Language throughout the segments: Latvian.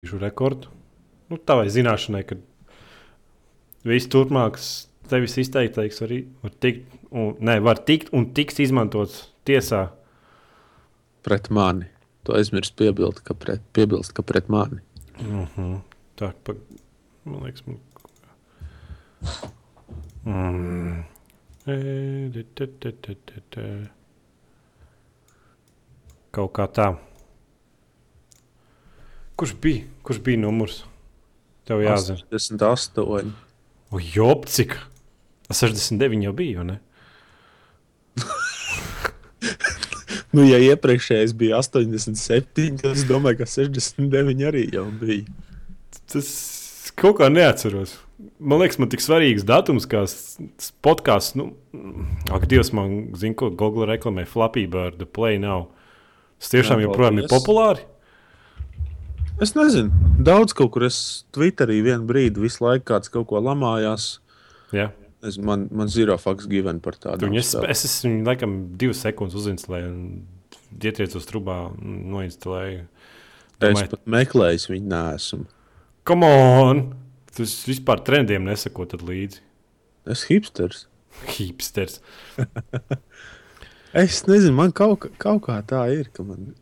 Šo rekordu. Nu, tā vai zināšanai, ka viss turpmākas tevis izteiktais arī var tikt, un, ne, var tikt un tiks izmantots tiesā. Pret mani. Tu aizmirsti piebilst, ka pret, piebilst, ka pret mani. Uh -huh. Tā, pa, man liekas, man... Mm. E. Kaut kā tā. Kurš bija? Kurš bija numurs? Tev jāzina. 68. Jop, cik? 69 jau bija, ne? nu, ja iepriekšējais bija 87, tad es domāju, ka 69 arī jau bija. Tas kaut kā neatceros. Man liekas, man tik svarīgs datums, kā podkāsts. Nu, ak, Dievs, man zina, ko Google reklamē Flappy Bird, Play Now. Tas tiešām Jā, joprojām ir populāri. Es nezinu, daudz kaut kur es Twitterī vienu brīdi visu laiku kāds kaut ko lamājās. Jā. Es, man, man zero fakts given par tādu. Es, es esmu laikam divas sekundes uzinstalējis un ietriecu uz trubā noinstalēju. Domāju, es pat meklēju, viņu nesmu. Come on! Tas vispār trendiem nesako līdzi. Es hipsters. Hipsters. es nezinu, man kaut, kaut kā tā ir. Man...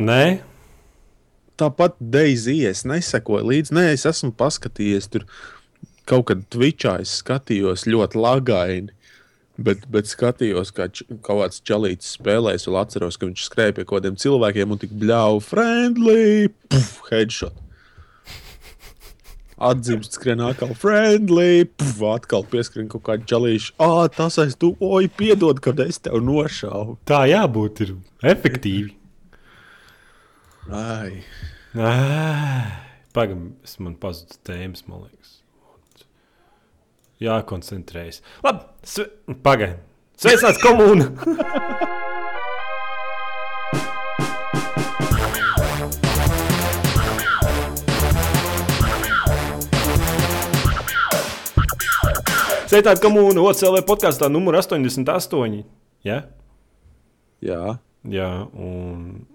Nē. Tāpat Deizija es nesakoju līdzi. Nē, es esmu paskatījies tur kaut kad Twitchā es skatījos ļoti lagaini. Bet, bet skatījos, kā č, kaut kāds čalīts spēlēs, un atceros, ka viņš skrēja pie kaut kādiem cilvēkiem un tik bļauj, friendly, puf, headshot. Atzīmst, skrien atkal friendly, puf, atkal pieskrien kaut kādu čalīšu. Ah, tas aiz tu, oi, piedod, kad es tev nošāvu. Tā jābūt ir efektīvi. Ai. Pagaidām, man pazuda tēmas, man liekas jākoncentrējas. Labi, sve... pagaidi. Sveicināts komūna! Sveicināts komūna! OCLV podkāstā numur 88. Ja? Jā. Jā, un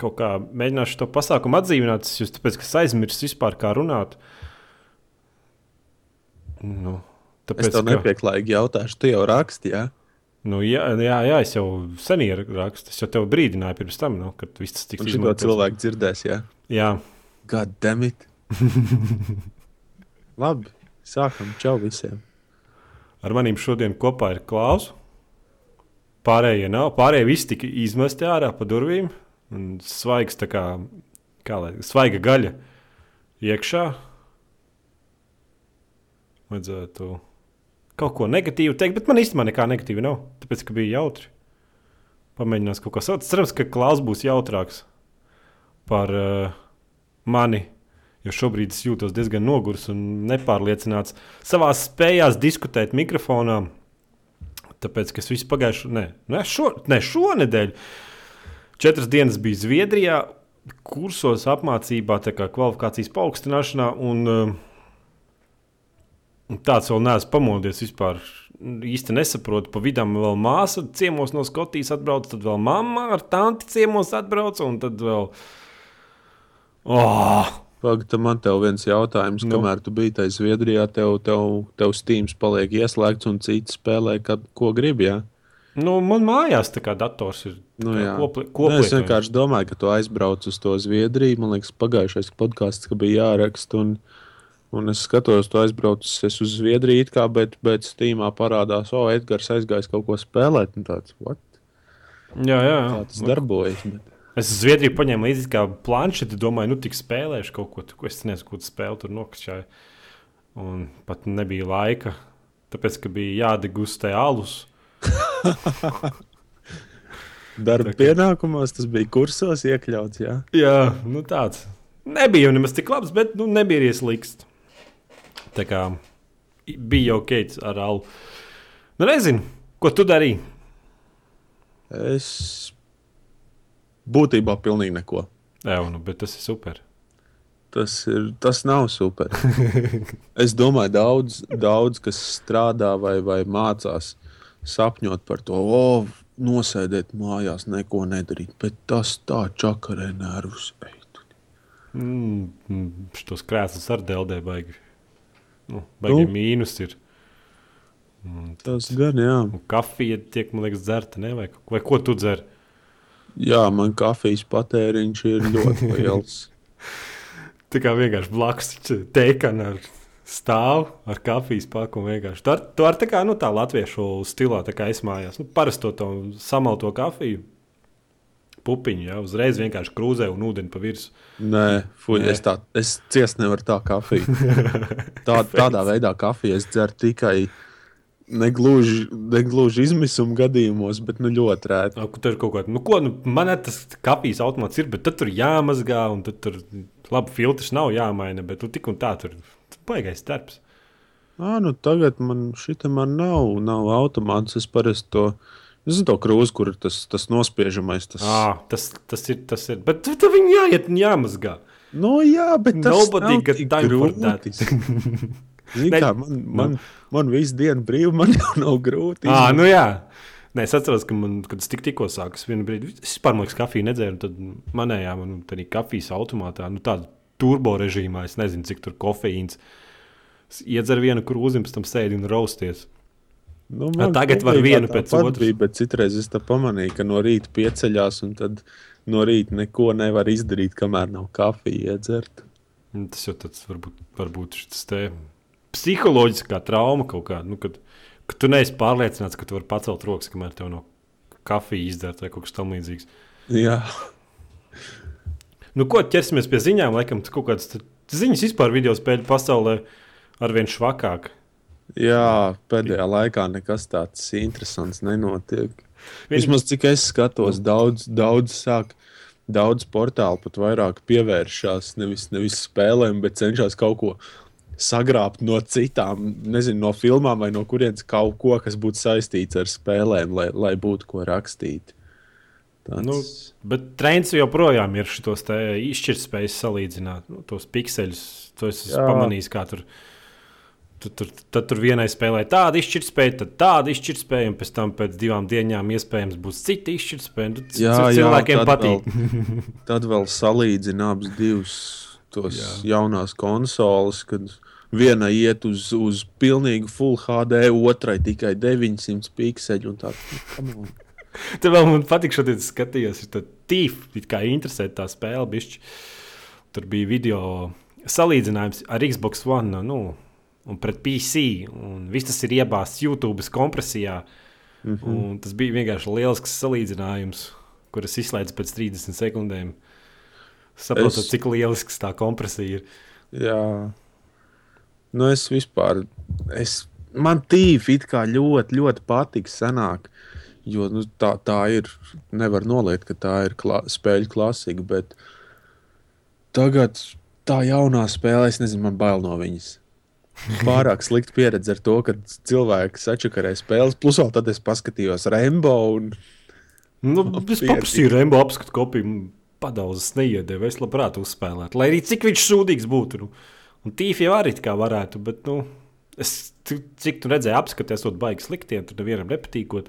kaut kā mēģināšu to pasākumu atdzīvināt. Es jūs tāpēc, ka aizmirsu vispār kā runāt. Nu, tāpēc, es tev nepieklājīgi jautāšu, tu jau raksti, jā? Nu, jā, jā, jā, es jau sen ierakstu. Es jau tev brīdināju pirms tam, nu, kad viss tas tiks izmantots. To cilvēku dzirdēs, jā? Jā. God damn it! Labi, sākam. Čau visiem! Ar maniem šodien kopā ir Klaus. Pārējie nav. Pārējie visi tika izmesti ārā pa durvīm. Un svaigs kā, kā lai, svaiga gaļa iekšā vajadzētu kaut ko negatīvu teikt, bet man īstenībā nekā negatīva nav. Tāpēc, ka bija jautri. Pamēģinās kaut ko saukt. Cerams, ka Klaus būs jautrāks par uh, mani. Jo šobrīd es jūtos diezgan noguris un nepārliecināts savā spējā diskutēt mikrofonā. Tāpēc, ka es visu pagājušo, ne, ne, šo, ne šonadēļ, četras dienas biju Zviedrijā, kursos apmācībā, tā kā kvalifikācijas paaugstināšanā. Un, uh, Tāds vēl neesmu pamodies vispār. Īsti nesaprotu, pa vidam vēl māsa ciemos no Skotijas atbrauc, tad vēl mamma ar tanti ciemos atbrauc, un tad vēl. Oh! Pagaidām, man te viens jautājums, nu. kamēr tu biji tajā Zviedrijā, tev, tev, tev Steam paliek ieslēgts un cits spēlē, kad, ko gribi. Ja? Nu, man mājās tā kā dators ir. Nu, kopli, kopli, nu, es vienkārši domāju, ka tu aizbrauc uz to Zviedriju. Man liekas, pagājušais podkāsts bija jāraksta. Un, Un es skatos, tu aizbraucis uz Zviedriju, kā, bet, bet Steamā parādās, o, oh, Edgars aizgājis kaut ko spēlēt. Tāds, what? jā, jā. Tā tas darbojas. Bet... Es uz Zviedriju paņēmu līdzi kā planšeti, domāju, nu, tik spēlēšu kaut ko, ko es nezinu, ko tu spēli tur nokšķēju. Un pat nebija laika, tāpēc, ka bija jādegustē alus. Darba tā, pienākumos tas bija kursos iekļauts. Jā, jā nu tāds. Nebija jau nemaz tik labs, bet nu, nebija arī slikts. Tā kā bija ok ar alu. Nu, nezinu, ko tu darīji. Es būtībā pilnīgi neko. Jā, nu, bet tas ir super. Tas, ir, tas nav super. es domāju, daudz, daudz kas strādā vai, vai mācās sapņot par to, oh, nosēdēt mājās, neko nedarīt. Bet tas tā čakarē nervus. Mm, mm, Šos krēslus ar dēldē baigi. Nu, baigi Nu. mīnus ir. Un, Tas gan, jā. un kafija tiek, man liekas, dzerta, ne? Vai, vai ko tu dzer? Jā, man kafijas patēriņš ir ļoti liels. Tā kā vienkārši blakus teikana ar stāvu ar kafijas paku. vienkārši. Tu ar, tu ar tā kā nu, tā latviešu stilā, tā kā es mājās, nu, parasto to samalto kafiju. Pupiņu, jā, uzreiz vienkārši krūzē un ūdeni pa virsmu. Nē, fuj, Nē. es, tā, es ciest nevaru tā kafiju. Tā, tādā veidā kafiju es dzeru tikai negluži, negluži izmisuma gadījumos, bet nu ļoti rēti. Ak, Tur kaut kāda, nu, ko, nu, man ir tas kafijas automāts, ir, bet tur jāmazgā, un tad tur labi filtrs nav jāmaina, bet tu tik un tā tur baigais darbs. Ā, nu tagad man šita man nav, nav automāts. Es parasti to, es zinu to krūzi, kur ir tas, tas nospiežamais. Tas... À, tas, tas ir, tas ir, bet tu- tev viņi jāiet un jāmazgā. Nu jā, bet tas Nobody nav tik grūti. Ne- kā, man, man, man visu dienu brīvi, man jau nav grūti. À, nu jā. Nē, es atceros, ka man, kad es tik, tikko sāku, es vienu brīdi, es vispār man liekas, kafiju nedzēru. Tad manējā, man tādā kafijas automātā, nu tāda turbo režīmā, es nezinu, cik tur kofeīns. Iedzer vienu krūzi, pēc tam sēdi un rausties. Nu, A, tagad var vienu pēc otras. Bija, bet citreiz es tā pamanīju, ka no rīta pieceļās, un tad no rīta neko nevar izdarīt, kamēr nav kafija iedzert. Un Tas jau tāds varbūt, varbūt šis te psiholoģiskā trauma kaut kāda. Nu, kad, kad tu neesi pārliecināts, ka tu vari pacelt rokas, kamēr tev no kafijas izdzert vai kaut kas tamlīdzīgs. Jā, Nu, ko ķersimies pie ziņām? Laikam, kaut kādas ziņas vispār video spēļu pasaulē arvien švakāk. jā, pēdējā laikā nekas tāds interesants nenotiek. Vismaz cik es skatos, daudz, daudz sāk. Daudz portālu pat vairāk pievēršās nevis, nevis spēlēm, bet cenšas kaut ko sagrābt no citām, nezinu, no filmām vai no kurienes kaut ko, kas būtu saistīts ar spēlēm, lai, lai būtu ko rakstīt. Tāds... Nu, bet trends joprojām ir šos izšķirtspējas salīdzināt. Nu, tos pikseļus, to es esmu pamanījis. kā Tur, tur, tur, tad tur vienai spēlē tāda izšķirtspēja, tad tāda izšķirtspēja, un pēc tam pēc divām dienām iespējams būs cita izšķirtspēja. Nu, c- Jā, c- jā, cilvēkiem tad patīk. Vēl, tad vēl salīdzina abas divas tos Jā. jaunās konsoles, kad viena iet uz, uz pilnīgu full HD, otrai tikai 900 pikseli. un tā, nu, on. Tur vēl man patīk, šodien skatījos, ir tīf, kā interesē tā spēle. Bišķi. Tur bija video salīdzinājums ar Xbox One nu, un pret PC. Un viss tas ir iebāzts YouTube kompresijā. Mm. -hmm. Un tas bija vienkārši lielisks salīdzinājums, kurus izslēdzu pēc 30 sekundēm. Saprotat, Es- cik lielisks tā kompresija ir. Jā, nu es vispār. Es, man tīfi kā ļoti, ļoti patīk senāk. Jo nu, tā, tā ir. Nevar noliegt, ka tā ir klā, spēļu klasika. Bet tagad tā jaunā spēlē, es nezinu, man bail no viņas. Pārāk slikta pieredze ar to, ka cilvēki sačakarē spēles. Plus vēl tad es paskatījos Rainbow. Un, Nu, es paprasīju Rembo apskatu kopiju. Padaudzes neiedevu, es labprāt uzspēlētu. Lai arī cik viņš sūdīgs būtu. Nu. Un tīfi jau arī kā varētu, bet, nu, es, cik tu redzēji, apskaties, esot baigi sliktiem, tur nevienam nepatīkot.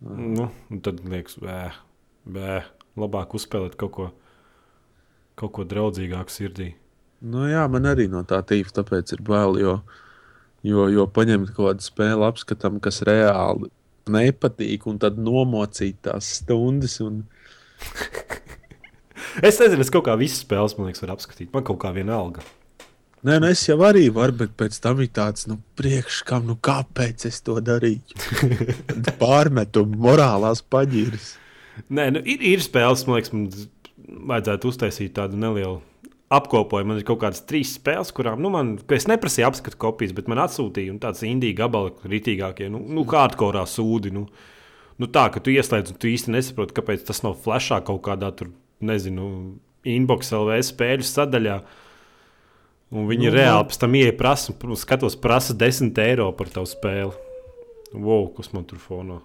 Nu, tad liekas, bē, bē, labāk uzspēlēt kaut ko, kaut ko draudzīgāku sirdī. nu, jā, man arī no tā tīfa tāpēc ir bail. Jo, jo, jo paņemt kaut kādu spēli apskatam, kas reāli nepatīk, un tad nomocīt tās stundas. Un, Es nezinu, es kaut kā visas spēles, man liekas, varu apskatīt. Man kaut kā vienalga. Nē, nu es jau arī varu, bet pēc tam ir tāds, nu, priekš kam, nu, kāpēc es to darīju? Pārmetumu, morālās paģiras. Nē, nu, ir, ir spēles, man liekas, man vajadzētu uztaisīt tādu nelielu apkopojumu. Man ir kaut kādas trīs spēles, kurām nu, man, es neprasīju apskatu kopijas, bet man atsūtīja un tāds indīgi gabali, rītīgākie, nu, nu hardcore sūdi. Nu, nu, tā, ka tu ieslēdz, un tu īsti nesaproti, kāpēc tas nav flashā kaut kādā tur, nezinu, inbox LV spēļu sadaļā. Un viņi Nu, nu, reāli pēc tam ieeja prasa, un skatos, prasa 10 eiro par tavu spēli. Wow, kas man tur fonā?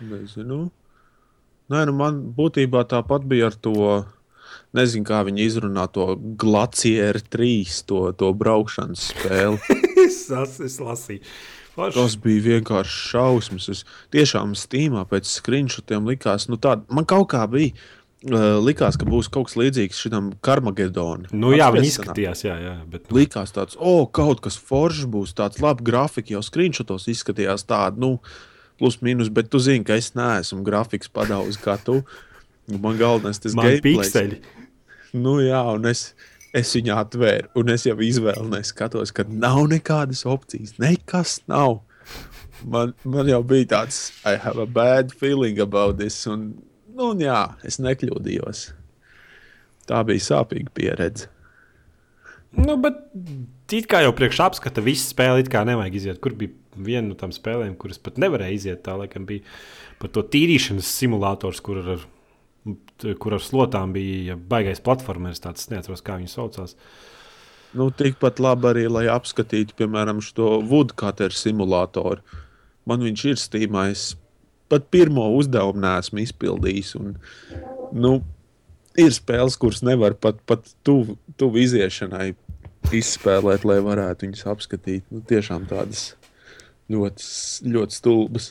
Nezinu. Nē, nu, man būtībā tāpat bija ar to. Nezinu, kā viņi izrunā to Glacieru 3, to, to braukšanas spēli. es, las, es lasīju. Forši. Tas bija vienkārši šausmas. Es tiešām stīmā pēc screenshotiem likās, nu tāda, man kaut kā bija. Uh, likās, ka būs kaut kas līdzīgs šim Karmagedonam. Nu, jā, viņi izskatījās, jā, jā. Bet, nu. Likās tāds, o, oh, kaut kas foršs būs, tāds labs grafiks, jau screenshotos izskatījās tādu, nu, plus mīnus, bet tu zini, ka es neesmu grafiks padaudz kā tu. Man galvenais tas gameplay. Nu, jā, un es, es viņu atvēru, un es jau izvēlējos, skatos, ka nav nekādas opcijas, nekas nav. Man, man jau bija tāds, I have a bad feeling about this. Un, Nu, jā, es nekļūdījos. Tā bija sāpīga pieredze. Nu, bet it kā jau priekš apskata, visu spēli it kā nevajag iziet. Kur bija viena no tām spēlēm, kuras pat nevarēja iziet? Tā laikam bija par to tīrīšanas simulators, kur ar, kur ar slotām bija ja baigais platformers. Tāds neatceros, kā viņi saucās. Nu, tikpat labi arī, lai apskatītu, piemēram, šo Woodcutter simulātoru. Man viņš ir stīmājis pat pirmo uzdevumu neesmu izpildījis. Un, nu, ir spēles, kuras nevar pat, pat tuvu tuv iziešanai izspēlēt, lai varētu viņus apskatīt. Nu, tiešām tādas ļoti, ļoti stulbas.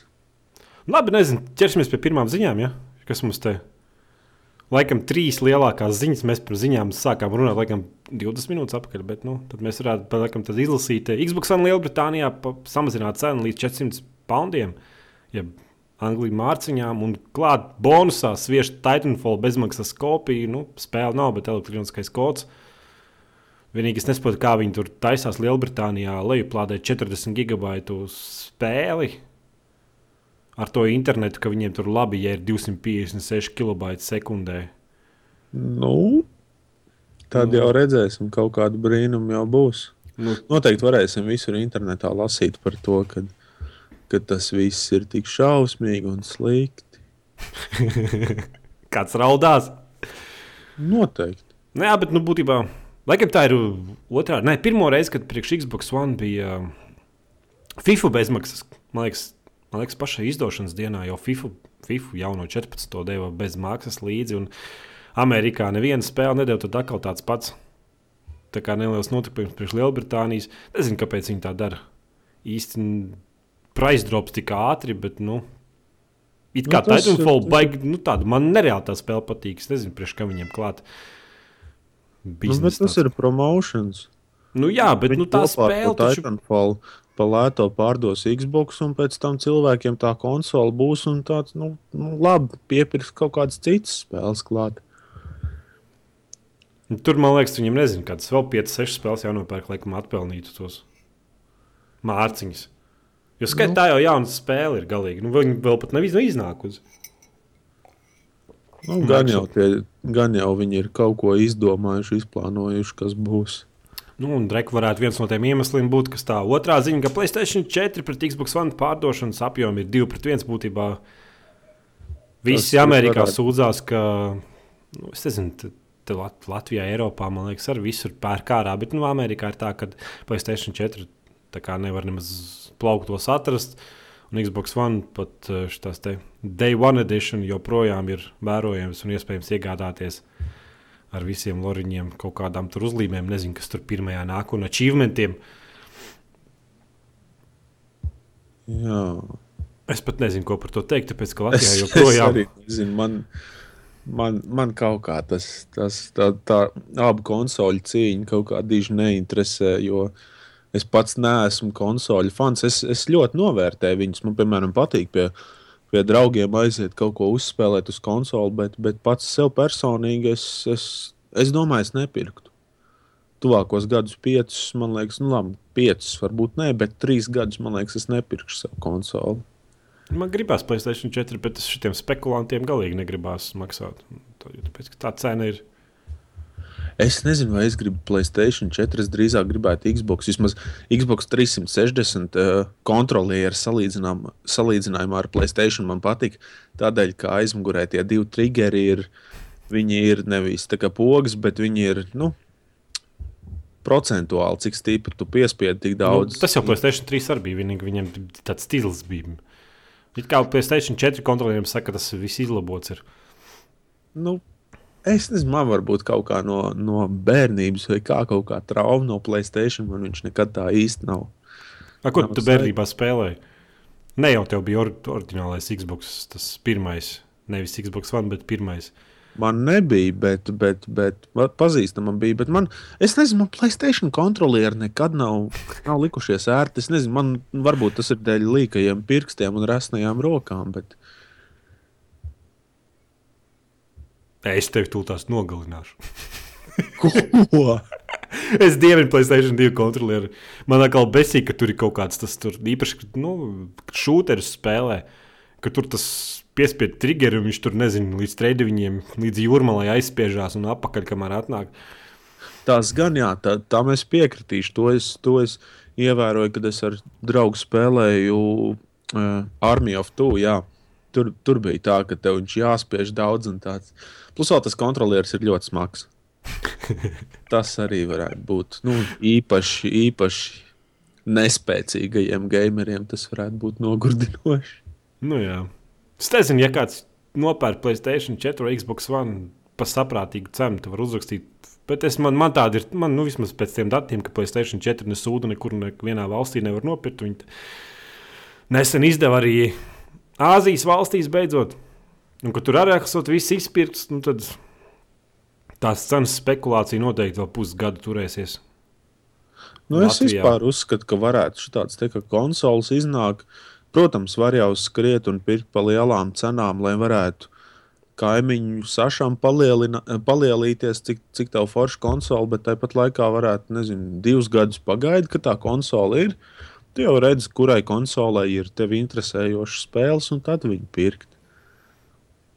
Labi, nezinu, ķersimies pie pirmām ziņām. Ja? Kas mums te? Laikam trīs lielākās ziņas mēs par ziņām sākām runāt, laikam 20 minūtes atpakaļ. Bet, nu, tad mēs varētu laikam, izlasīt, Xbox One Lielbritānijā samazināt cenu līdz 400 poundiem. Ja Anglijas mārciņām, un klāt bonusā sviež Titanfall bezmaksas kopiju. Nu, spēle nav, bet elektroniskais kods. Vienīgi es nesaprotu, kā viņi tur taisās Lielbritānijā, lejuplādēt 40 gigabaitu spēli. Ar to internetu, ka viņiem tur labi, ja ir 256 kilobaiti sekundē. Nu, tad nu. jau redzēsim, kaut kāda brīnuma jau būs. Nu, Noteikti varēsim visur internetā lasīt par to, ka ka tas viss ir tik šausmīgi un slikti. Kāds raudās? Noteikti. Nē, nu bet nu, būtībā laikam tā ir otrā. Nē, pirmo reizi, kad priekš Xbox One bija uh, FIFA bezmaksas. Man liekas, man liekas pašai izdošanas dienā jau FIFA, FIFA jau no 14. deva bez maksas līdzi. Un Amerikā neviena spēle nedēļa, tad atkal tāds pats. Tā kā neliels notikums priekš Lielbritānijas. Nezinu, kāpēc viņi tā dara. Īsti price drops tik ātri, bet, nu, it kā nu, Titanfall baigi, nu, tāda man nereāli tā spēle patīk. Es nezinu, priekš kā viņiem klāt. Nu, bet tas ir promotions. Nu, jā, bet Viņi nu, tā spēle. Taču... Titanfall pa lēto pārdos Xbox, un pēc tam cilvēkiem tā konsole būs un tāds, nu, nu labi, piepirks kaut kādas citas spēles klāt. Nu, tur, man liekas, viņam nezinu, kādas vēl 5, 6 spēles jānopērk, lai atpelnītu tos mārciņus. Jo skaidrs, nu. tā jau jauna spēle ir galīgi. Nu, viņi vēl pat nav iznākusi. Nu, gan, jau tie, gan jau viņi ir kaut ko izdomājuši, izplānojuši, kas būs. Nu, un Dreka varētu viens no tiem iemesliem būt, kas tā otrā ziņa, ka Placēta 4 pret Xbox One pārdošanas apjomu ir 2 pret 1 būtībā. Visi Tas Amerikā varētu... sūdzās, ka, nu, es nezinu, Latvijā, Eiropā, man liekas, arī visur pērk ārā, bet, nu, Amerikā ir tā, ka Placēta 4 tā kā nevar nemaz plauktos atrast. Un Xbox One pat eh, šīs Day One Edition joprojām ir vērojams un iespējams iegādāties ar visiem loriņiem, kaut kādām tur uzlīmēm. Nezinu, kas tur pirmajā nāk un achievementiem. Jā. Es pat nezinu, ko par to teikt, tāpēc ka Latvijā es, joprojām ir. Man, man, man kaut kā tas, tas tā, tā abu konsoļu cīņa kaut kā diži neinteresē. Jo, uh, Es pats neesmu konsoļu fans. Es, es ļoti novērtēju viņus. Man, piemēram, patīk pie, pie draugiem aiziet kaut ko uzspēlēt uz konsoli, bet, bet pats sev personīgi es, es, es domāju, es nepirktu. Tuvākos gadus, piecus, man liekas, nu, labi, piecus, varbūt ne, bet trīs gadus, man liekas, es nepirkšu savu konsoli. Man gribās Placēta 4, bet es šiem spekulantiem galīgi negribās maksāt. Tāpēc, tā cena ir Es nezinu, vai es gribu Placēta 4. Es drīzāk gribētu Xbox. Vismaz Xbox 360 uh, kontrolieri salīdzinājumā ar Placēta man patīk. Tādēļ, ka aizmugurē tie divi triggeri ir, viņi ir nevis tā kā pogas, bet viņi ir. Nu, Procentuāli, cik stipri tu piespiedi, tik nu, daudz. Nu, tas jau Placēta 3 arī bija. Vienīgi viņam tāds stils bija. It kā Placēta 4 kontrolieriem saka, ka tas viss izlabots. Ir. Nu, Es nezinu, man varbūt kaut kā no, no bērnības, vai kā kaut kā trauma no Playstation, man viņš nekad tā īsti nav. A, ko nav tu bērnībā spēlēji? Ne jau tev bija or oriģinālais Xbox, tas pirmais, nevis Xbox One, bet pirmais. Man nebija, bet, bet, bet pazīstamam bija. Bet man, es nezinu, man Playstation kontrolieri nekad nav, nav likušies ērti. Es nezinu, man varbūt tas ir dēļ līkajiem pirkstiem un resnajām rokām. Bet... Es tevi tūlīt nogalināšu. Ko? es dievinu Playstation 2 kontrolieri. Man atkal besīk, ka tur ir kaut kāds tas tur, īpaši nu, šūteris spēlē, ka tur tas piespiedu triggeri, un viņš tur nezina, līdz trījiem, līdz jūrmalai aizspiežās un apakaļ, kamēr atnāk. Tas gan, jā, tā, tā mēs piekritīšu. To es, to es ievēroju, kad es ar draugu spēlēju uh, Army of Two. Jā. Tur, tur bija tā, ka tev viņš jāspiež daudz un tāds. Plus vēl tas kontrolieris ir ļoti smags. tas arī varētu būt nu, īpaši, īpaši nespēcīgajiem gameriem. Tas varētu būt nogurdinoši. Nu, jā. Es nezinu, ja kāds nopērk Placēta 4 vai Xbox One par saprātīgu cenu, tad var uzrakstīt. Bet es, man, man tāda ir, man nu, vismaz pēc tiem datiem, ka Placēta 4 nesūda nekur, nevienā valstī nevar nopirkt. Viņi nesen izdeva arī Āzijas valstīs beidzot. Un, kad tur arī esot viss izpirkts, nu, tad tās cenas spekulācija noteikti vēl pusgadu turēsies. Nu, es Latvijā. vispār uzskatu, ka varētu šāds te, ka konsoles iznāk. Uh, Protams, var jau skriet un pirkt pa lielām cenām, lai varētu kaimiņu sašām palielīties, cik, cik tev forša konsole, bet tāpat laikā varētu, nezinu, divus gadus pagaidīt, ka tā konsole ir. Tu jau redzi, kurai konsolei ir tevi interesējošas spēles, un tad viņi pirkt.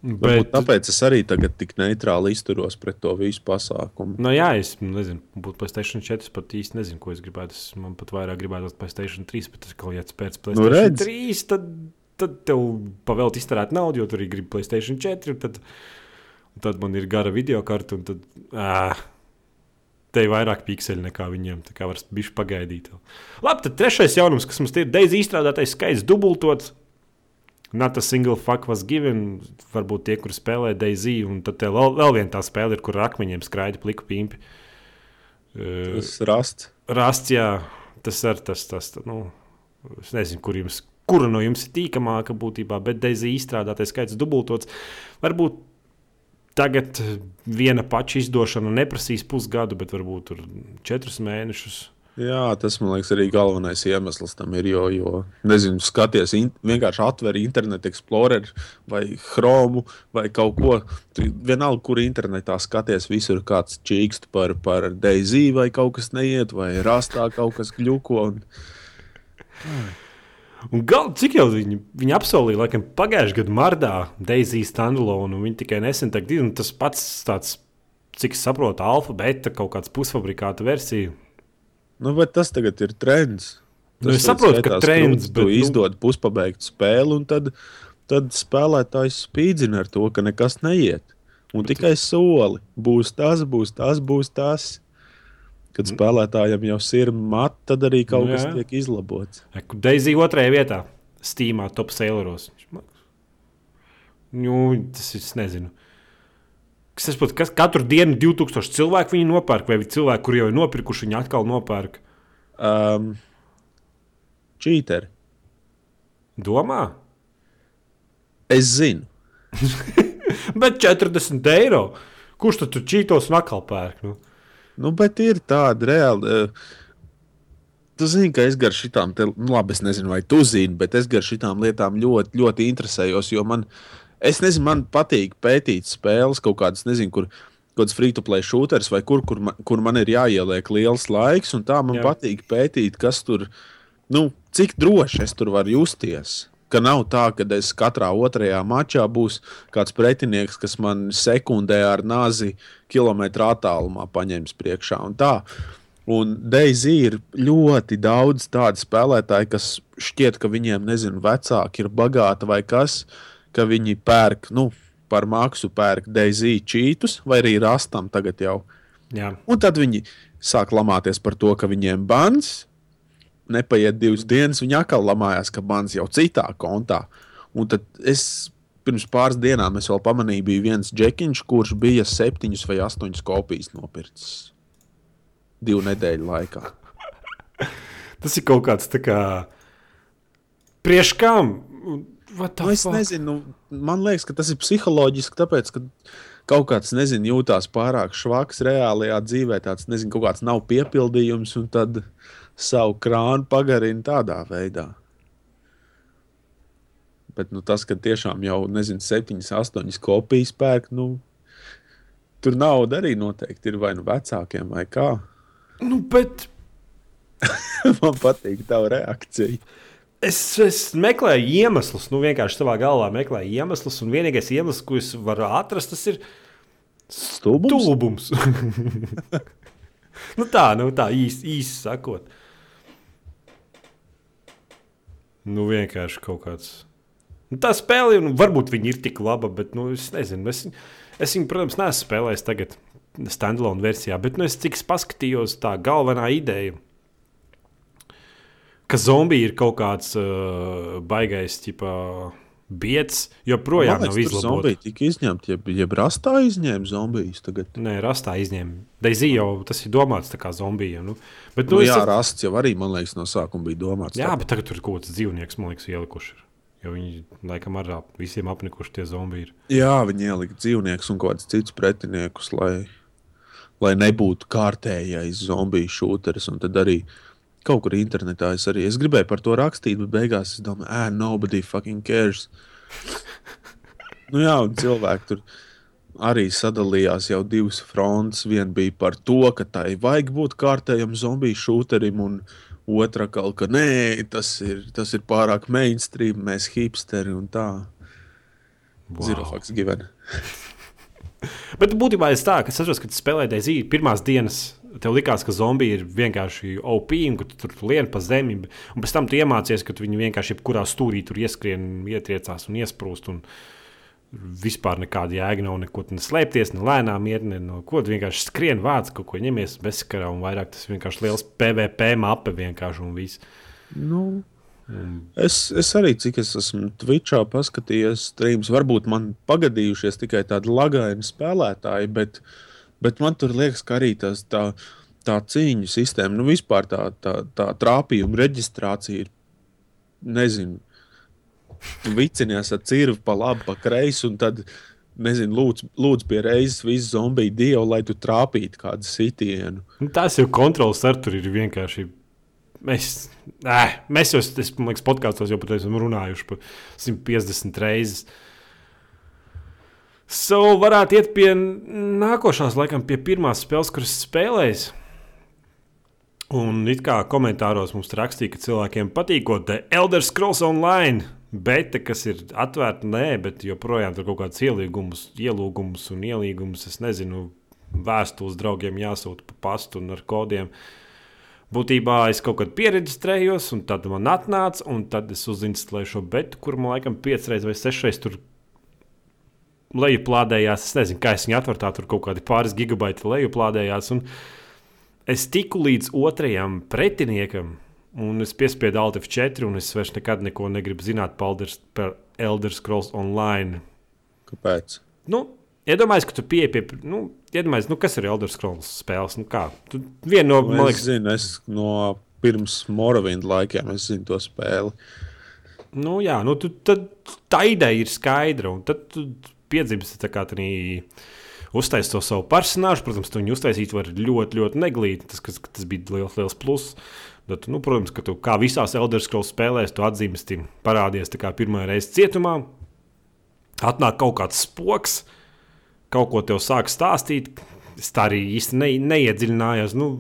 Bet, tāpēc es arī tagad tik neitrāli izturos pret to visu pasākumu. Nu, jā, es nezinu, būtu Placēta 4. pat īsti nezinu, ko es gribētu. Es man pat vairāk gribētu Placēta 3, bet es kaut kādā pēc Placēta nu, 3. Tad, tad tev pavēlt iztērēt naudu, jo tur arī grib Placēta 4. Tad, tad man ir gara video karte, un tad. Ā, Te ir vairāk pikseli nekā viņiem. Tā kā var būt pagaidīt. Labi, tad trešais jaunums, kas mums ir Deizi izstrādātais skaits dubultots Not a single fuck was given. Varbūt tie, kur spēlē Daisy, un tad vēl, vēl viena tā spēle ir, kur ar akmeņiem skraida pliku pimpi. Uh, tas rasts. Rasts, jā. Tas ir tas, tas, nu, es nezinu, kur jums, kura no jums ir tīkamāka būtībā, bet Daisy izstrādātais skaits dubultots. Varbūt tagad viena paša izdošana neprasīs pusgadu, bet varbūt četrus mēnešus. Jā, tas man liekas arī galvenais iemesls tam ir. Jo, jo nezinu, skaties, in, vienkārši atver internetu, explorer vai chromu vai kaut ko. Tur vienalga, kur internetā skaties, visur kāds čīkst par, par Daisy vai kaut kas neiet, vai rastā kaut kas kļuko. Un... Un gal, cik jau viņi, viņi apsolīja, laikam, pagājušā gada martā Daisy standalone, un viņi tikai nesen tagad ir tas pats, tāds, cik es saprotu, alfa, beta, kaut kāds pusfabrikāta versija Nu, bet tas tagad ir trends. Nu, tas nu, es saprotu, ka trends bet, tu nu... izdod puspabeigtu spēli, un tad, tad spēlētājs spīdzina ar to, ka nekas neiet. Un bet tikai soli. Būs tas, būs tas, būs tas. Kad mm. spēlētājam jau ir matra, tad arī kaut nu, kas tiek izlabots. Deizija otrajā vietā, Steamā, top saleros. Nu, tas es nezinu. Es saprotu, kas katru dienu 2000 cilvēku viņi nopērk, vai cilvēki, kuriem jau ir nopirkuši, viņi atkal nopērk. Um, Čīteri. Domā? Es zinu. bet 40 eiro. Kurš tad tur čītos un atkal pērk? Nu? nu, bet ir tāda reāla. Uh, Tu zini, ka es gar šitām, te, nu, labi, es nezinu, vai tu zini, bet es gar šitām lietām ļoti, ļoti interesējos, jo man ir Es nezinu, man patīk pētīt spēles kaut kādas, nezinu, kur kaut kāds free-to-play shooters vai kur, kur, man, kur man ir jāieliek liels laiks, un tā man Jā. patīk pētīt, kas tur, nu, cik droši es tur varu justies. Ka nav tā, ka es katrā otrajā mačā būs kāds pretinieks, kas man sekundē ar nāzi kilometru attālumā paņems priekšā. Un tā. Un Daisy ir ļoti daudz tādu spēlētāju, kas šķiet, ka viņiem, nezinu, vecāki ir bagāti vai kas cits ka viņi pērk, nu, par maksu pērk Daisy čītus, vai arī rastam tagad jau. Jā. Un tad viņi sāk lamāties par to, ka viņiem bans. Nepaiet divas dienas, viņi atkal lamājās, ka bans jau citā kontā. Un tad es pirms pāris dienām es vēl pamanīju, bija viens džekiņš, kurš bija septiņas vai astoņas kopijas nopircis divu nedēļu laikā. Tas ir kaut kāds tā kā priekškām Nu, es fuck? nezinu, man liekas, ka tas ir psiholoģiski, tāpēc, ka kaut kāds, nezinu, jūtās pārāk švaks reālajā dzīvē, tāds, nezinu, kaut kāds nav piepildījums, un tad savu krānu pagarina tādā veidā. Bet nu, tas, ka tiešām jau, nezinu, septiņas, astoņas kopijas pērk, nu, tur nauda arī noteikti ir vai nu vecākiem, vai kā. Nu, bet Man patīk tava reakcija. Es, es meklēju iemeslus, nu, vienkārši savā galvā meklēju iemeslus, un vienīgais iemesls, ko es varu atrast, tas ir Stulbums? Nu tā, nu tā īsi īs sakot. Nu, vienkārši kaut kāds. Nu, tā spēle, nu, varbūt viņi ir tik laba, bet nu, es nezinu. Es, es viņu, protams, neesmu spēlējis tagad standalone versijā, bet nu, es cik paskatījos, tā galvenā ideja. Ka zombiji ir kaut kāds uh, baigais, tipā, biets, joprojām nav izlabots. Zombiji tika izņemti, jeb, jeb rastā izņēma zombijus tagad. Nē, rastā izņēma. Daisy jau tas ir domāts kā zombijiem. Nu. Bet, Nu, nu, jā, es, rasts jau arī, man liekas, no sākuma bija domāts. jā, tā. bet tagad tur ir kaut kāds dzīvnieks, man liekas, ielikuši. Jo viņi laikam arī visiem apnikuši tie zombiji. Ir. jā viņi ielika dzīvniekus un kaut kādus citus pretiniekus, lai, lai nebūtu kārtējais zombiju šūteris. Un tad arī kaut kur internetā es arī es gribēju par to rakstīt, bet beigās es domāju, ah, nobody fucking cares. nu, jā, un cilvēki tur arī sadalījās jau divas frontes. Viena bija par to, ka tai vajag būt kārtējam zombiju šūterim, un otra kaut ka nē, tas ir, tas ir pārāk mainstream, mēs hipsteri un tā. Wow. Zero fucks given. Bet būtībā es tā, ka es saprotu, ka tu spēlēji Daisy pirmās dienas. Tev likās, ka zombiji ir vienkārši OP, un ka tu tur lien pa zemi. Un pēc tam tu iemācies, ka tu viņu vienkārši jebkurā stūrī tur ieskrien, ietriecās un iesprūst. Un vispār nekāda jēga nav neko ne slēpties, ne lēnām iet, ne no ko. Tu vienkārši skrien vārds, kaut ko ņemies bezskarā, un vairāk tas vienkārši liels PVP mape vienkārši un viss. Nu, es, es arī, cik es esmu Twitchā paskatījies, streams, varbūt man pagadījušies tikai tādi lagaini spēlētāji, bet, bet man tur liekas, ka arī tas, tā, tā cīņu sistēma, nu vispār tā, tā, tā trāpījuma reģistrācija ir, nezinu, tu vicinies ar cirvi pa labi, pa kreisi, un tad, nezinu, lūdzu, lūdzu pie reizes visu zombiju dievu, lai tu trāpītu kādu sitienu. Nu, tas jau kontrols ar tur ir vienkārši. Mēs, nē, mēs jau, es domāju, podkāstos jau par to esam runājuši par 150 reizes. So, varētu iet pie nākošās, laikam, pie pirmās spēles, kuras spēlējis. Un it kā komentāros mums rakstīja, ka cilvēkiem patīk The Elder Scrolls Online. Beta, kas ir atvērta, nē, bet joprojām tur kaut kāds ielīgums, ielūgums un ielīgums. Es nezinu, vēstules draugiem jāsūta pa pastu un ar kodiem. Būtībā es kaut kad pierakstījos, un tad man atnāca, un tad es uzinstalēju šo betu, kur man laikam piecreiz vai sešreiz tur lejuplādējās. Es nezinu, kā es viņu atveru, tā tur kaut kādi pāris gigabaiti lejuplādējās. Un es tiku līdz otrajam pretiniekam, un es piespiedu Alt F4, un es vairs nekad neko negribu zināt par Elder, par Elder Scrolls Online. Kāpēc? Nu, Iedomājieties, ka tu pieeji pie, nu, iedomājies, nu, kas ir Elder Scrolls spēles. Nu, kā? tu, viena no, man Es liekas, zinu, es no pirms Moravinda laikiem es zinu to spēli. Nu, jā, nu, tu, tad tā ideja ir skaidra. Un tad tu piedzimsti tā kā tādā uztaisīt to savu personāžu. Protams, tu viņu uztaisīt var ļoti, ļoti neglīti. Tas, kas, tas bija liels, liels pluss. Bet, nu, protams, ka tu kā visās Elder Scrolls spēlēs, tu atzīmesti, parādies pirmā reize cietumā. Atnāk kaut kāds spoks, kaut ko tev sāk stāstīt. Es tā arī īsti ne, neiedziļinājos. Nu,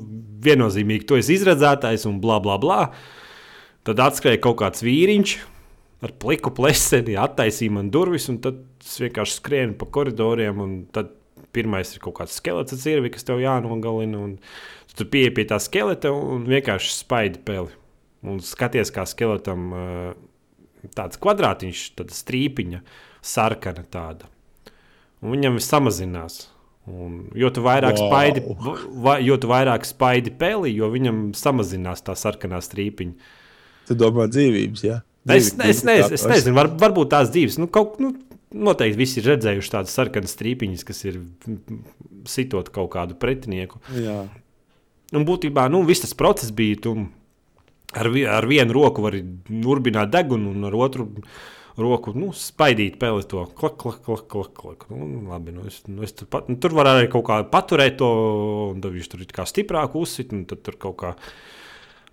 viennozīmīgi, tu esi izredzētājs un bla, bla, bla. Tad atskrēja kaut kāds vīriņš ar pliku pleseni, attaisīja man durvis, un tad es vienkārši skrienu pa koridoriem. un Tad pirmais ir kaut kāds skelets, ir, kas tev jānogalina. un Tu pieeji pie tā skeleta un vienkārši spaidi peli. Un skaties, kā skeletam tāds kvadrātiņš, tāda strīpiņa, sarkana tāda. Un viņam viss samazinās. Un, jo tu vairāk Wow. spaidi, va, jo tu vairāk spaidi peli, jo viņam samazinās tā sarkanā strīpiņa. Tu domā dzīvības, jā? Es, Dzīvi- es, nez, es nezinu, var, varbūt tās dzīves. Nu, kaut, nu, noteikti visi ir redzējuši tādas sarkanas strīpiņas, kas ir sitot kaut kādu pretinieku. Jā. Un būtībā nu, viss tas process bija. Tu ar, vi- ar vienu roku vari urbināt degunu, un ar otru roku, nu, spaidīt peli to klak, klak, klak, klak. klak. Nu, labi, nu, es, nu, es tur, pat, nu, tur var arī kaut kā paturēt to, un tad viņš tur ir kā stiprāk uzsit, un tad tur kaut kā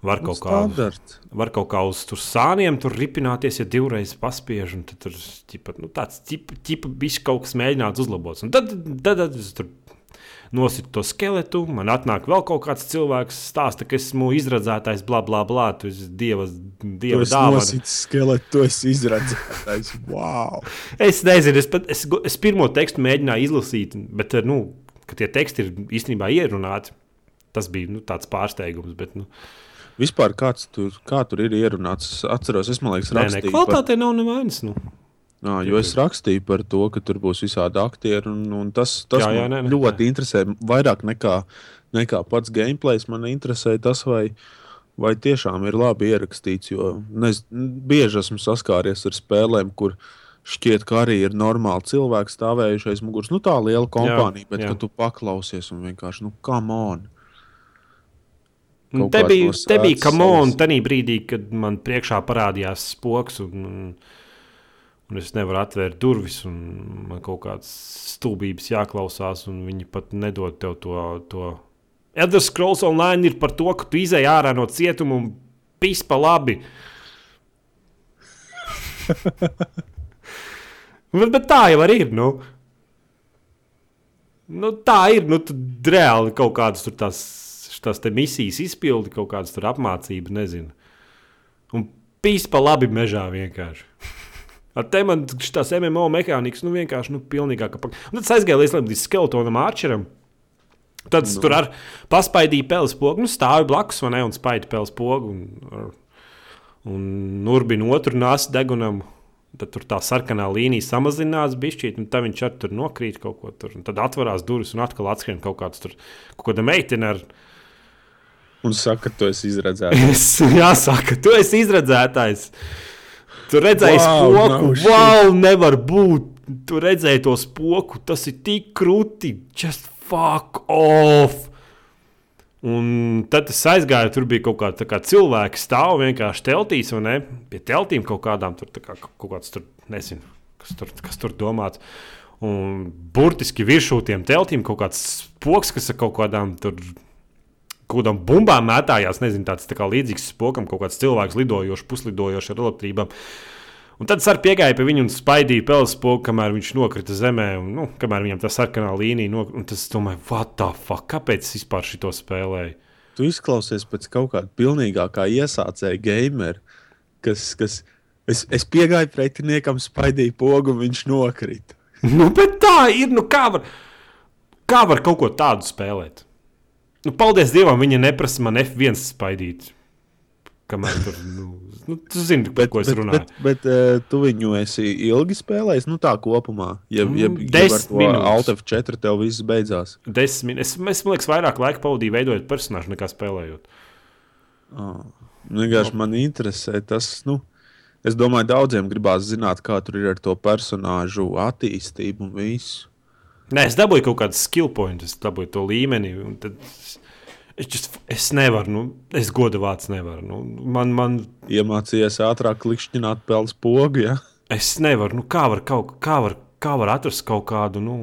var Nu, kaut kā, var kaut kā uz tur sāniem tur ripināties, ja divreiz paspiež, un tad tur ķipa, nu, tāds ķipa bišķi kaut kas mēģināts uzlabots. Un tad, tad, tad es tur nositu to skeletu, man atnāk vēl kaut kāds cilvēks, stāsta, ka esmu izradzētājs, bla, bla, bla. Tu esi dieva, Tu dieva esi dāvana. nosits skeletu, tu esi izradzētais. Wow! Es nezinu, es, pat, es, es pirmo tekstu mēģināju izlasīt, bet nu, ka tie teksti ir īstenībā ierunāti. Tas bija nu, tāds pārsteigums. Bet, nu, Vispār kāds tur, kā tur ir ierunāts? Atceros, es man liekas, nē, nē, rakstīju. par- nav nevainas. Nu. Jā, jo es rakstīju par to, ka tur būs visādi aktieri. Un, un tas tas Jā, jā, nē, nē. ļoti interesē. Vairāk nekā, nekā pats gameplay. Man interesē tas, vai, vai tiešām ir labi ierakstīts. Jo es bieži esmu saskāries ar spēlēm, kur šķiet, ka arī ir normāli cilvēki stāvējušais muguras. Nu, tā liela kompānija, bet jā. tu paklausies un vienkārši, nu, kā man. Te bija, te bija sētas kamon, salas. tajā brīdī, kad man priekšā parādījās spoks, un, un, es nevaru atvērt durvis, un man kaut kādas stulbības jāklausās, un viņi pat nedod tev to. to. Elder Scrolls Online ir par to, ka tu izēj ārā no cietuma un pispa labi. bet, bet tā jau arī ir. Nu. Nu, tā ir. Nu, reāli kaut kādas tur tās, tās misijas izpildi, kaut kādas tur apmācības, nezinu. Un pīspa labi mežā vienkārši. Ar te man šīs MMO mehānikas, nu vienkārši, nu, pilnīgāka. pak- Un tad es aizgāju līdz līdz skeletonam Arčeram. Tad es Nu. tur ar paspaidīju peles pogu, nu, stāvu blakus, vai ne, un spaidu peles pogu. Un, un urbinu otru nāsu degunam. Tad tur tā sarkanā līnija samazinās, bišķīt, un tad viņš ar tur nokrīt kaut ko tur. Tad atverās durvis un atkal atskrien kaut kāds tur, kaut kāda meitene ar Un saka, ka tu esi izradzēts. Es, jāsaka, tu esi izredzētājs. Tu redzēji Wow, spoku, no wow, nevar būt. Tu redzēji to spoku, tas ir tik krūti. Just fuck off. Un tad es aizgāju, tur bija kaut kāda tā kā cilvēka stāv vienkārši teltīs, vai ne? Pie teltīm kaut kādām tur, kā, kaut kāds tur, nezinu, kas tur, kas tur domāts. Un burtiski virsū tiem teltīm kaut kāds spoks, kas ar kaut kādām tur kādām bumbām mētājās. Nezinu, tāds tā kā līdzīgs spokam, kaut kāds cilvēks lidojošs, puslidojošs ar elektrībām. Un tad es arī piegāju pie viņa un spaidīju pelspūku, kamēr viņš nokrita zemē. Un, nu, kamēr viņam tā sarkanā līnija nokrita. Tas, es domāju, what the fuck, kāpēc es vispār šito spēlēju? Tu izklausies pēc kaut kāda pilnīgākā iesācēja gamera, kas, kas es, es piegāju pretiniekam, spaidīju pogu, un viņš nokrita. Nu, bet tā ir. Nu, kā, var, kā var kaut ko tādu spēlēt? Nu, paldies Dievam, viņa neprasa man F1 spaidīt. Kamēr tur, nu, nu tu zini, par ko es bet, runāju. bet, bet uh, tu viņu esi ilgi spēlējis, nu tā kopumā. Ja, ja, Mm, desmit minūtes. Alt F4 tev viss beidzās. Desmit, es, es man liekas, vairāk laika pavadīju veidojot personāžu nekā spēlējot. Oh. Vienkārši man interesē tas, nu, es domāju, daudziem gribās zināt, kā tur ir ar to personāžu attīstību un visu. Nē, es dabūju kaut kādu skill point, es dabūju to līmeni. es, just, es nevaru, nu, es godu vārds nevaru. Nu, man, man, Iemācījies ātrāk klikšķināt pelnu pogu. Ja? es nevaru, nu, kā var, kaut, kā var, kā var atrast kaut kādu nu,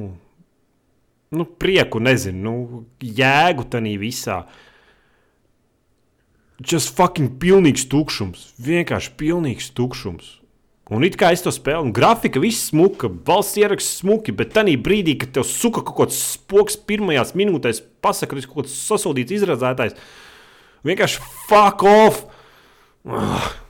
nu, prieku, nezinu, nu, jēgu tajā visā. Just fucking pilnīgs tukšums. Vienkārši pilnīgs tukšums. Un it kā es to spēlēju, un grafika viss smuka, valsts ieraksts smuki, bet tajā brīdī, kad tev suka kaut kāds spoks pirmajās minūtēs, pasaka, ka kaut kāds sasodīts izradzētājs, vienkārši fuck off! Ah.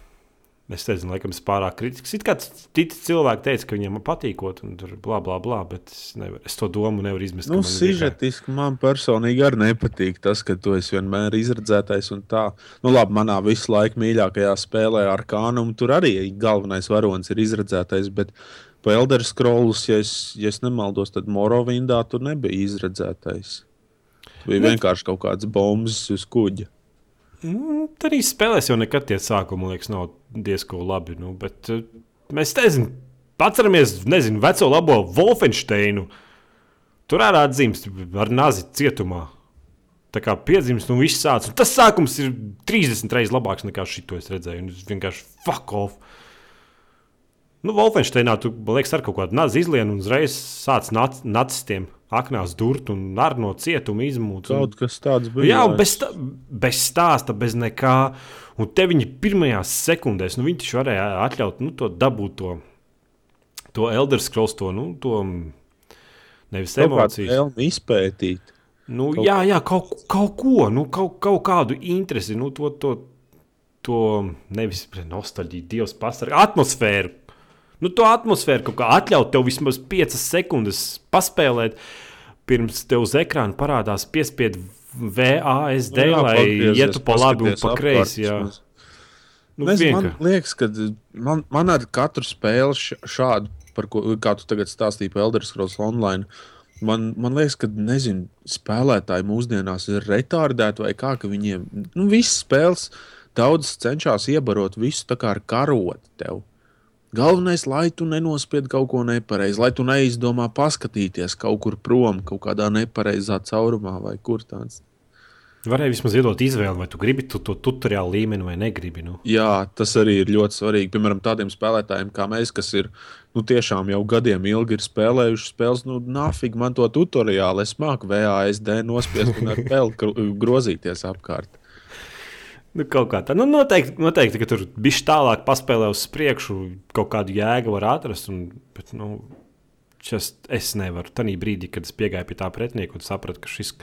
Es nezinu, laikam, es pārāk kritisks. It kā citi cilvēki teica, ka viņiem patīkot, un tur bla bla bla, bet es, nevar, es to domu nevaru izmest. Nu, man sižetiski man personīgi arī nepatīk tas, ka tu esi vienmēr izredzētais un tā. Nu, labi, manā visu laiku mīļākajā spēlē ar kānumu tur arī galvenais varonis ir izredzētais. Bet pa Elder Scrolls, ja es, ja es nemaldos, tad Morovindā tur nebija izredzētais. Tu biji Ne- vienkārši kaut kāds bombas uz kuģa. Mm, Tad arī spēlēs jau nekad tie sākumi, liekas, nav diezgan labi. Nu, bet uh, mēs nezinām, atceramies, nezinu, veco labo Wolfensteinu. Tur arī atzīmes ar nazi cietumā. Tā kā piedzimst, nu viss sācis. Tas sākums ir 30 reizes labāks nekā šito es redzēju. Es vienkārši fuck off. Nu, Wolfensteinā tu, liekas, ar kaut kādu nazi izlienu un uzreiz sāc nac, nacistiem aknās durt un ar no cietuma izmūt. Kaut kas tāds bija. Jā, un bez, tā, bez stāsta, bez nekā. Un te viņi pirmajās sekundēs, nu, viņi taču varēja atļaut nu, to dabūt to, to Elder Scrolls, to, nu, to nevis emocijas. Vēlmi izpētīt. Nu, kaut jā, jā, kaut, kaut ko, nu, kaut, kaut kādu interesi, nu, to, to, to nevis nostalģiju, Dievs pasargā, atmosfēru. Nu, to atmosfēru kaut kā atļaut tev vismaz 5 sekundes paspēlēt, pirms tev uz ekrāna parādās piespiedu VASD, Nu jā, lai ietu pa labi un pa kreisi. Nu, Nes, man liekas, ka man, man ar katru spēli šādu, par ko kā tu tagad stāstīji par Elder Scrolls Online, man, man liekas, ka nezinu, spēlētāji mūsdienās ir retardēti vai kā, ka viņiem nu, visas spēles daudz cenšas iebarot visu tā kā ar karotu tev. Galvenais, lai tu nenospied kaut ko nepareizi, lai tu neizdomā paskatīties kaut kur prom, kaut kādā nepareizā caurumā vai kur tāds. Varēja vismaz iedot izvēli, vai tu gribi to, to tutoriālu līmeni vai negribi. Nu. Jā, tas arī ir ļoti svarīgi. Piemēram, tādiem spēlētājiem kā mēs, kas ir nu, tiešām jau gadiem ilgi spēlējuši spēles, nu, nafig man to tutoriālu. Es māku VASD nospiest un ar vēl grozīties apkārt. Nu, kaut kā tā. Nu, noteikti, noteikti, ka tur bija tālāk, paspēlē uz priekšu, kaut kādu jēgu var atrast. Un, bet, nu, just, es nevaru. Tajā brīdī, kad es piegāju pie tā pretinieka un sapratu, ka šis,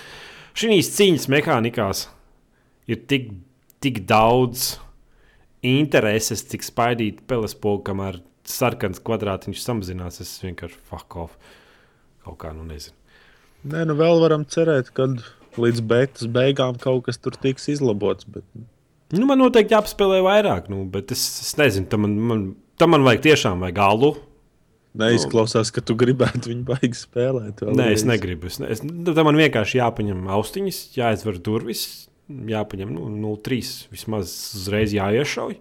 šīs cīņas mehānikās ir tik, tik daudz intereses, cik spaidīt pelespogu, kamēr sarkans kvadrātiņš samazinās. Es vienkārši fuck off. Kaut kā, nu nezinu. Nē, nu vēl varam cerēt, ka līdz beigām kaut kas tur tiks izlabots. Bet... Nu, man noteikti jāpaspēlē vairāk, nu, bet es, es nezinu, tam man, man, tam man vajag tiešām vajag galu. Neizklausās, ka tu gribētu viņu baigi spēlēt. Nē, es negribu. Es, ne, es, nu, tam man vienkārši jāpaņem austiņas, jāizver durvis, jāpaņem nu, 0,3 vismaz uzreiz jāiešauj.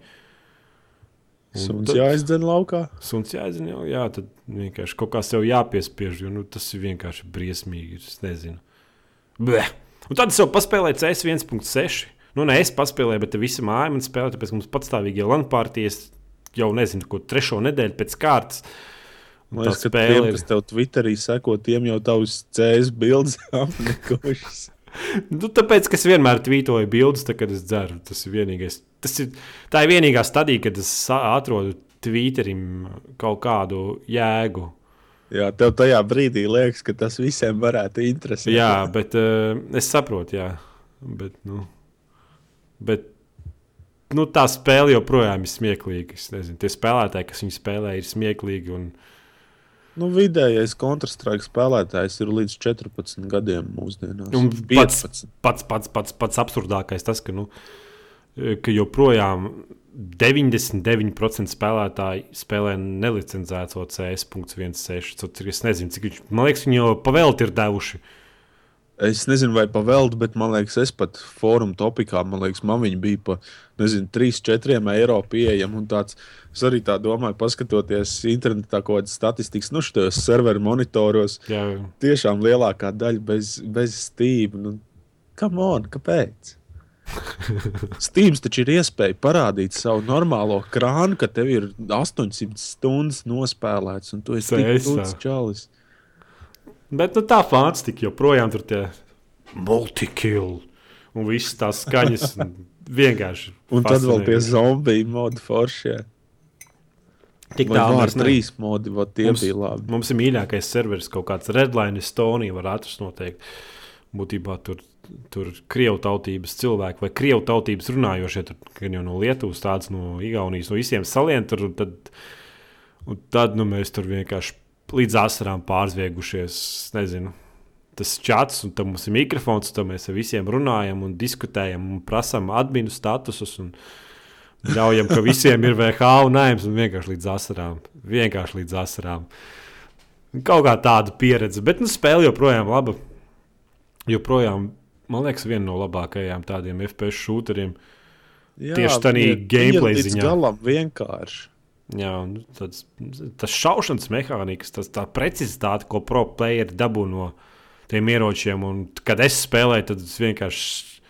Un Suns tad- jāizdzen laukā. Suns jāizdzen, jau, jā, tad vienkārši kaut kā sev jāpiespiež, jo nu, tas ir vienkārši briesmīgi. Es nezinu. Bleh. Un tad es jau paspēlēju CS 1.6. Nu, ne es paspēlēju, bet visa māja man spēlē, tāpēc mums patstāvīgi jau Latvijas jau nezinu, ko trešo nedēļu pēc kārtas. Man liekas, ka tiem, kas tev Twitterī seko, tiem jau tavs CS bildes apmeklējušas. Nu, tāpēc, ka es vienmēr tvītoju bildes, tad, kad es dzeru. Tas ir vienīgais. Tas ir, tā ir vienīgā stadija, kad es atrodu Twitterim kaut kādu jēgu. Jā, tev tajā brīdī liekas, ka tas visiem varētu interesēt. Jā, bet uh, es saprotu, jā. Bet, nu, bet nu, tā spēle joprojām ir smieklīga. Es nezinu, tie spēlētāji, kas viņu spēlē, ir smieklīgi. Un, Nu, vidējais kontrastrāta spēlētājs ir līdz 14 gadiem mūsdienās. un pats, 15. pats, pats, pats, pats absurdākais tas, ka, nu, ka joprojām 99% spēlētāji spēlē nelicenzēto CS.16. Es nezinu, cik viņš man liekas, viņi jau pavēlti ir devuši. Es nezinu, vai pa velti, bet man liekas, es pat fórumā topikā, man liekas, man viņa bija pa nezinu, 3, 4 eiro pieejama. un tāds- Es arī tā domāju, paskatoties internetā kaut kādas statistikas, nu, šajos serveru monitoros, Jā, tiešām lielākā daļa bez, bez Steam. Nu, come on, kāpēc? Steam taču ir iespēja parādīt savu normālo krānu, ka tev ir 800 stundas nospēlēts, un tu esi tik tuds čalis. Bet nu, tā fantastika joprojām tur tie multikill un visas tās skaņas. vienkārši. Un tad vēl tie zombiju modi foršie. Tik tālu ne- trīs modi, vai tie Mums- bija labi. Mums ir mīļākais serveris, kaut kāds Redline, Estonija var atrast noteikti. Būtībā tur, tur krievu tautības cilvēki vai krievu tautības runājošie, tur gan jau no Lietuvas, tāds no Igaunijas, no visiem saliem. Tur, un tad, un tad nu, mēs tur vienkārši līdz asarām pārzviegušies. Nezinu, tas čats, un tam mums ir mikrofons, un mēs ar visiem runājam un diskutējam un prasām adminu statusus. Un, Ļaujam, ka visiem ir VH un nājums, un vienkārši līdz asarām. Vienkārši līdz asarām. Kaut kā tāda pieredze, bet nu, spēle joprojām laba. Joprojām, man liekas, viena no labākajām tādiem FPS šūteriem. Jā, tieši tādā gameplay ziņā. Galam vienkārši. Jā, tāds, tas šaušanas mehānisms, tas tā precizitāte, ko pro playeri dabū no tiem ieročiem. Un, kad es spēlēju, tad es vienkārši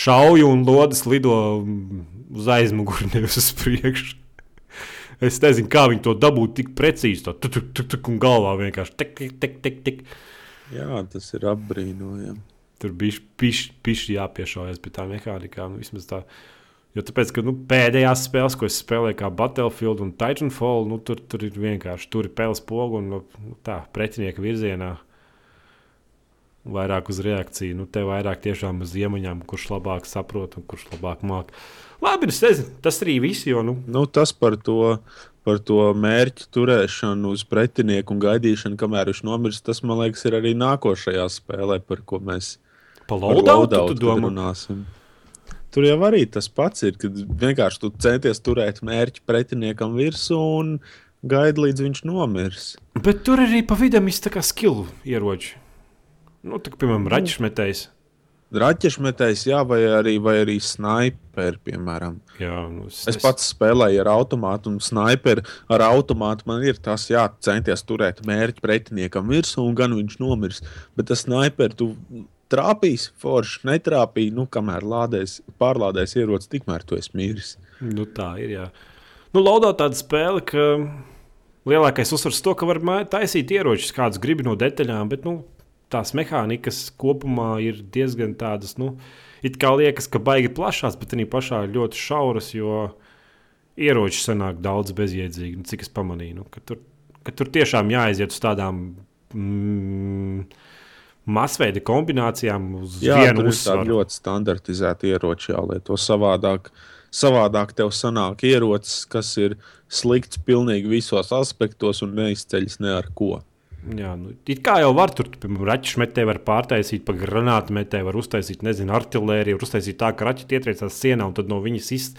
šauju un lodes lido uz aizmuguri, nevis uz priekšu. Es nezinu, kā viņi to dabūtu tik precīzi. Tā tur tur tur un galvā vienkārši tik, tik, tik, tik. Jā, tas ir apbrīnojami. Tur bija pišķi jāpiešaujas pie tā mehānikām. Vismaz tā. Jo tāpēc, ka nu, pēdējās spēles, ko es spēlēju, kā Battlefield un Titanfall, nu, tur, tur ir vienkārši tur ir pēles pogu un nu, tā pretinieka virzienā. Vairāk uz reakciju, nu, te vairāk tiešām uz iemaņām, kurš labāk saprot un kurš labāk māca. Labi, es nezinu, tas arī viss. Jo, nu. Nu, tas par to, par to mērķu turēšanu uz pretinieku un gaidīšanu, kamēr viņš nomirst, tas man liekas, ir arī nākošajā spēlē, par ko mēs runāsim. Tur jau arī tas pats ir, kad vienkārši tu centies turēt mērķi pretiniekam virsū un gaidi, līdz viņš nomirs. Bet tur arī pa vidam izsaka skilu ieroči. Nu, tā, piemēram, Nu. raķešmetējs. Raķešmetējs, jā, vai arī, vai arī sniperi, piemēram. Jā, nu, es, Es pats spēlēju ar automātu, un sniperi ar automātu man ir tas, jā, centies turēt mērķi pretiniekam virsū, un gan viņš nomirs. Bet tas sniperi tu trāpīs, forši netrāpīja, nu, kamēr lādēs, pārlādēs ierocis, tikmēr tu esi miris. Nu, tā ir. Jā. Nu, Laudā tāda spēle, ka lielākais uzsvars to, ka var taisīt ieročus, kādus gribi no detaļām, bet nu, tās mehānikas kopumā ir diezgan tādas, nu, it kā liekas, ka baigi plašās, bet arī pašā ļoti šauras, jo ieroči sanāk daudz bezjēdzīgi, nu, cik es pamanīju. Nu, ka tur, ka tur tiešām jāaiziet uz tādām. Mm, Masveida kombinācijām uz Jā, vienu uzsvaru. ļoti standartizēta ieroča jālieto savādāk. Savādāk tev sanāk ierocis, kas ir slikts pilnīgi visos aspektos un neizceļas ne ar ko. Jā, nu, it kā jau var tur, piemēram, raķešu metēju var pārtaisīt, pa granātu metēju var uztaisīt, nezinu, artēriju, var uztaisīt tā, ka raķeite ietriecās sienā un tad no viņas iz,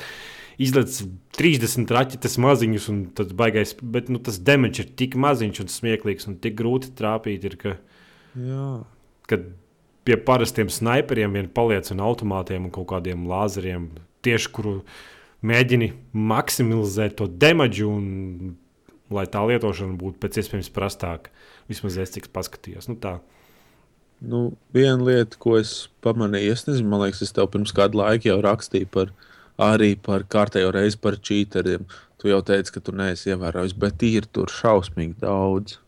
izlaiž 30 raķetes maziņus, un tas baigais, bet nu, tas demons ir tik maziņš un smieklīgs un tik grūti trāpīt, ir, ka, Jā. kad pie parastiem sniperiem vien paliec un automātiem un kaut kādiem lāzeriem, tieši kuru mēģini maksimizēt to demedžu un lai tā lietošana būtu pēc iespējas prastāka. Vismaz es cik paskatījos. Nu, tā. Nu, viena lieta, ko es pamanīju, es nezinu, man liekas, es tev pirms kāda laika jau rakstīju par, arī par kārtējo reizi par čīteriem. Tu jau teici, ka tu neesi ievērojis, bet ir tur šausmīgi daudz.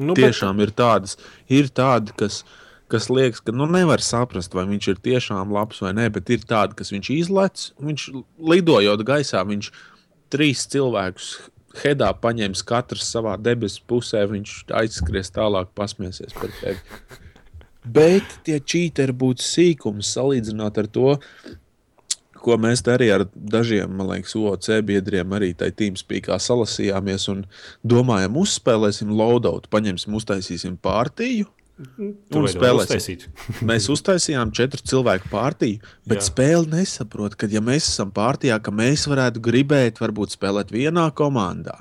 Nu, Tiešām ir tādas, ir tādi, kas, kas liekas, ka nu, nevar saprast, vai viņš ir tiešām labs vai nē, bet ir tādi, kas viņš izlaiž, viņš lidojot gaisā, viņš trīs cilvēkus headā paņems katrs savā debesu pusē, viņš aizskries tālāk, pasmiesies par tevi. Bet tie čīteri būtu sīkums salīdzinot ar to, ko mēs arī ar dažiem, man liekas, OC biedriem arī tajā tīmspīkā salasījāmies un domājam, uzspēlēsim loadout, paņemsim, uztaisīsim pārtīju. tur un vajag spēlēsim. Mēs uztaisījām četru cilvēku pārtīju, bet Jā. Spēle nesaprot, ka, ja mēs esam pārtījā, ka mēs varētu gribēt, varbūt spēlēt vienā komandā.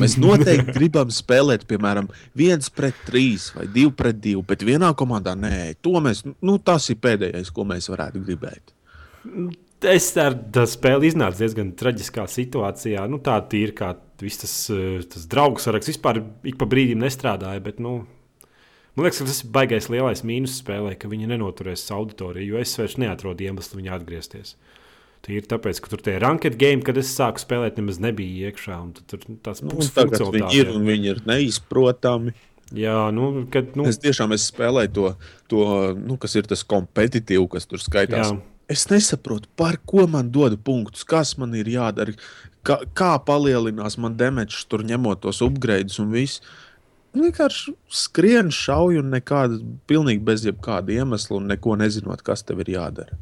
Mēs noteikti gribam spēlēt, piemēram, viens pret trīs vai divi pret divu, bet vienā komandā nē, to mēs, nu, tas ir pēdējais, ko mēs varētu gribēt. Es ar spēli iznācu diezgan traģiskā situācijā. Nu, tā ir kā tas, eh, tas draugu saraksts vispār ik pa brīdim nestrādāja. Bet, nu, man liekas, ka tas ir baisais lielais mīnus spēlē, ka viņi nenoturēs auditoriju, jo es vairs neatrodu iemeslu viņu atgriezties. Tā ir tāpēc, ka tur tie ranked game, kad es sāku spēlēt, nemaz nebija iekšā. Tur tas Nu, viņi ir un viņi ir neizprotami. Jā, nu, kad, nu, Es tiešām es spēlēju to, to nu, kas ir tas kompetitīvs, kas tur skaitās. Jā. Es nesaprotu, par ko man dod punktus, kas man ir jādara, kā, kā palielinās man demečs, tur ņemot tos upgrades un viss. Vienkārši skrien, šauj un nekāda, pilnīgi bez jebkāda iemesla un neko nezinot, kas tev ir jādara.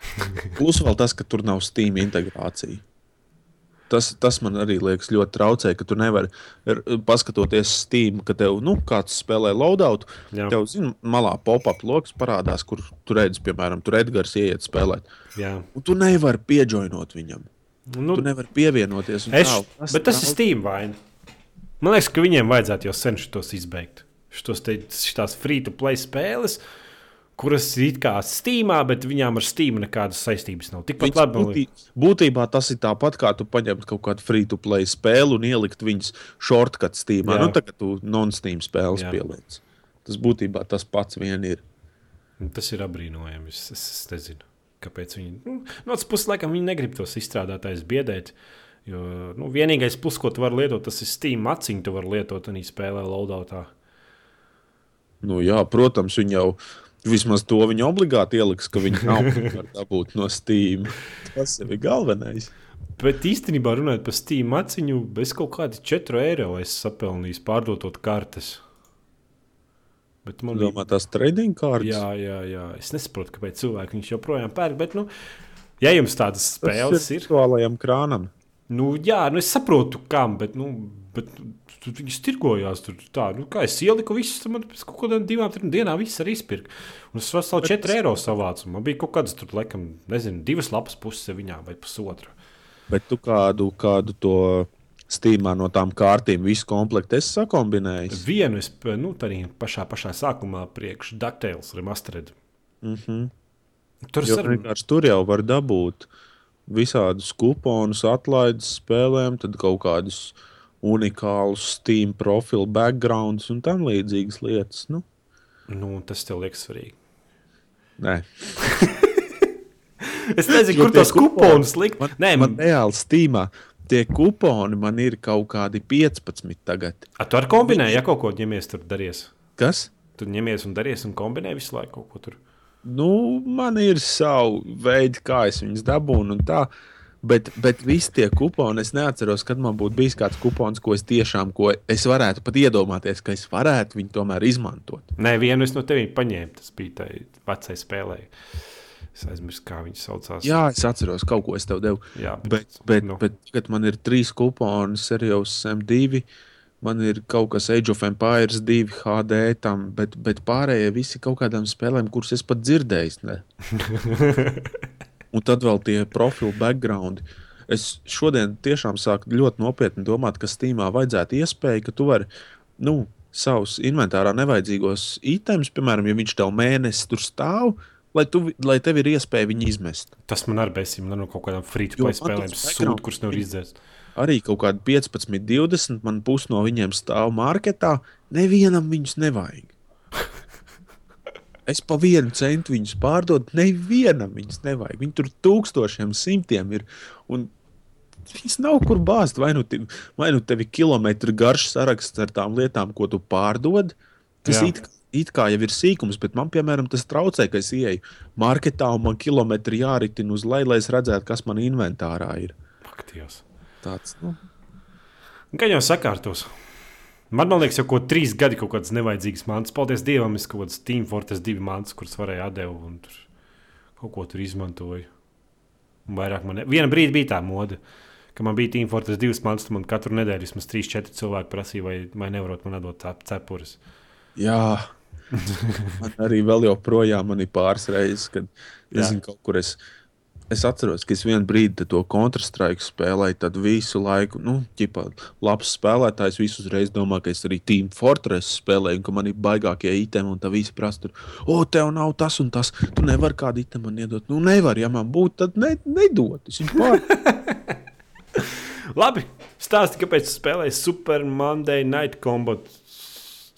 Plus vēl tas, ka tur nav Steam integrācija. Tas, tas man arī liekas ļoti traucē, ka tu nevari r- paskatoties Steam, ka tev, nu, kāds spēlē loadout, Jā. tev, zini, malā pop-up lokus parādās, kur tu redzi, piemēram, tur Edgars ieiet spēlēt. jā. Un tu nevari pieģoinot viņam. Nu, Tu nevari pievienoties. Es, tā, tas bet tas ir trauc- Steam vaina. Man liekas, ka viņiem vajadzētu jau sen šitos izbeigt. Šitos te, šitās free-to-play spēles, kuras ir it kā Steamā, bet viņām ar Steam nekādas saistības nav. Tikpat labi, būtī, būtībā tas ir tāpat, kā tu paņemtu kaut kādu free-to-play spēli un ielikt viņas shortcut Steamā. Jā. Nu, tagad tu non-Steam spēles pieliec. Tas būtībā tas pats vien ir. tas ir apbrīnojami. Es, es, es nezinu, kāpēc viņi. Nu, no otras puses, laikam, viņi negrib tos izstrādātājus biedēt. Jo nu, vienīgais plus, ko tu vari lietot, tas ir Steam maciņu, tu vari lietot arī spēlē loadoutā. Nu, jā, protams, viņi jau vismaz to viņi obligāti ieliks, ka viņi nav dabūt no Steam. Tas ir galvenais. Bet īstenībā runājot par Steam maciņu, bez kaut kāda 4 eiro es sapelnīju pārdotot kartes. Bet man Domā, tās trading kārtas. Jā, jā, jā. Es nesaprotu, kāpēc cilvēki viņš joprojām pērk. Bet, nu, ja jums tādas spēles ir, virtuālajam krānam. nu, jā, nu, es saprotu, kam, bet, nu, bet tur viņas tirgojās. Tur, tā, nu, kā es ieliku visus, tad man pēc kaut kādām divām, trim dienām viss arī izpirka. Un es veselu 4 eiro savācu. Man bija kaut kādas, tur, laikam, nezinu, divas lapas puses viņā vai pusotra. Bet tu kādu, kādu to stīmā no tām kārtīm, visu komplektu esi sakombinējis. Vienu es nu, arī pašā, pašā sākumā priekš DuckTales remastered. Mm -hmm. Tur Jo es vienkārši tur jau var dabūt visādus kuponus, atlaides spēlēm, tad kaut kādus unikālus Steam profilu, backgrounds un tam līdzīgas lietas. Nu, nu, tas tev liekas svarīgi. nē, Es nezinu, kur tie tos kuponus likt. man, Nē, man man, reāli Steamā tie kuponi man ir kaut kādi 15 tagad. A, tu ar kombinēji, ja kaut ko ņemies tur darīs. Kas? Tu ņemies un darīs un kombinē visu laiku kaut ko tur. Nu, man ir savi veidi, kā es viņus dabūnu. un tā, Bet, bet visi tie kuponi, es neatceros, kad man būtu bijis kāds kupons, ko es tiešām, ko es varētu pat iedomāties, ka es varētu viņu tomēr izmantot. Nē, vienu es no tevis paņēmu. Tas bija tai vecai spēlei. Es aizmirsu, kā viņas saucās. Jā, es atceros, kaut ko es tev devu. Jā Bet, bet, nu. bet tagad man ir trīs kuponi, Serijos M2. Man ir kaut kas Age of Empires 2 HD, tam, bet, bet pārējie visi kaut kādām spēlēm, kuras es pat dzirdēju. Un tad vēl tie profilu background. Es šodien tiešām sāku ļoti nopietni domāt, ka Steamā vajadzētu iespēju, ka tu vari nu, savus inventārā nevajadzīgos itemus, piemēram, ja viņš tev mēnesi tur stāv, lai, tu, lai tev ir iespēja viņu izmest. Tas man arī besīm, no kaut kādām man spēlēm sūta, kuras nevar izdzēst. Arī kaut kādi 15, 20, man pusi no viņiem stāv marketā. Nevienam viņus nevajag. Es pa vienu centu viņus pārdodu, nevienam viņus nevajag. Viņi tur tūkstošiem, simtiem ir. Un viņas nav kur bāzt. Vai nu, te, vai nu tev ir kilometru garš saraksts ar tām lietām, ko tu pārdod, Jā. it, it kā jau ir sīkums, bet man, piemēram, tas traucē, ka es ieeju marketā un man kilometri jāritina uz leju, lai es redzētu, kas man inventārā ir. Ak, Dievs. Tāds, nu, Gan jau sakārtos. Man, man liekas, jau ko trīs gadi kaut kādas nevajadzīgas mantas. Paldies Dievam, es kaut kādas Team Fortress divi mantas, kuras varēju atdevu un tur kaut ko tur izmantoju. Un vairāk man, ne... viena brīdi bija tā mode, ka man bija Team Fortress divas mantas, un man katru nedēļu vismaz trīs, četri cilvēki prasīja, vai, vai nevarot man atdot cepures. Jā, man arī vēl joprojām ir pāris reizes, kad nezinu, kaut kur es, es atceros, ka es vienu brīdi to Counter-Strike spēlēju, tad visu laiku, nu, ķipā, labs spēlētājs, visus reizes domā, ka es arī Team Fortress spēlēju, un ka man ir baigākie itemi, un tā visi prasa, o, tev nav tas un tas, tu nevari kādu itemu man iedot. Nu, nevar, ja man būtu, tad ne, nedot. Es viņu pār... Labi, stāsti, kāpēc spēlēji Super Monday Night Combat.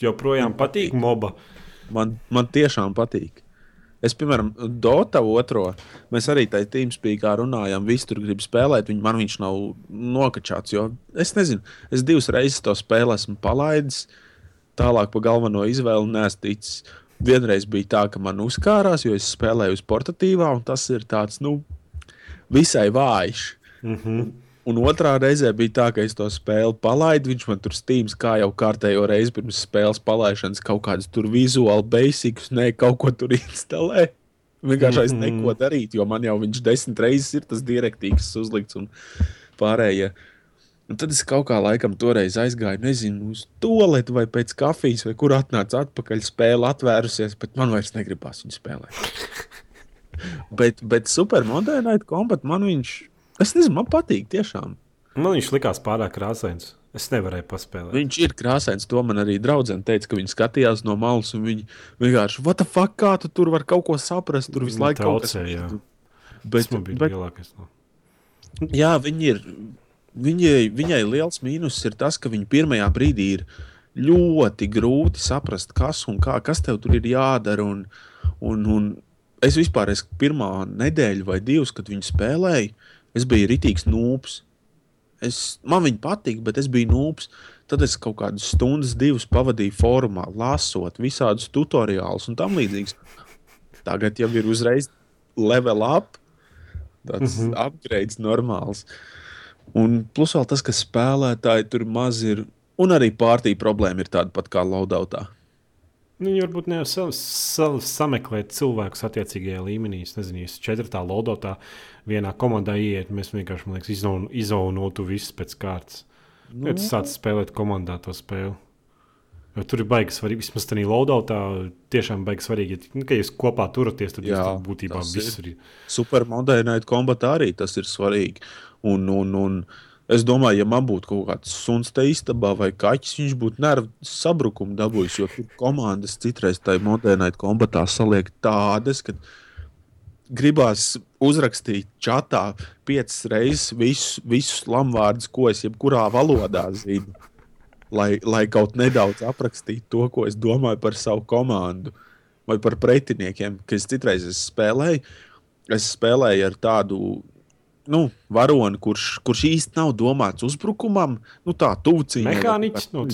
Joprojām patīk moba. Man, man tiešām patīk. Es, piemēram, Dota otro, mēs arī tajā tīmspīkā runājām, visi tur grib spēlēt, viņ, man viņš nav nokačāts, jo es nezinu, es divas reizes to spēli esmu palaidis, tālāk pa galveno izvēli neesmu ticis. Vienreiz bija tā, ka man uzkārās, jo es spēlēju uz portatīvā, un tas ir tāds, nu, visai vājš. Mm -hmm. Un otrā reizē bija tā, ka es to spēli palaidu. Viņš man tur stīms, kā jau kārtējo reizi pirms spēles palaišanas, kaut kādas tur vizuāli basics, ne kaut ko tur instalē. Vienkārši es Mhm. neko darīt, jo man jau viņš desmit reizes ir tas direktīvs uzlikts un pārējie. Un tad es kaut kā laikam toreiz aizgāju, nezinu, uz to vai pēc kafijas, vai kur atnāca atpakaļ spēle atvērusies, bet man vairs negribās viņu spēlēt. bet, bet supermodernāta kombat man viņš, es nezinu, man patīk tiešām. Man viņš likās pārāk krāsains. Es nevarēju paspēlēt. Viņš ir krāsains. To man arī draudzene teica, ka viņi skatījās no malas un viņi vienkārši, what the fuck, kā tu tur vari kaut ko saprast? Tur visu Nu, laiku kaut kas ir. Bet, tas man bija bet, lielākais. No. jā, viņi ir. Viņai, viņai liels mīnus ir tas, ka viņa pirmajā brīdī ir ļoti grūti saprast, kas un kā, kas tev tur ir jādara. Un, un, un es vispār, es pirmā nedēļa vai divas, kad viņi spēlēja, es biju ritīgs nūps. Es, man viņa patīk, bet es biju nūps. Tad es kaut kādas stundas, divas pavadīju formā, lasot visādus tutoriālus un tam līdzīgus. Tagad jau ir uzreiz level up, tāds mm -hmm. upgrades normāls. Un plus vēl tas, ka spēlētāji tur maz ir, un arī pārtīk problēma ir tāda pat kā laudautā. Nu, viņi varbūt nevar sa sa sameklēt cilvēkus attiecīgajā līmenī. Es nezinu, ja četrtā lodotā vienā komandā iet, mēs vienkārši liekas, izaunotu visus pēc kārtas. Nu. Ja tu sāc spēlēt komandā to spēli. Jo tur ir baigi svarīgi. Vismaz tādā loadoutā tiešām baigi svarīgi. Ja, nu, ka jūs kopā turaties, tad Jā, jūs būtībā visur ir. Supermodernā kombatā arī tas ir svarīgi. Un, un, un, Es domāju, ja man būtu kaut kāds suns te istabā vai kaķis, viņš būtu nervu sabrukumu dabūjis. Jo komandas citreiz tajā modernā kombatā saliek tādas, ka gribās uzrakstīt čatā piecas reizes visus, visus lamvārdus, ko es jebkurā valodā zinu. Lai, lai kaut nedaudz aprakstītu to, ko es domāju par savu komandu vai par pretiniekiem, kas citreiz es spēlēju. Es spēlēju ar tādu nu, varoni, kurš, kurš īsti nav domāts uzbrukumam, nu tā tuvuciņā. Mehāniķis. Nu,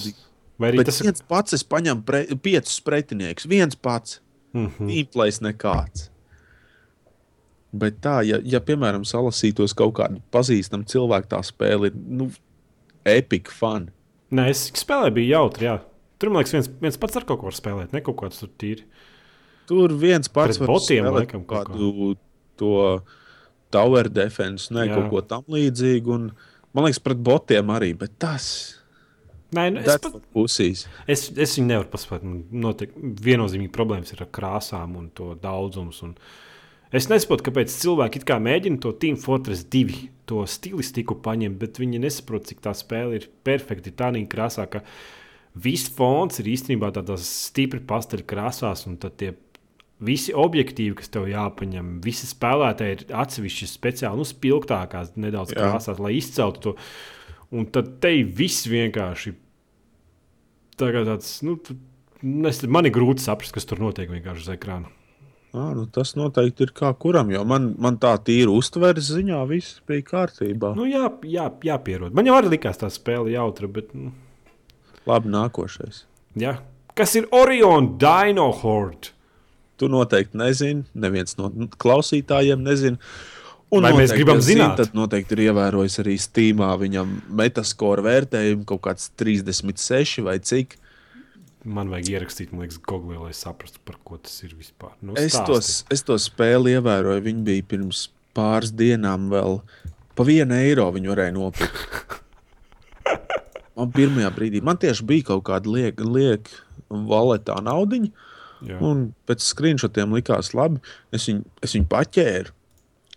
vai arī Bet tas ir viens pats, es paņemu pre, piecus pretiniekus, viens pats. Mm -hmm. Īplais nekāds. Bet tā, ja, ja piemēram, salasītos kaut kādu pazīstamu cilvēku, tā spēle ir nu, epic fun. Nē, es spēlēju, bija jautri. Jā. Tur, man liekas, viens, viens pats ar kaut ko spēlēt, ne kaut kāds tur tīri. Tur viens pats ar botiem, laikam, kādu to tower defense, ne Jā. kaut ko tamlīdzīgu. Un, man liekas, pret botiem arī, bet tas. Nē, nu, es, pat, pusīs. es, es viņu nevaru paspēt. Noteikti viennozīmīgi problēmas ir ar krāsām un to daudzumu. Un es nesaprotu, kāpēc cilvēki mēģina to Team Fortress 2 to stilistiku paņemt, bet viņi nesaprot, cik tā spēle ir perfekti tādā krāsā, ka viss fons ir īstenībā tādās stipri pasteļu krāsās, un tad tie visi objektīvi, kas tev jāpaņem, visi spēlētāji ir atsevišķi speciāli, nu, spilgtākās, nedaudz Jā. krāsās, lai izceltu to. Un tad te viss vienkārši tāds, nu, es, man ir grūti saprast, kas tur notiek vienkārši uz ekrāna. À, nu tas noteikti ir kā kuram, jo man, man tā tīra uztveres ziņā viss bija kārtībā. Nu, jā, jā, jāpierod. Man jau arī likās tā spēle jautra, bet. Nu... Labi, nākošais. Jā. Kas ir Orion Dino Horde? Tu noteikti nezini, neviens no klausītājiem nezina. Un Vai mēs gribam zināt? Zin, tad noteikti ir ievērojis arī Steamā viņam metaskora vērtējumu kaut kāds 36 vai cik. Man vajag ierakstīt, man liekas, Google, lai saprastu, par ko tas ir vispār. Nu, es, tos, es to spēli ievēroju. Viņi bija pirms pāris dienām vēl pa vienu eiro viņi varēja nopirkt. man pirmajā brīdī, man tieši bija kaut kāda lieka, lieka valetā naudiņa. Pēc screenshotiem likās labi. Es viņu, es viņu paķēru.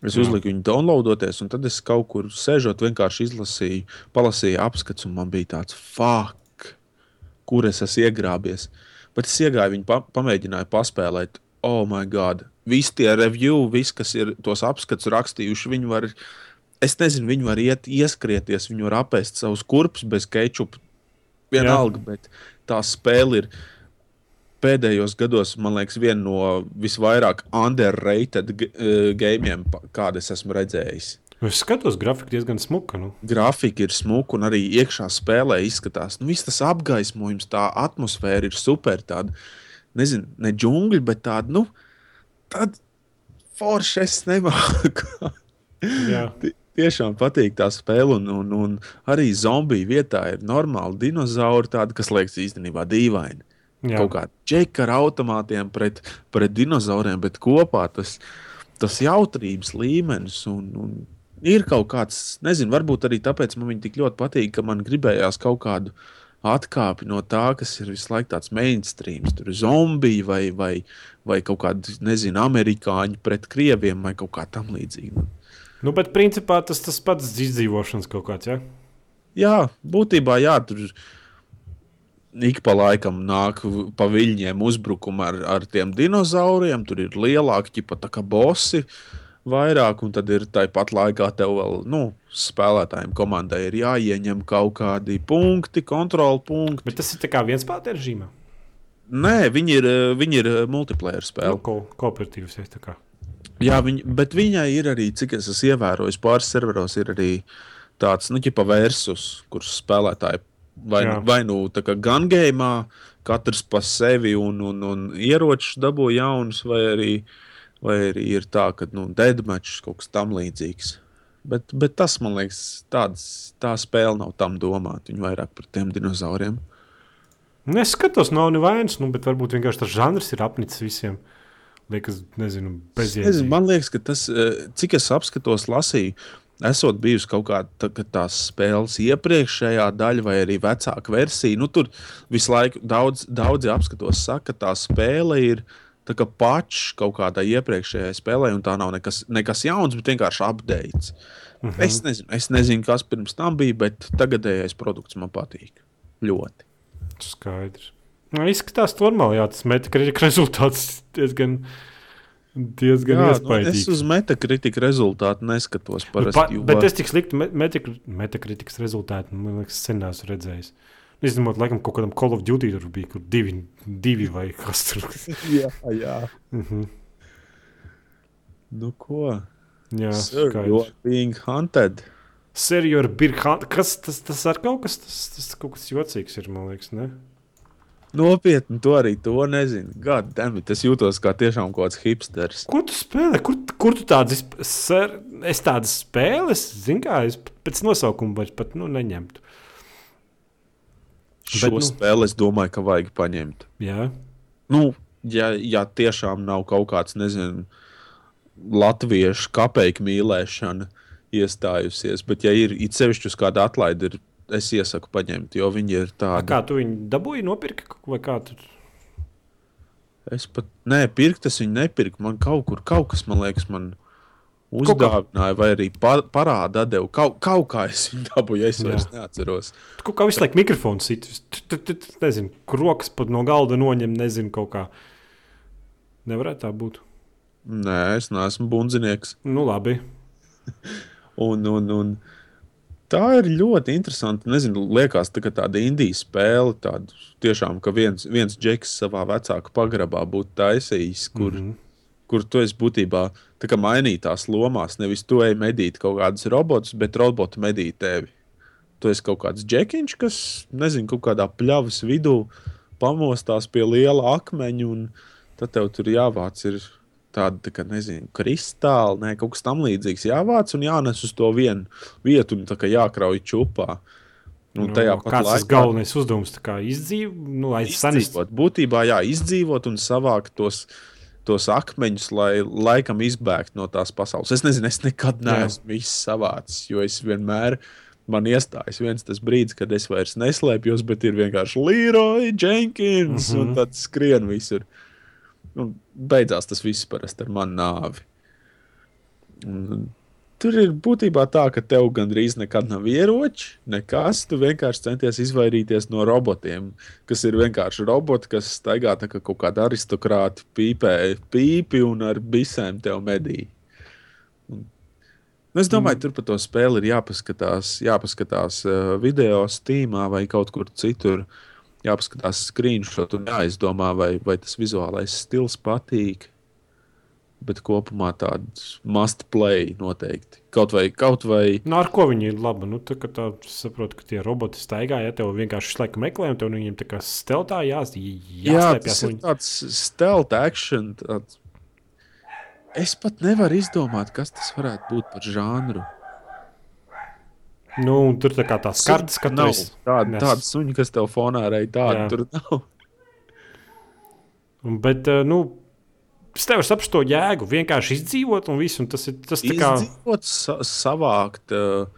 Es Jā. uzliku viņu downloadoties, un tad es kaut kur sēžot, vienkārši izlasīju, palasīju apskats, un man bija tāds fuck, kur es esmu iegrābies. Bet es iegāju viņu, pa, pamēģināju paspēlēt. Oh, my God! Visi tie review, visi, kas ir tos apskats rakstījuši, viņi var, es nezinu, viņi var iet, ieskrieties, viņi var apēst savus kurpus bez kečupa. Vienalga, Jā. bet tā spēle ir pēdējos gados, man liekas, viena no visvairāk underrated uh, gamiem, kādas esmu redzējis. Es skatos, grafika diezgan smuka. Nu. Grafika ir smuka, un arī iekšā spēlē izskatās. Nu, viss tas apgaismojums, tā atmosfēra ir super. Tāda, nezinu, ne džungļi, bet tāda, nu, tāda forša es nemāku. Tiešām patīk tā spēle, un, un, un arī zombiju vietā ir normāli dinozauri, tādi, kas liekas īstenībā dīvaini. Jā. kaut kāda čeka ar automātiem pret, pret dinozauriem, bet kopā tas, tas jautrības līmenis un, un ir kaut kāds, nezinu, varbūt arī tāpēc man viņi tik ļoti patīk, ka man gribējās kaut kādu atkāpi no tā, kas ir visu laiku tāds mainstream. Tur ir zombiji vai, vai, vai kaut kādi, nezinu, amerikāņi pret krieviem vai kaut kā tam līdzīga. Nu, bet principā tas tas pats izdzīvošanas kaut kāds, ja? Jā, būtībā jā, tur ir ik pa laikam nāk pa viļņiem uzbrukumi ar, ar tiem dinozauriem. Tur ir lielāki, pat kā bosi. Vairāk, un tad ir tāpat laikā tev vēl, nu, spēlētājiem komandai ir jāieņem kaut kādi punkti, kontroli punkti. Bet tas ir kā viens spēlētāju režīmā? Nē, viņi ir, viņi ir multiplayer spēle. Nu, ko, kooperatīvs, ja tā kā. Jā, viņi, bet viņai ir arī, cik es esmu ievērojis, pāris serveros ir arī tāds, nu, ķipa versus, kurš spēlētāji vai, Jā. vai nu tā kā gan gājumā, katrs pa sevi un, un, un ieročus dabū jaunus, vai arī, vai arī ir tā, ka nu, deadmatch kaut kas tam līdzīgs. Bet, bet tas, man liekas, tāds, tā spēle nav tam domāta. Viņa vairāk par tiem dinozauriem. Nu, Es skatos, nav nevainas, nu, bet varbūt vienkārši tas žanrs ir apnicis visiem. Liekas, nezinu, bezjēdzīgi. Man liekas, ka tas, eh, cik es apskatos, lasīju, esot bijusi kaut kāda tā, ka tās spēles iepriekšējā daļa, vai arī vecāka versija. Nu, tur visu laiku daudz, daudzi apskatos, saka, ka tā spēle ir tā kā pašs kaut kādai iepriekšējai spēlē, un tā nav nekas, nekas jauns, bet vienkārši updates. Mm -hmm. es, nezinu, es nezinu, kas pirms tam bija, bet tagadējais produkts man patīk. Ļoti. Skaidrs. Nu, izskatās normāli, jā, tas metakritika rezultāts diezgan, diezgan Jā, nu, es uz metakritiku rezultātu neskatos. Nu, Parasti, pa, jo- bet es tik sliktu me- metakri- metakritikas rezultātu, nu, man liekas, sen neesmu redzējis. Nu, Izņemot, laikam, kaut kādam Call of Duty tur bija, kur divi, divi vai kas tur. jā, jā. Mhm. Nu, ko? Jā, Sir, you skaidrs. are being hunted. Serjor Birkhan, kas tas, tas ar kaut kas, tas, tas kaut kas jocīgs ir, man liekas, ne? Nopietni, to arī to nezinu. It, es jūtos kā tiešām kaut kāds hipsters. Ko tu spēlē? Kur, kur tu tādas, ser, es tādas spēles, zinu, kā es pēc nosaukuma vairs pat, nu, neņemtu. Šo nu- nu, spēli es domāju, ka vajag paņemt. Jā, Nu, ja, ja tiešām nav kaut kāds, nezinu, latviešu kapeiku mīlēšana iestājusies, bet ja ir it sevišķi uz kādu atlaidi, ir, es iesaku paņemt, jo viņi ir A, tādi. kā tu viņu dabūji, nopirki vai kā tu? Es pat, nē, pirkt es viņu nepirku. Man kaut kur, kaut kas, man liekas, man uzdāvināja, vai arī pa, parāda devu. Kaut, kaut kā es viņu dabūju, es Jā. vairs neatceros. Tu kaut kā visu laiku mikrofonu sit, tu, tu, tu, nezinu, kur rokas pat no galda noņem, nezinu, kaut kā. Nevarētu tā būt. Nē, es neesmu bundzinieks. Nu, labi. Un, un, un tā ir ļoti interesanti. Nezinu, liekas, tā, tāda indijas spēle, tāda tiešām, ka viens, viens džeks savā vecāku pagrabā būtu taisījis, kur, mm. -hmm. kur tu esi būtībā mainītās lomās. Nevis tu ej medīt kaut kādus robotus, bet roboti medī tevi. Tu esi kaut kāds džekiņš, kas, nezinu, kaut kādā pļavas vidū pamostās pie liela akmeņa, un tad tev tur jāvāc ir tāda, tā kā, nezinu, kristāli, ne, kaut kas tam līdzīgs jāvāc un jānes uz to vienu vietu, un jākrauj čupā. Un Nu, pat kāds laikā galvenais uzdevums? Izdzīvot, nu, izdzīvot. Būtībā jā, izdzīvot un savākt tos, tos akmeņus, lai laikam izbēgtu no tās pasaules. Es nezinu, es nekad neesmu savācis, jo es vienmēr. Man iestājas viens tas brīdis, kad es vairs neslēpjos, bet ir vienkārši Leroy Jenkins mm -hmm. un Mhm. tad skrien visur. Un beidzās tas viss parasti ar manu nāvi. Un, Tur ir būtībā tā, ka tev gandrīz nekad nav ieroči, nekas. Tu vienkārši centies izvairīties no robotiem, kas ir vienkārši roboti, kas staigā tā kā kaut kāda aristokrāta, pīpē pīpi un ar bisēm tev medī. Un, nu, es domāju, mm. tur par to spēli ir jāpaskatās, jāpaskatās uh, video stīmā vai kaut kur citur. Jāpaskatās screenshot un jāizdomā, vai, vai tas vizuālais stils patīk. Bet kopumā tāds must play noteikti. Kaut vai, kaut vai Nu, ar ko viņi ir labi? Nu, tā, tā, saprotu, ka tie roboti staigā, ja tev vienkārši laiku meklē, un tev nu viņiem tā kā steltā jās, Jā, jāslēpjas. tas ir tāds stealth action. Tāds... Es pat nevaru izdomāt, kas tas varētu būt par žanru. Nu, tur tā kā tās kartes, ka nav tāda, tāda suņa, kas tev fonā arī tāda Jā. tur nav. Bet, eh, nu, es tev saprotu to jēgu. Vienkārši izdzīvot, un viss, un tas ir tas tā kā. Izdzīvot, sa savākt, uh,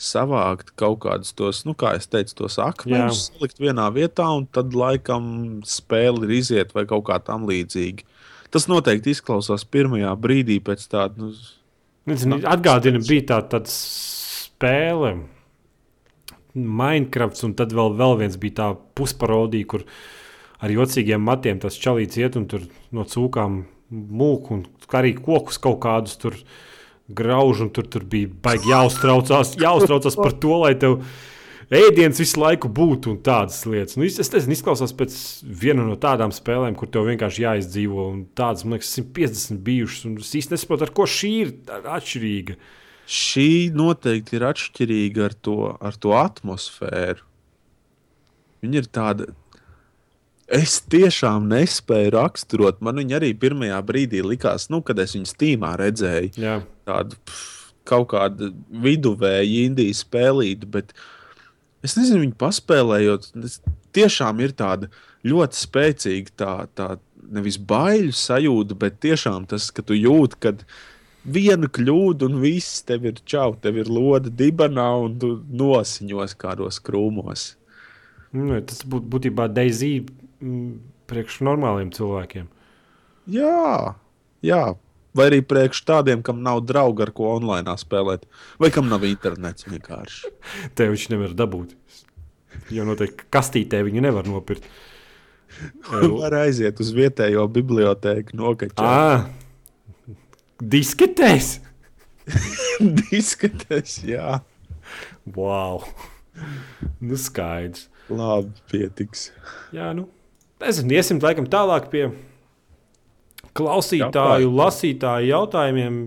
savākt kaut kādus tos, nu, kā es teicu, tos akmeņus, salikt vienā vietā, un tad laikam spēle ir iziet vai kaut kā tam līdzīga. Tas noteikti izklausās pirmajā brīdī pēc tāda. Nu, atgādina, bija tā, tāda spēle, Minecraft, un tad vēl, vēl viens bija tā pusparodija, kur ar jocīgiem matiem tas čalīts iet un tur no cūkām mūk, un arī kokus kaut kādus tur grauž, un tur, tur bija baigi jāuztraucās, jāuztraucās par to, lai tev ēdiens visu laiku būtu un tādas lietas. Nu, es nezinu, izklausās pēc viena no tādām spēlēm, kur tev vienkārši jāizdzīvo, un tādas, man liekas, 150 bijušas, un es īsti nesaprotu, ar ko šī ir atšķirīga. Šī noteikti ir atšķirīga ar to, ar to atmosfēru. Viņa ir tāda. Es tiešām nespēju raksturot. Man viņa arī pirmajā brīdī likās, nu, kad es viņu stīmā redzēju, Jā. tādu pff, kaut kādu viduvēju indiju spēlīti, bet es nezinu, viņu paspēlējot. Tiešām ir tāda ļoti spēcīga tā, tā nevis baiļu sajūta, bet tiešām tas, ka tu jūti, ka viena kļūda un viss tev ir čau, tev ir lode dibenā un tu nosiņos kādos krūmos. Nu, tas būtu būtībā Daisy mm, priekš normāliem cilvēkiem. Jā, jā. Vai arī priekš tādiem, kam nav draugu, ar ko online spēlēt, vai kam nav internets vienkārši. Te viņš nevar dabūt. Jo noteikti kastītē viņu nevar nopirkt. Var aiziet uz vietējo bibliotēku, nokačāt. Disketēs! Diskutēs, jā. Wow! Nu, skaidrs. Labi, pietiks. Jā, nu. Nezinu, iesim laikam tālāk pie klausītāju, lasītāju jautājumiem.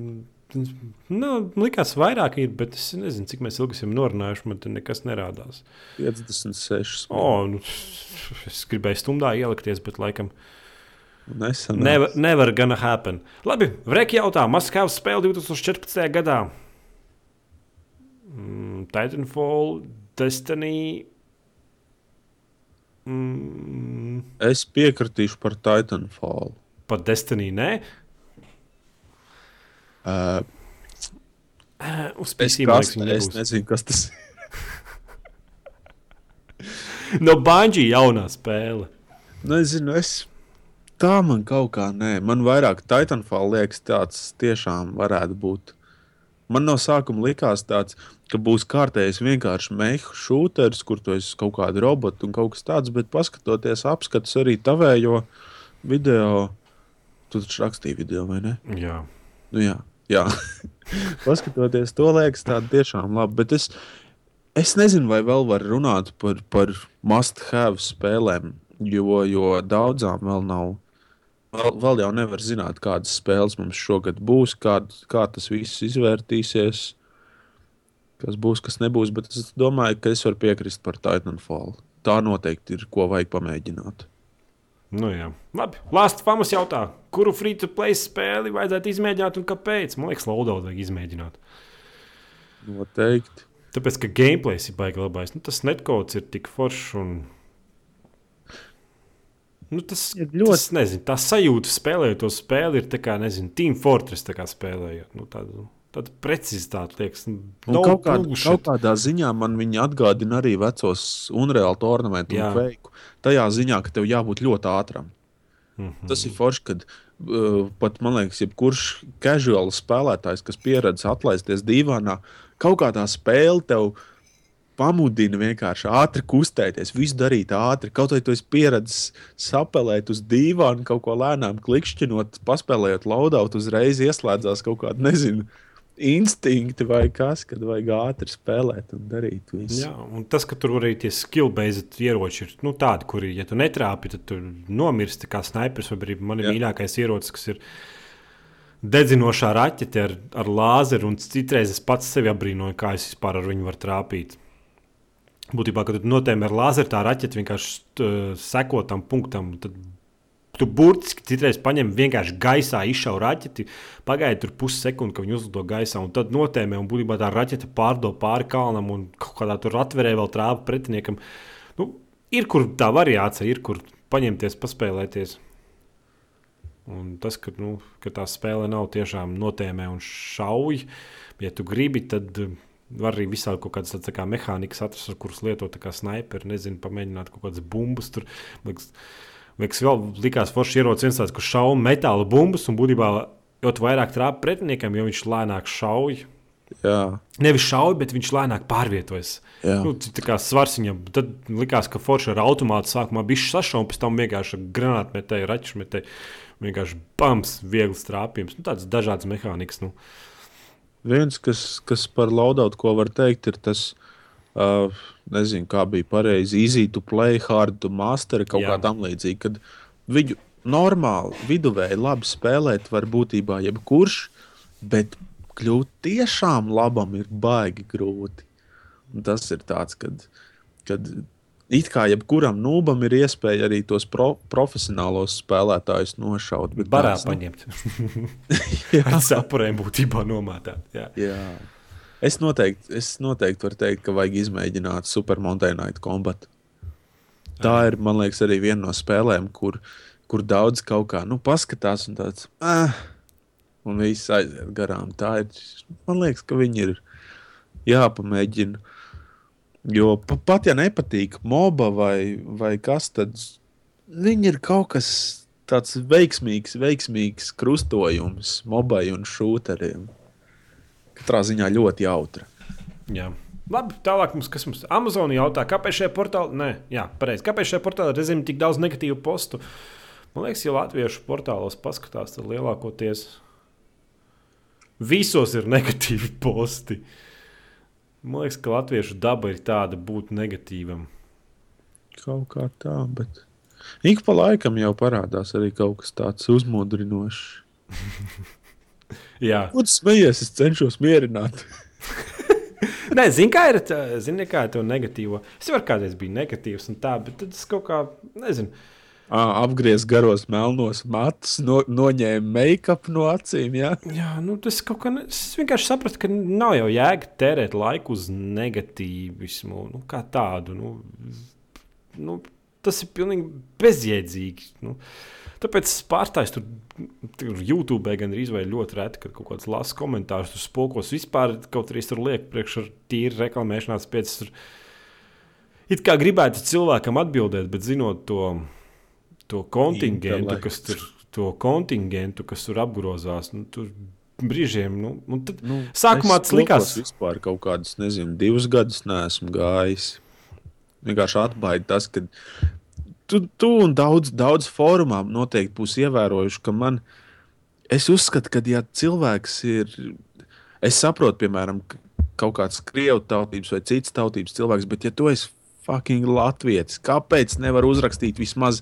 Nu, likās, vairāk ir, bet es nezinu, cik mēs ilgi esam norunājuši. Man te nekas nerādās. 56. O, nu, es gribēju stundā ielikties, bet laikam Nesen. nevar, nevar gana happen. Labi, Vreki jautā, Maskavas spēle 2014. gadā. Mm, Titanfall, Destiny. Mm, Es piekritīšu par Titanfall. par Destiny nē. Uh, Uz es, PC kas, liekas, viņa es nezinu, kas tas ir. No Banģī jaunā spēle. Nezinu, es. Tā man kaut kā nē. Man vairāk Titanfall liekas, tāds tiešām varētu būt. Man no sākuma likās tāds, ka būs kārtējs vienkārši mehu šūteris, kur tu esi kaut kāda robota un kaut kas tāds, bet paskatoties apskatus arī tavējo video, tu taču rakstīji video, vai ne? Jā. Nu, jā, jā. paskatoties to liekas, tā tiešām labi. Bet es, es nezinu, vai vēl var runāt par, par must-have spēlēm, jo, jo daudzām vēl nav. Vēl, vēl jau nevar zināt, kādas spēles mums šogad būs, kā, kā tas viss izvērtīsies. Kas būs, kas nebūs. Bet es domāju, ka es varu piekrist par Titanfall. Tā noteikti ir ko vajag pamēģināt. Nu, jā. Labi. Lāsts Famas jautā, kuru free-to-play spēli vajadzētu izmēģināt un kāpēc? Man liekas, Laudaut vajag izmēģināt. Noteikti. Tāpēc, ka gameplays ir baigi labais. Nu, tas netkods ir tik foršs un. Nu, tas Ir ļoti. Tas, nezinu, tā sajūta spēlējot to spēli ir tā kā, nezinu, Team Fortress tā kā spēlējot. Nu, tāda, tāda precizitāte, liekas, nu, Un no kaut, kād, kaut kādā ziņā man viņa atgādina arī vecos Unreal tournamentu un veiku. Tajā ziņā, ka tev jābūt ļoti ātram. Mhm. Tas ir forši, kad uh, pat, man liekas, jebkurš casual spēlētājs, kas pieredzējis atlaisties dīvainā, kaut kādā spēlē tev pamudina vienkārši ātri kustēties, visu darīt ātri. Kaut vai tu esi pieredzējis sapelēt uz dīvainu, kaut ko lēnām klikšķinot, paspēlējot laudaut, uzreiz ieslēdzās kaut kāda, nezinu, instinkti vai kas, kad vajag ātri spēlēt un darīt visu. Jā, un tas, ka tur arī tie skill-based ieroči ir nu, tādi, kuri, ja tu netrāpi, tad tu nomirsti kā snipers. Vai arī man ir mīļākais ierocis, kas ir dedzinošā raķete ar, ar lāzeru, un citreiz es pats sevi apbrīnoju, kā es vispār ar viņu varu trāpīt. Būtībā, kad notēmi ar lāzeru, tā raķete vienkārši uh, seko tam punktam. Tad tu burtiski citreiz paņem vienkārši gaisā, izšauj raķeti, pagaidi tur pussekundi, ka viņi uzlido gaisā, un tad notēmē, un būtībā tā raķete pārdo pāri kalnam, un kaut kādā tur atverē vēl trāpa pretiniekam. Nu, ir kur tā variācija, ir kur paņemties, paspēlēties. Un tas, ka, nu, ka tā spēle nav tiešām notēmē un šauj, ja tu gribi, tad eh, var arī visādi kaut kādas tā kā mehānikas atrast, kuras lietot kā sniperi, nezinu, pamēģināt kaut kādas bumbas. Tur, liekas, liekas, vēl likās forši ierocis viens tāds, kurš šauja metāla bumbas, un būtībā, jo tu vairāk trāpi pretiniekam, jo viņš lēnāk šauj. Jā, Nevis šauj, bet viņš lēnāk pārvietojas. jā. Nu, tā kā svars viņam, tad likās, ka forši ar automātu sākumā bija sašauts, pēc tam vienkārši ar granātmetēju, raķešmetēju, vienkārši bams, viegls trāpījums. Nu, tāds dažāds mehānisms. Nu. Viens, kas, kas par laudautu, ko var teikt, ir tas, uh, nezinu, kā bija pareizi, easy to play, hard to master, kaut Jā. kā tam līdzīga. Kad viņu normāli, viduvēji labi spēlēt var būtībā jebkurš, bet kļūt tiešām labam ir baigi grūti. Un tas ir tāds, kad, kad it kā jebkuram nūbam ir iespēja arī tos pro, profesionālos spēlētājus nošaut. bet Barā tāds, nu, paņemt. Ar sapurēm būtībā nomātāt. Jā. Jā. Es noteikti, es noteikti varu teikt, ka vajag izmēģināt Super Mountain Night Combat. Tā ir, man liekas, arī viena no spēlēm, kur, kur daudz kaut kā nu, paskatās un tāds ah, - un viss aiziet garām. Tā ir, man liekas, ka viņi ir jāpamēģina. Jo pa- pat ja nepatīk moba vai, vai kas, tad viņi ir kaut kas tāds veiksmīgs, veiksmīgs krustojums mobai un šūteriem. Katrā ziņā ļoti jautra. Jā. Labi, tālāk mums, kas mums Amazonī jautā, kāpēc šajā portālā, nē, jā, pareizi, kāpēc šajā portālā reizēm tik daudz negatīvu postu? Man liekas, ja latviešu portālos paskatās, tad lielākoties visos ir negatīvi posti. Man liekas, ka latviešu daba ir tāda būt negatīvam. Kaut kā tā, bet ik pa laikam jau parādās arī kaut kas tāds uzmundrinošs. Jā, Ko tu smejies? Es cenšos mierināt. Nē, zini, kā ir tā- zini, kā ir to negatīvo. Es jau kādreiz biju negatīvs un tā, bet tad es kaut kā, nezinu, apgriez garos melnos matus, no, noņēma make-up no acīm. Ja? Jā, nu, tas kaut kā. ne- Es vienkārši sapratu, ka nav jau jēga tērēt laiku uz negatīvismu, nu, kā tādu. Nu, nu, tas ir pilnīgi bezjēdzīgi. Nu. Tāpēc es pārstāju tur, tur YouTube gan arī ļoti reti, kad kaut kāds lasu komentārus, tur spokos vispār, kaut arī tur lieku priekšā ar tīru reklamēšanās pēc. It kā gribētu cilvēkam atbildēt, bet zinot to, to kontingentu, kas tur, to kontingentu, kas tur apgrozās, nu, tur brīžiem. Nu, un tad, Nu, Sākumā es tas likās- spokos Vispār kaut kādus, nezinu, divus gadus neesmu gājis. Vienkārši atbaidīt tas, ka tu, tu un daudz, daudz fórumā noteikti būs ievērojuši, ka man, es uzskatu, ka ja cilvēks ir, es saprotu, piemēram, ka kaut kāds krievu tautības vai citas tautības cilvēks, bet ja tu esi fucking latvietis, kāpēc nevar uzrakstīt vismaz,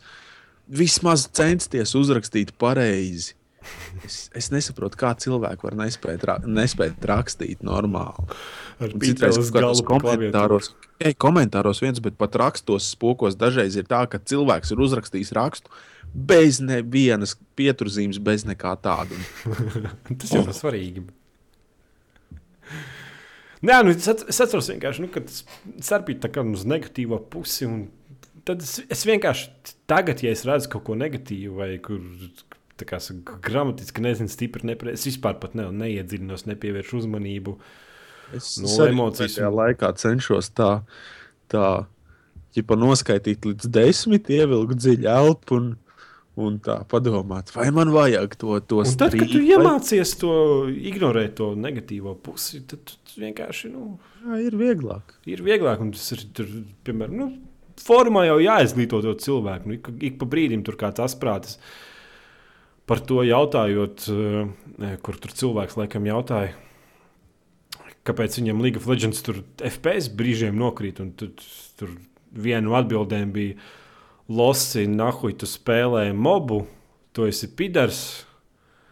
vismaz censties uzrakstīt pareizi? Es, es nesaprotu, kā cilvēki var nespēt, ra nespēt rakstīt normāli. ar Citreiz pa komentāros, ej, komentāros viens, bet pat rakstos spokos dažreiz ir tā, ka cilvēks ir uzrakstījis rakstu bez nevienas pieturzīmes, bez nekā tāda. Tas jau ir svarīgi. Nē, nu, es at- es atceros, vienkārši, nu, kad starpīt tā kā uz negatīvo pusi. un Tad es, es vienkārši tagad, ja es redzu kaut ko negatīvu, vai kur kā gramatiski nezinu, stipri nepareizi, es vispār ne, neiedziļinos, nepievēršu uzmanību. Es, Nu, es emocijas un- laikā cenšos tā, tā ja noskaitīt līdz desmit, ievilkt dziļi elpu un, un tā padomāt, vai man vajag to, Un tad, kad tu strīdu, vai- iemācies to ignorēt, to negatīvo pusi, tad vienkārši. Nu, Jā, ir vieglāk. ir vieglāk. Un tas ir, tur, piemēram, nu, formā jau jāizglīto to cilvēku. Nu, ik, ik pa brīdim tur kāds asprātis par to jautājot, eh, kur tur cilvēks laikam jautāja. Kāpēc viņam League of Legends tur FPS brīžiem nokrīt? Un tur, tur viena no atbildēm bija: Losi, nahuj, tu spēlē mobu, tu esi pidars.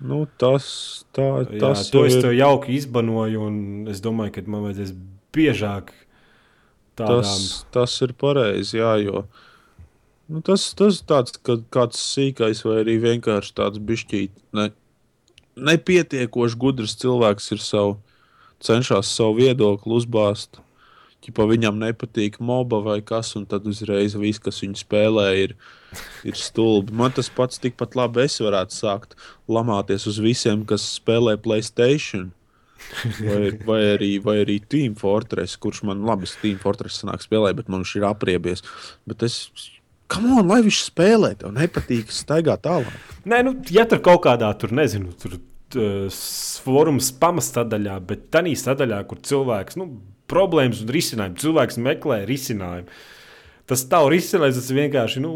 Nu, tas tā, Jā, tas to jau es ir- tev jauki izbanoju, un es domāju, ka man vajadzēs biežāk tādām. Tas, tas ir pareizi, jā, jo nu, tas, tas tāds, ka kāds sīkais vai arī vienkārši tāds bišķīt, ne, nepietiekoši gudrs cilvēks ir savu, cenšas savu viedokli uzbāzt. Ja viņam nepatīk moba vai kas, un tad uzreiz viss, kas viņu spēlē, ir, ir stulbi. Man tas pats tikpat labi es varētu sākt lamāties uz visiem, kas spēlē Playstation. Vai, vai, arī, vai arī Team Fortress, kurš man labi Team Fortress sanāk spēlē, bet man viņš ir apriebies. Bet es, kam on, lai viņš spēlē, tev nepatīk staigāt tālāk. Nē, nu, ja tur kaut kādā, tur nezinu, tur forums pamastadaļā, bet tā sadaļā, kur cilvēks, nu, problēmas un risinājumu, cilvēks meklē risinājumu. Tas tavu risinājums, tas vienkārši, nu,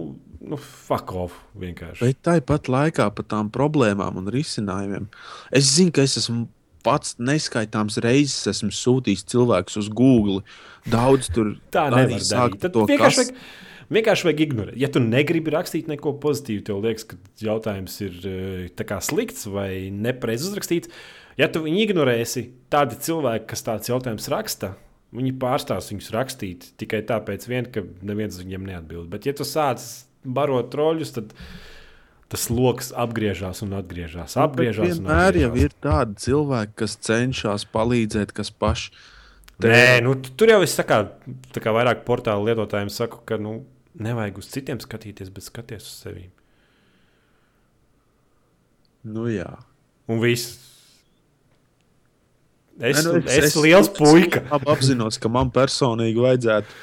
nu fuck off. Vienkārši. Bet tāpat laikā par tām problēmām un risinājumiem. Es zinu, ka es esmu pats neskaitāms reizes esmu sūtījis cilvēkus uz Google. Daudz tur Tā nevar darīt. Tad vienkārši, kas- vajag, vienkārši vajag ignorēt. Ja tu negribi rakstīt neko pozitīvu, tev liekas, ka jautājums ir kā slikts vai nepareizi uzrakstīts. Ja tu viņu ignorēsi, tādi cilvēki, kas tāds jautājums raksta, viņi pārstās viņus rakstīt tikai tāpēc, vien, ka neviens viņiem neatbild. Bet, ja tu sāc barot troļļus, tad tas lokus apgriežas un atgriežas. Apgriežas un Vienmēr jau atgriežas. ir tādi cilvēki, kas cenšas palīdzēt, kas paši. Nē, nu, tur jau es saku, tā kā vairāk portālu lietotājiem saku, ka nu, nevajag uz citiem skatīties, bet skaties uz sevi. Nu, jā. Un viss. Es, Nē, nu, es, es esmu liels puika. Es apzinos, ka man personīgi vajadzētu,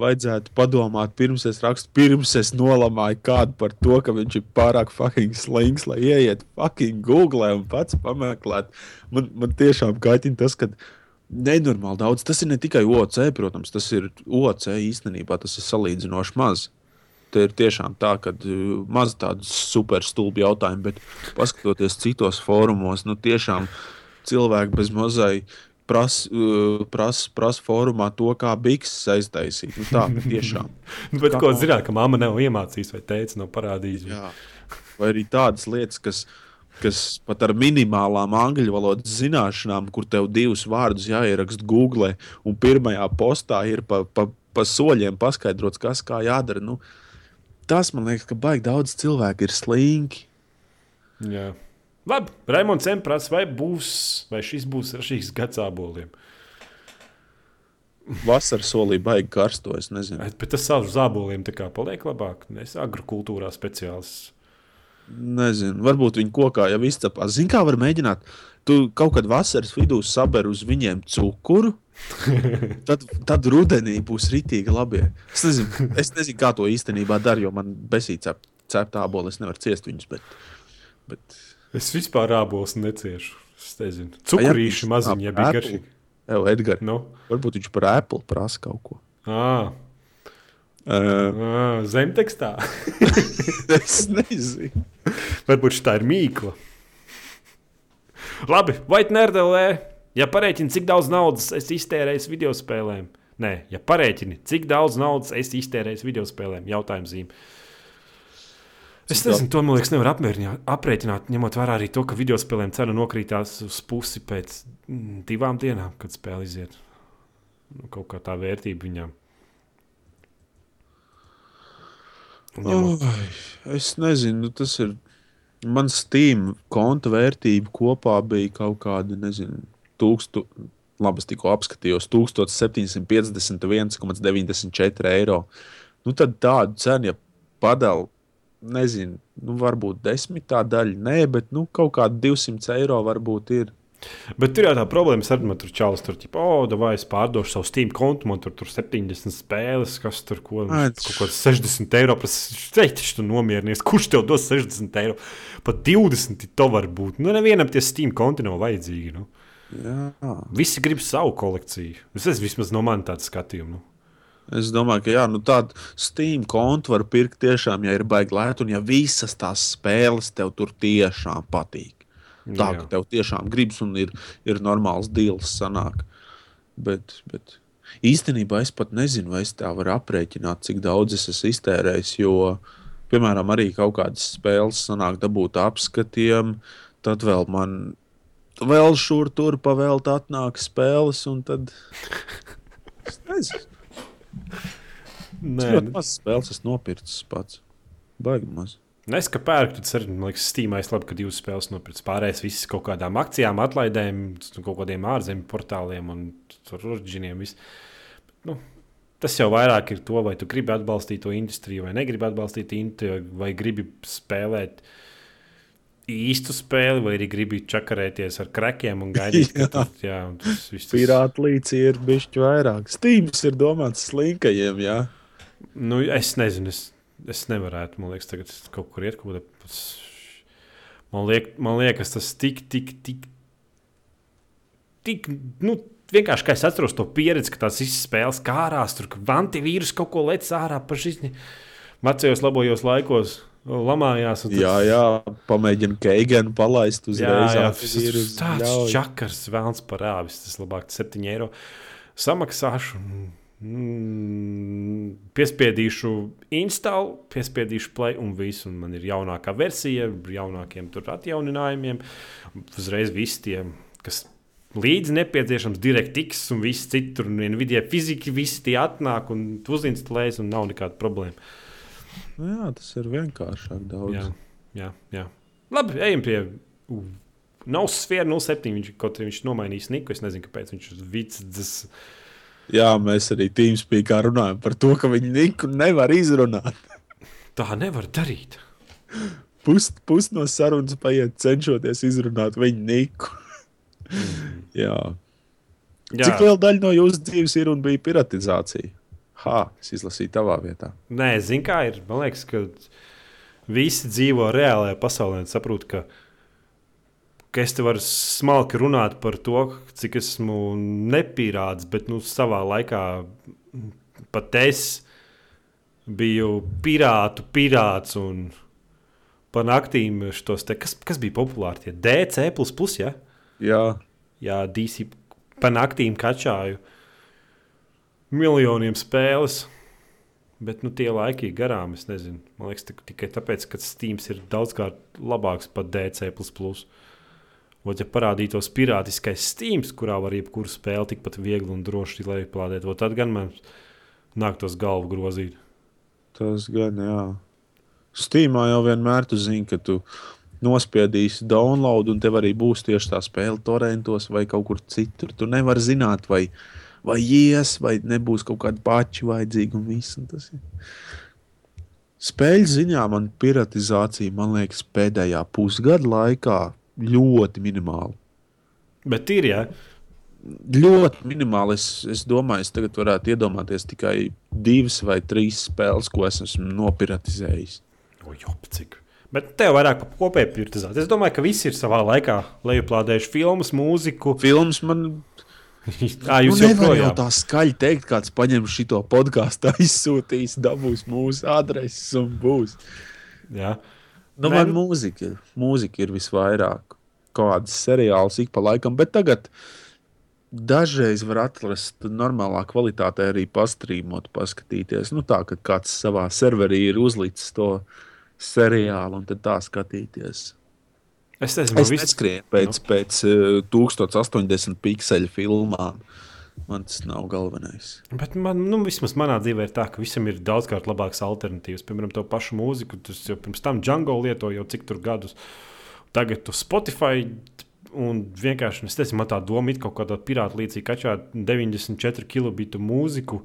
vajadzētu padomāt, pirms es rakstu, pirms es nolamāju kādu par to, ka viņš ir pārāk fucking slings, lai ieiet fucking Google un pats pameklētu. Man, man tiešām kaitina tas, ka nenormāli daudz. Tas ir ne tikai OC, protams, tas ir OC īstenībā, tas ir salīdzinoši maz. Te ir tiešām tā, ka uh, maz tādu super stulbu jautājumu, bet paskatoties citos fórumos, nu tiešām cilvēki bez mazai prasa uh, pras, pras fórumā to, kā bikses aiztaisīt. Nu, tā tiešām. Bet, Kā- ko zināt, ka mamma nav iemācījusi vai teica, nav parādījusi. Jā. Vai arī tādas lietas, kas, kas pat ar minimālām angļu valodas zināšanām, kur tev divus vārdus jāieraksta Google, un pirmajā postā ir pa, pa, pa soļiem paskaidrots, kas kā jādara. Nu, tas man liekas, ka baigi daudz cilvēku ir slinki. Jā. Labi, Raimons M. prasa, vai, būs, vai šis būs šīs gads aboliem. Vasaras solī baigi karsto. Es nezinu. Bet tas savs zāboliem tā kā paliek labāk. Es agrokultūrā speciālists. Nezinu, varbūt viņi kokā jau izcepās. Zini, kā var mēģināt? Tu kaut kad vasaras vidū saber uz viņiem cukuru. tad, tad rudenī būs rītīgi labi. Es nezinu, es nezinu, kā to īstenībā dara, jo man besīk cep, cepta abola. Es nevaru ciest viņus. Bet, bet... Es vispār ābolus neciešu. Es nezinu, cukurīši maziņi, ja bija garšīgi. Evo, Edgars, Nu, varbūt viņš par Apple prasa kaut ko. ā, Uh, zemtekstā. es nezinu. Varbūt tā ir mīkla. Labi, vai nērdelē, ja parēķini, cik daudz naudas es iztērēju video spēlēm? Nē, ja parēķini, cik daudz naudas es iztērēju video spēlēm? Jautājums zīme. Es nezinu, to man liekas, nevar aprēķināt, ņemot vērā arī to, ka video spēlēm cena nokrītās uz pusi pēc mm, divām dienām, kad spēle iziet. Nu, kaut kā tā vērtība viņam. Ņemot- Ai, es nezinu, tas ir. Mans Steam konta vērtība kopā bija kaut kāda, nezinu, tūkstu, labi, es tikko apskatījos, 1751,94 eiro. Nu, tad tādu cenu, ja padala, nezinu, nu, varbūt desmitā daļa, nē, bet nu, kaut kāda 200 eiro varbūt ir. Bet tur jau tā problēma man tur čalis tur, tipo, oh, vai es pārdošu savu Steam kontu, man tur, tur 70 spēles, kas tur ko, Ai, kaut kāds 60 eiro. Steigts, tu nomierinies. Kurš tev dos 60 eiro? Pat 20 to var būt. Nu, nevienam tie Steam konti nav vajadzīgi. Nu. Jā. Visi grib savu kolekciju. Tas ir vismaz no manis tāds skatījums. Nu. Es domāju, ka jā, nu tādu Steam kontu var pirkt tiešām, ja ir baigi lēti, un ja visas tās spēles tev tur tiešām patīk. Tā Jā. ka tev tiešām gribas un ir, ir normāls deals sanāk. Bet, bet īstenībā es pat nezinu, vai es tā varu aprēķināt, cik daudz es esmu iztērējis. Jo, piemēram, arī kaut kādas spēles sanāk dabūt apskatiem, tad vēl man vēl šur tur pavēlt atnāk spēles, un tad es nezinu. Nē, Ļoti maz spēles esmu nopircis pats. Baigi maz. Es kā pērku, tad arī man liekas, Steamā es labi, ka divas spēles nopirku. Pārējais viss kaut kādām akcijām, atlaidēm, kaut kādiem ārzemju portāliem un orģiniem. viss. Nu, tas jau vairāk ir to, vai tu gribi atbalstīt to industriju, vai negribi atbalstīt industriju, vai gribi spēlēt īstu spēli, vai arī gribi čakarēties ar krekiem un gaidīt, ka Jā. tas, jā, un tas viss tas- Pirāta līnija ir bijusi vairāk. Steams ir domāts slinkajiem, jā. Nu, es nezinu, es, es nevarētu. Man liekas, tagad kaut kur iet kaut kādā. Man, liek, man liekas, tas tik, tik, tik. tik nu, vienkārši kā es atceros to pieredzi, ka tās visas spēles kārās, tur ka antivīrus kaut ko lec ārā par šīs. Vecajos labojos laikos lamājās. tad- Jā, jā, pamēģina Keigenu palaist Jā, uzreiz. jā, ātri tas tāds ļauj. čakars, vēlams parāvis. Tas labāk 7 eiro samaksāšu. Mm, piespiedīšu installu, piespiedīšu play un visu. Un man ir jaunākā versija, jaunākiem tur atjauninājumiem. Uzreiz visi tie kas līdzi nepieciešams, DirectX un viss citur, un Nvidia fizika, visi tie atnāk un tu uzinstalējas, un nav nekāda problēma. Nu Jā, tas ir vienkāršāk daudz. Jā, jā, jā. Labi, ejam pie. Nav sfēra 07. Viņš kaut arī viņš nomainījis Niku. Es nezinu, kāpēc viņš ir vicis. Jā, mēs arī Teamspeakā runājam par to, ka viņi Niku nevar izrunāt. Tā nevar darīt. Pus, pus no sarunas paiet, cenšoties izrunāt viņu Niku. Jā. Jā, Cik liela daļa no jūsu dzīves ir un bija piratizācija? Ha, es izlasīju tavā vietā. Nē, zinu, kā ir. Man liekas, ka visi dzīvo reālajā pasaulē un saprot, ka, ka es te varu smalki runāt par to, cik esmu nepīrāts, bet nu, savā laikā pat es biju pirātu pirāts un pa naktīm šos te, kas, kas bija populāri, tie DC, ja? Jā, Jā, DC pa naktīm kačāju miljoniem spēles. Bet nu, tie laiki ir garām. Es nezinu, man liekas, tik- tikai tāpēc, ka Steams ir daudzkārt labāks par DC. Ot, ja parādītos pirātiskais Steams, kurā var jebkuru spēli tikpat viegli un droši lejuplādēt, tad gan man nāktos galvu grozīt. tas gan jā. Steamā jau vienmēr tu zini, ka tu nospiedīsi download, un tev arī būs tieši tā spēle torrentos vai kaut kur citur. Tu nevari zināt, vai, vai ies, vai nebūs kaut kāda paša vajadzīga un viss. Un tas ir. Spēļu ziņā man piratizācija, man liekas, pēdējā pusgada laikā ļoti minimāla. Bet ir, ja Ļoti minimāli. Es, es domāju, es tagad varētu iedomāties tikai divas vai trīs spēles, ko es esmu nopiratizējis. O, jop, cik. Bet tev vairāk par kopēju piratizāciju. Es domāju, ka visi ir savā laikā lejuplādējuši filmas, mūziku. Filmas man Jā, jūs nu, jau nevar jau tā skaļi teikt, kāds paņem šo podkāstu, aizsūtīs, dabūs mūsu adreses un būs. Jā. Nu, Nē, man nu- mūzika, mūzika ir visvairāk. Kādas seriāls ik pa laikam, bet tagad dažreiz var atrast normālā kvalitātē arī pastrīmot, paskatīties. Nu, tā, kad kāds savā serverī ir uzlicis to seriālu un tad tā skatīties. Es nezinu, Es viss- neskrienu pēc, nu. pēc uh, 1080 pikseli filmām. Man tas nav galvenais. Bet man, nu, vismaz manā dzīvē ir tā, ka visam ir daudzkārt labākas alternatīvas. Piemēram, to pašu mūziku. Tas jau pirms tam Django lietoja jau cik tur gadus. Tagad tu Spotify. Un vienkārši es nezinu, man tā doma ir kaut kādā pirāta līdzīga, kačā 94 kilobitu mūziku.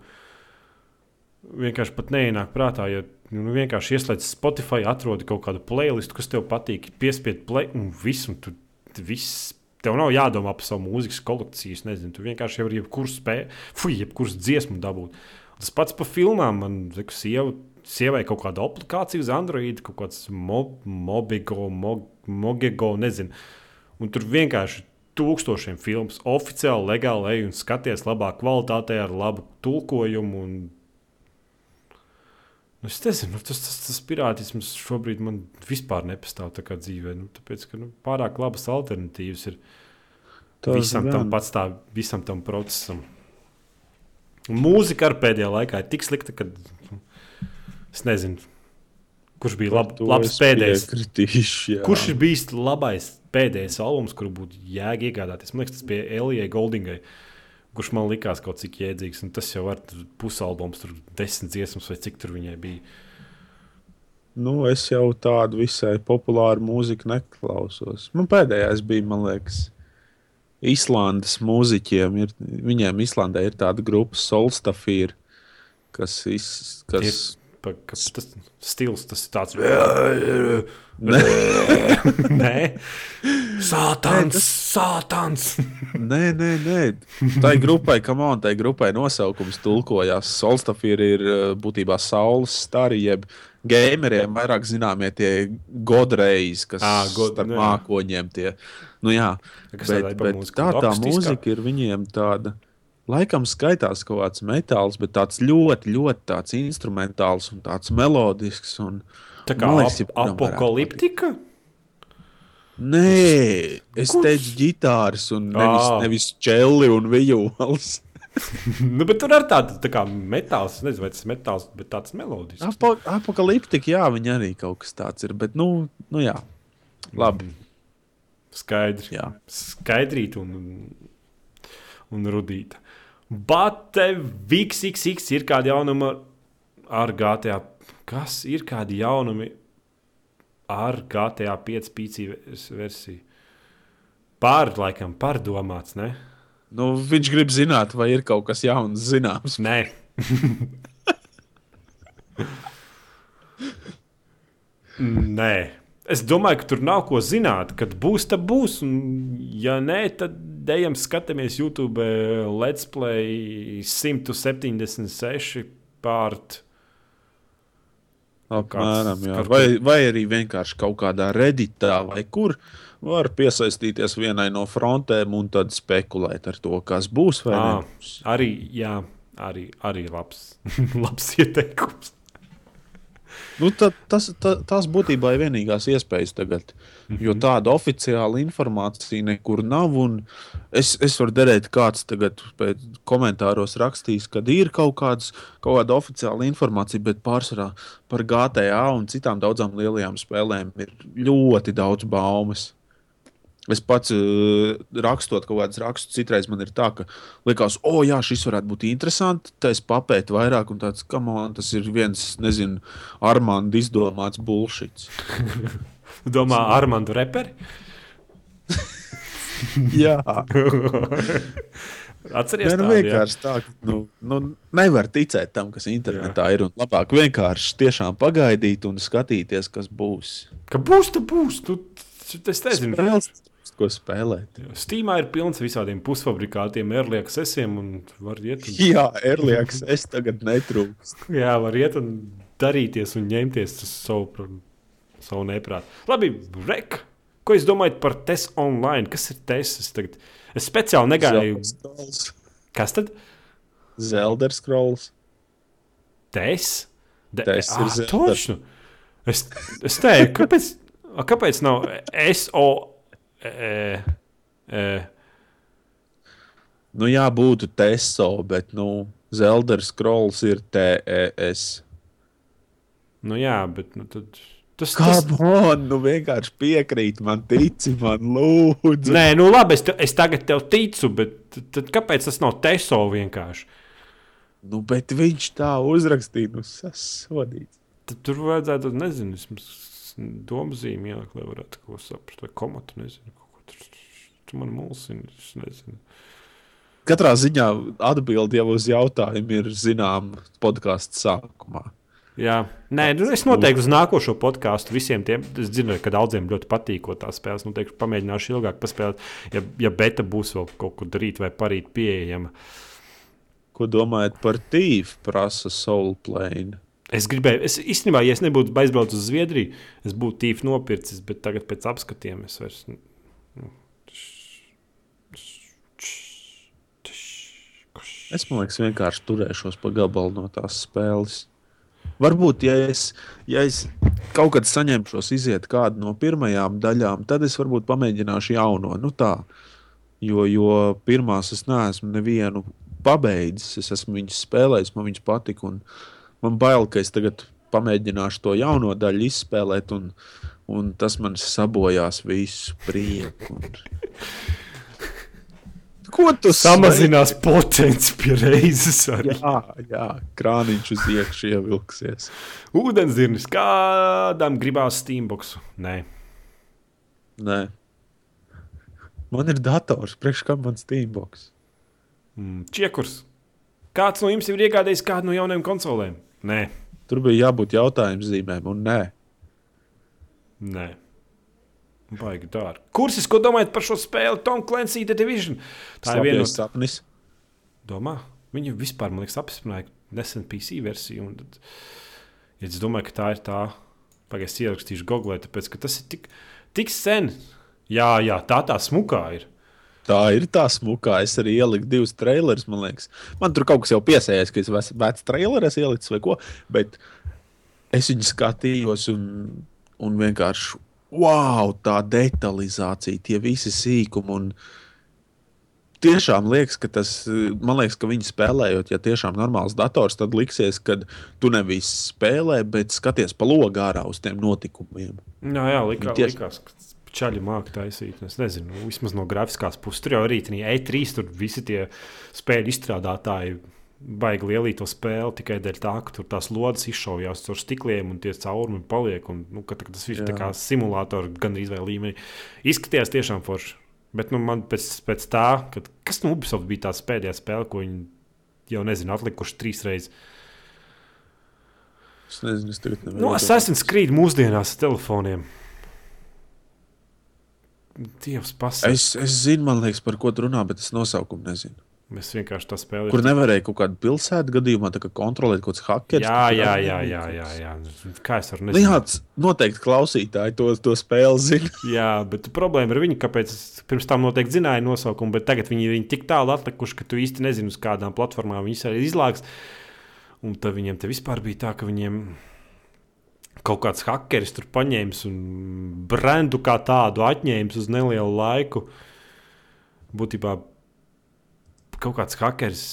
Vienkārši pat neienāk prātā, ja nu, vienkārši ieslēdz Spotify, atrodi kaut kādu playlistu, kas tev patīk, piespied play un viss. Un tu, viss Tev nav jādomā par savu mūzikas kolekciju. Nezinu, tu vienkārši vari jebkuru spēju, fuck, jebkuru dziesmu dabūt. Tas pats par filmām. Man liekas, sieva, sievai kaut kāda aplikācija uz Android, kaut kāds mo, Mobigo, mo, Mogego, nezinu. Un tur vienkārši tūkstošiem filmu oficiāli, legāli ej un skaties labā kvalitātē ar labu tulkojumu. Un... Nu, es nezinu, nu, tas, tas, tas pirātisms šobrīd man vispār nepastāv dzīvē. Nu, tāpēc, ka nu, pārāk labas alternatīvas ir Tas visam gan. tam patstāv, visam tam procesam. Mūzika ar pēdējā laikā ir tik slikta, ka nu, es nezinu, kurš bija lab, labs pēdējais. piekritīšu, jā. Kurš ir bijis labais pēdējais albums, kuru būtu jēga iegādāties? Man liekas, tas bija Elijai Goldingai, kurš man likās kaut cik jēdzīgs. un Tas jau var pusalbums, tur desmit dziesmas vai cik tur viņai bija. Nu, es jau tādu visai populāru mūziku neklausos. Man pēdējais bija, man liekas, Islandes mūziķiem. Ir, viņiem Islandē ir tāda grupa Solstafīra, kas, iz, kas Pa, ka, tas stils, tas ir tāds. Ne. Nē, sātans, Nē, sātans. Nē, nē, nē. Tā ir grupai, kam on, tai grupai nosaukums tulkojās. Solstafīra ir uh, būtībā saules stari, jeb gameriem vairāk zināmie tie godreiz, kas Ā, god- starp jā. mākoņiem tie. Nu jā, Kas bet, ir bet tā tā mūzika ir viņiem tāda. Laikam skaitās kaut kāds metāls, bet tāds ļoti, ļoti tāds instrumentāls un tāds melodisks. Un, Tā kā liekas, ap, apokaliptika. Nē, es Kurš? teicu, ģitāras un nevis, Ā. nevis čeli un vijoles. nu, bet tur ir tāda tā kā metāls, nezinu, vai tas ir metāls, bet tāds melodisks. Apo, apokaliptika, jā, viņa arī kaut kas tāds ir. Bet, nu, nu jā, labi. Skaidri. Jā. Skaidrīt un, un, un rudīt. Bet VXXX ir kādi jaunumi ar GTA. Kas ir kādi jaunumi ar GTA 5 PC versiju? Pār, laikam, pārdomāts, ne? Nu, viņš grib zināt, vai ir kaut kas jauns zināms. Nē. Nē. Es domāju, ka tur nav ko zināt. Kad būs, tad būs. Un, ja nē, tad ejam skatāmies YouTube Let's Play 176 pārt. Apmēram, jā. kāds- Vai, vai arī vienkārši kaut kādā redītā vai kur var piesaistīties vienai no frontēm un tad spekulēt ar to, kas būs nebūs. Arī, jā, arī, arī labs, labs ieteikums. Nu, tad, tas, ta, tās būtībā ir vienīgās iespējas tagad. Jo tāda oficiāla informācija nekur nav. Es, es varu derēt, kāds tagad komentāros rakstīs, ka ir kaut, kāds, kaut kāda oficiāla informācija, bet pārsvarā par GTA un citām daudzām lielajām spēlēm ir ļoti daudz baumas. Es pats uh, rakstot kaut kādus rakstus, citreiz man ir tā, ka liekas, o, jā, šis varētu būt interesants. Tā es papētu vairāk, un tāds, ka man tas ir viens, nezinu, Armāns izdomāts bullshit. Domā, Armāndu reperi? jā, Atcerieties, nu, tādu, jā? vienkārši tā, ka nu, nu, nevar ticēt tam, kas internetā jā. ir. Un labāk vienkārši tiešām pagaidīt un skatīties, kas būs. Ka būs, tad būs. Tu, es nezinu. Spēles, ko spēlēt. Steamā ir pilns visādiem pusfabrikātiem, erliekas esiem un var iet. Un, Jā, Erlieks, es tagad netrūkstu. jā, var iet un darīties un ņemties uz savu, savu neprātu. Labi, rek. Ko jūs domājat par TES online? Kas ir TES? Es, tagad, es speciāli negāju. Kas tad? Zelda scrolls. TES? De, TES ir ah, točnu. Es, es teiktu, kāpēc, kāpēc nav SO? E, e, Nu, jā, būtu TESO, bet nu, Zelda scrolls ir TES. nu jā, bet nu, tad, tas, tas, Kāpēc? Nu, vienkārši piekrīt man, tici man, lūdzu. Nē, nu labi, es, te, es tagad tev ticu, bet tad, tad kāpēc tas nav TESO vienkārši? Nu, bet viņš tā uzrakstīja, nu, sasodīts. Tad tur vajadzētu, nezinu, vismaz domu zīmē ielikt, lai varētu ko saprast, vai komatu, nezinu, kaut ko tur. Tu man mulsini, es nezinu. Katrā ziņā atbildi jau uz jautājumu ir zināma podkāstu sākumā. Jā, nē, nu, es noteikti uz nākošo podkāstu visiem tiem. Es zinu, ka daudziem ļoti patīk, tās spēles. Noteikti pamēģināšu ilgāk paspēlēt, ja, ja beta būs vēl kaut kur darīt vai parīt pieejama. Ko domājat par tīfu, prasa Soulplane? Es gribēju, es īstenībā, ja es nebūtu aizbraucis uz Zviedriju, es būtu tīfi nopircis, bet tagad pēc apskatiem es vairs. nu, Es domāju, vienkārši turēšos pa gabalu no tās spēles. Varbūt, ja es, ja es kaut kad saņemšos iziet kādu no pirmajām daļām, tad es varbūt pamēģināšu jauno. Nu tā, jo, jo pirmās es neesmu nevienu pabeidzis. Es esmu viņus spēlējis, man viņas patika. un Man bail, ka es tagad pamēģināšu to jauno daļu izspēlēt, un, un tas man sabojās visu prieku. Un... Ko tu Samazinās potenci pie reizes. Arī. Jā, jā, krāniņš uz iekšā ievilksies. Ūdenzirnis, kādam gribās Steambox? Nē, Nē. Man ir dators, priekš kam man Steambox. mm, čiekurs. Kāds no jums ir iegādājis kādu no jaunajām konsolēm? Nē, Tur bija jābūt jautājumu zīmēm, un nē. nē. Baigi dārgi. Kursis, ko domājat par šo spēli Tom Clancy The Division? Tā ir viena no sapnis. domā. Viņi vispār, man liekas, apstiprināja nesen PC versiju. un Tad, ja es domāju, ka tā ir tā, pagaidzi ierakstīšu Google, tāpēc ka tas ir tik, tik sen. Jā, jā, tā tā smukā ir. Tā ir tā smukā. Es arī ieliku divus trailerus, man liekas. Man tur kaut kas jau piesējies, ka es vecs traileris ielicis vai ko. Bet es viņu skatījos un, un vienkārši, wow, tā detalizācija, tie visi sīkumi. Un, Tiešām liekas, ka tas, man liekas, ka viņi spēlējot, ja tiešām normāls dators, tad liksies, ka tu nevis spēlē, bet skaties pa logu ārā uz tiem notikumiem. Jā, jā likā, Tieši- likās, ka čaļi māca taisīt. Es nezinu, nu, vismaz no grafiskās puses. Tur jau bija E3, tur visi tie spēļu izstrādātāji. Baigi lielī to spēli tikai dēļ tā, ka tur tās lodes izšaujās caur stikliem un tie caurumi paliek. Un, nu, ka, tas viss ir kā simulātori gan izvēle līmenī. Izskatījās tiešām forši. Bet nu, man pēc, pēc tā, kad, kas no Ubisoft bija tā pēdējā spēle, ko viņi jau nezinu, atlikuši trīs reizes. Es nezinu, es tagad nevaru. Nu, Assassin's Creed mūsdienās ar telefoniem. Dievs, pasaka. Es, es zinu, man liekas, par ko tu runā, bet es nosaukumu nezinu. Mēs vienkārši tā spēlējam. Kur nevarēja kaut kādu pilsētu gadījumā kontrolēt kaut kāds hackers. Jā, jā, jā, jā, jā, jā. Kā es varu nezināt? Jā, noteikti klausītāji to, to spēli zina. jā, bet problēma ir viņa, kāpēc es pirms tam noteikti zināju nosaukumu, bet tagad viņi ir tik tālu atlikuši, ka tu īsti nezini, uz kādām platformām viņi arī izlāks. Un tad viņiem te vispār bija tā, ka viņiem kaut kāds hackers tur paņēmis un brendu kā tādu atņēmis uz nelielu laiku. Būtībā kaut kāds hackers.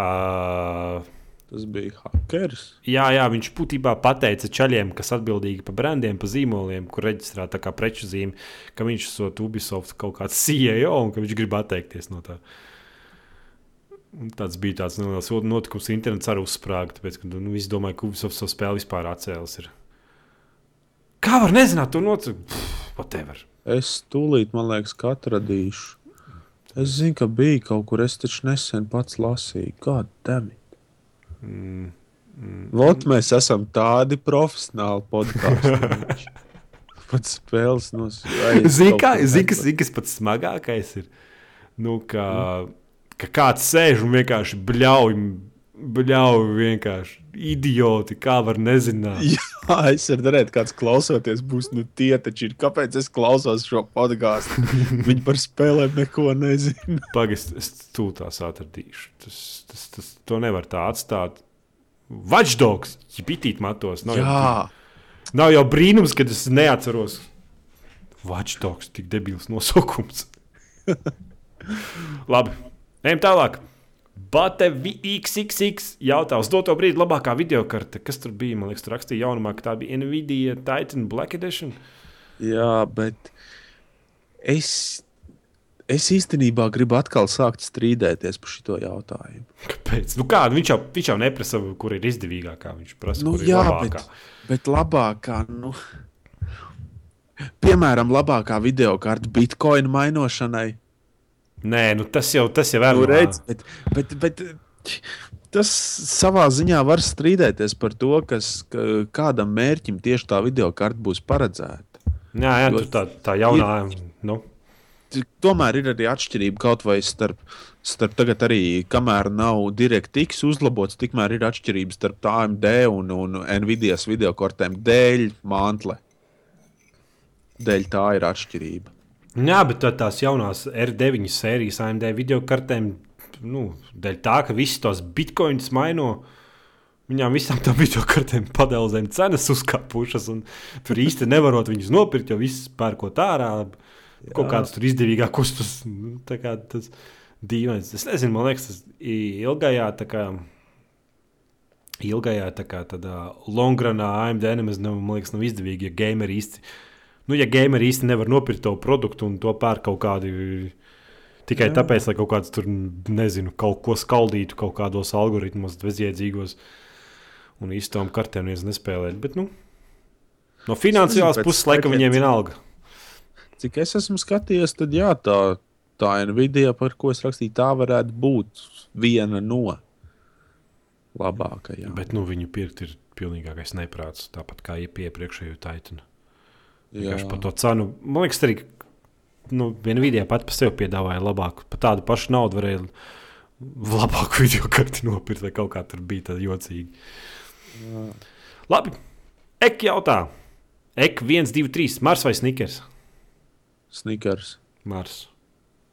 Uh, Tas bija hackers. Jā, jā, viņš būtībā pateica čaļiem, kas atbildīgi par brandiem, par zīmoliem, kur reģistrēta kā preču zīme, ka viņš esot Ubisoft kaut kāds CEO un ka viņš grib atteikties no tā. Tāds bija tāds neliels notikums, internets arī uzsprāga, tāpēc, ka nu, visi domāja, ka Ubisoft savu spēli vispār atcēlis. Ir. Kā var nezināt to notikumu? Whatever. Es tūlīt, man liekas, ka atradīšu. Es zinu, ka bija kaut kur, es taču nesen pats lasīju. Kāda demi? Mm, mm, Vot mēs esam tādi profesionāli podkāstī. Pats spēles nosaucās. Zini, kas, zin, kas pats smagākais ir? Nu, ka, mm. ka kāds sēž un vienkārši bļauj Bļauj, vienkārši idioti, kā var nezināt. Jā, es varu redzēt, kāds klausoties, būs nu tie taču ir. Kāpēc es klausos šo podkāstu? Viņi par spēlēm neko nezina. Pagaidzi, es tūlīt atradīšu. Tas, tas, tas, to nevar tā atstāt. Watchdogs, ja bitīt matos. Nav Jā. Jau, nav jau brīnums, kad es neatceros. Watchdogs, tik debils nosaukums. Labi, ejam tālāk. Batevi XXX jautā uz doto brīdi labākā video karte. Kas tur bija? Man liekas, tur rakstīja jaunumā, ka tā bija Nvidia Titan Black Edition. Jā, bet es, es īstenībā gribu atkal sākt strīdēties par šo jautājumu. Kāpēc? Nu kā, viņš, jau, viņš jau neprasa, kur ir izdevīgākā. Viņš prasa, nu, kur jā, ir labākā. Bet, bet labākā, nu, piemēram, labākā video karte Bitcoin mainošanai. Nē, nu tas jau, tas jau ir. Nu, redz, bet, bet, bet, tas savā ziņā var strīdēties par to, kas, ka, kādam mērķim tieši tā video karte būs paredzēta. Jā, jā jo, tā, tā jaunā. Ir, nu. Tomēr ir arī atšķirība kaut vai starp, starp tagad, arī, kamēr nav DirectX uzlabots, tikmēr ir atšķirības starp AMD un, un Nvidia video kartēm dēļ mantle. Dēļ tā ir atšķirība. Jā, bet tās jaunās R9 sērijas AMD video kartēm, nu, dēļ tā, ka visas tos bitkoinus maino. Viņām visām tām video kartēm padēlzēm cenas uzkāpušas, un tur īsti nevarot viņus nopirkt, jo viss pērkot ārā. Jā. Kaut kāds tur izdevīgākus, tas, nu, kā, tas dīvains. Es nezinu, man liekas, tas ilgajā, tā kā, ilgajā tā kā tādā longranā AMD nemaz nav, man liekas, nav izdevīgi, ja gameri īsti nu, ja gameri īsti nevar nopirkt to produktu un to pērk kaut kādi. Tikai Jā. tāpēc, lai kaut kāds tur, nezinu, kaut ko skaldītu, kaut kādos algoritmos, bezjēdzīgos un īstām kartēm neviens nespēlēt. Bet, nu, no finansiālās puses, laikam, viņiem vienalga. Cik es esmu skatījies, tad jā, tā, tā Nvidia, par ko es rakstīju, tā varētu būt viena no labākajām. Bet nu, viņu pirkt ir pilnīgākais neprāts, tāpat kā iepriekšējo taitinu. Vienkārši par to cenu. Man liekas, arī nu, viena video pat par sevi piedāvāja labāku. Par tādu pašu naudu varēja labāku video karti nopirkt, vai kaut kā tur bija tāda jocīga. Jā. Labi, ek jautā. Ek 1, 2, 3. Mars vai Snickers? Snickers. Mars.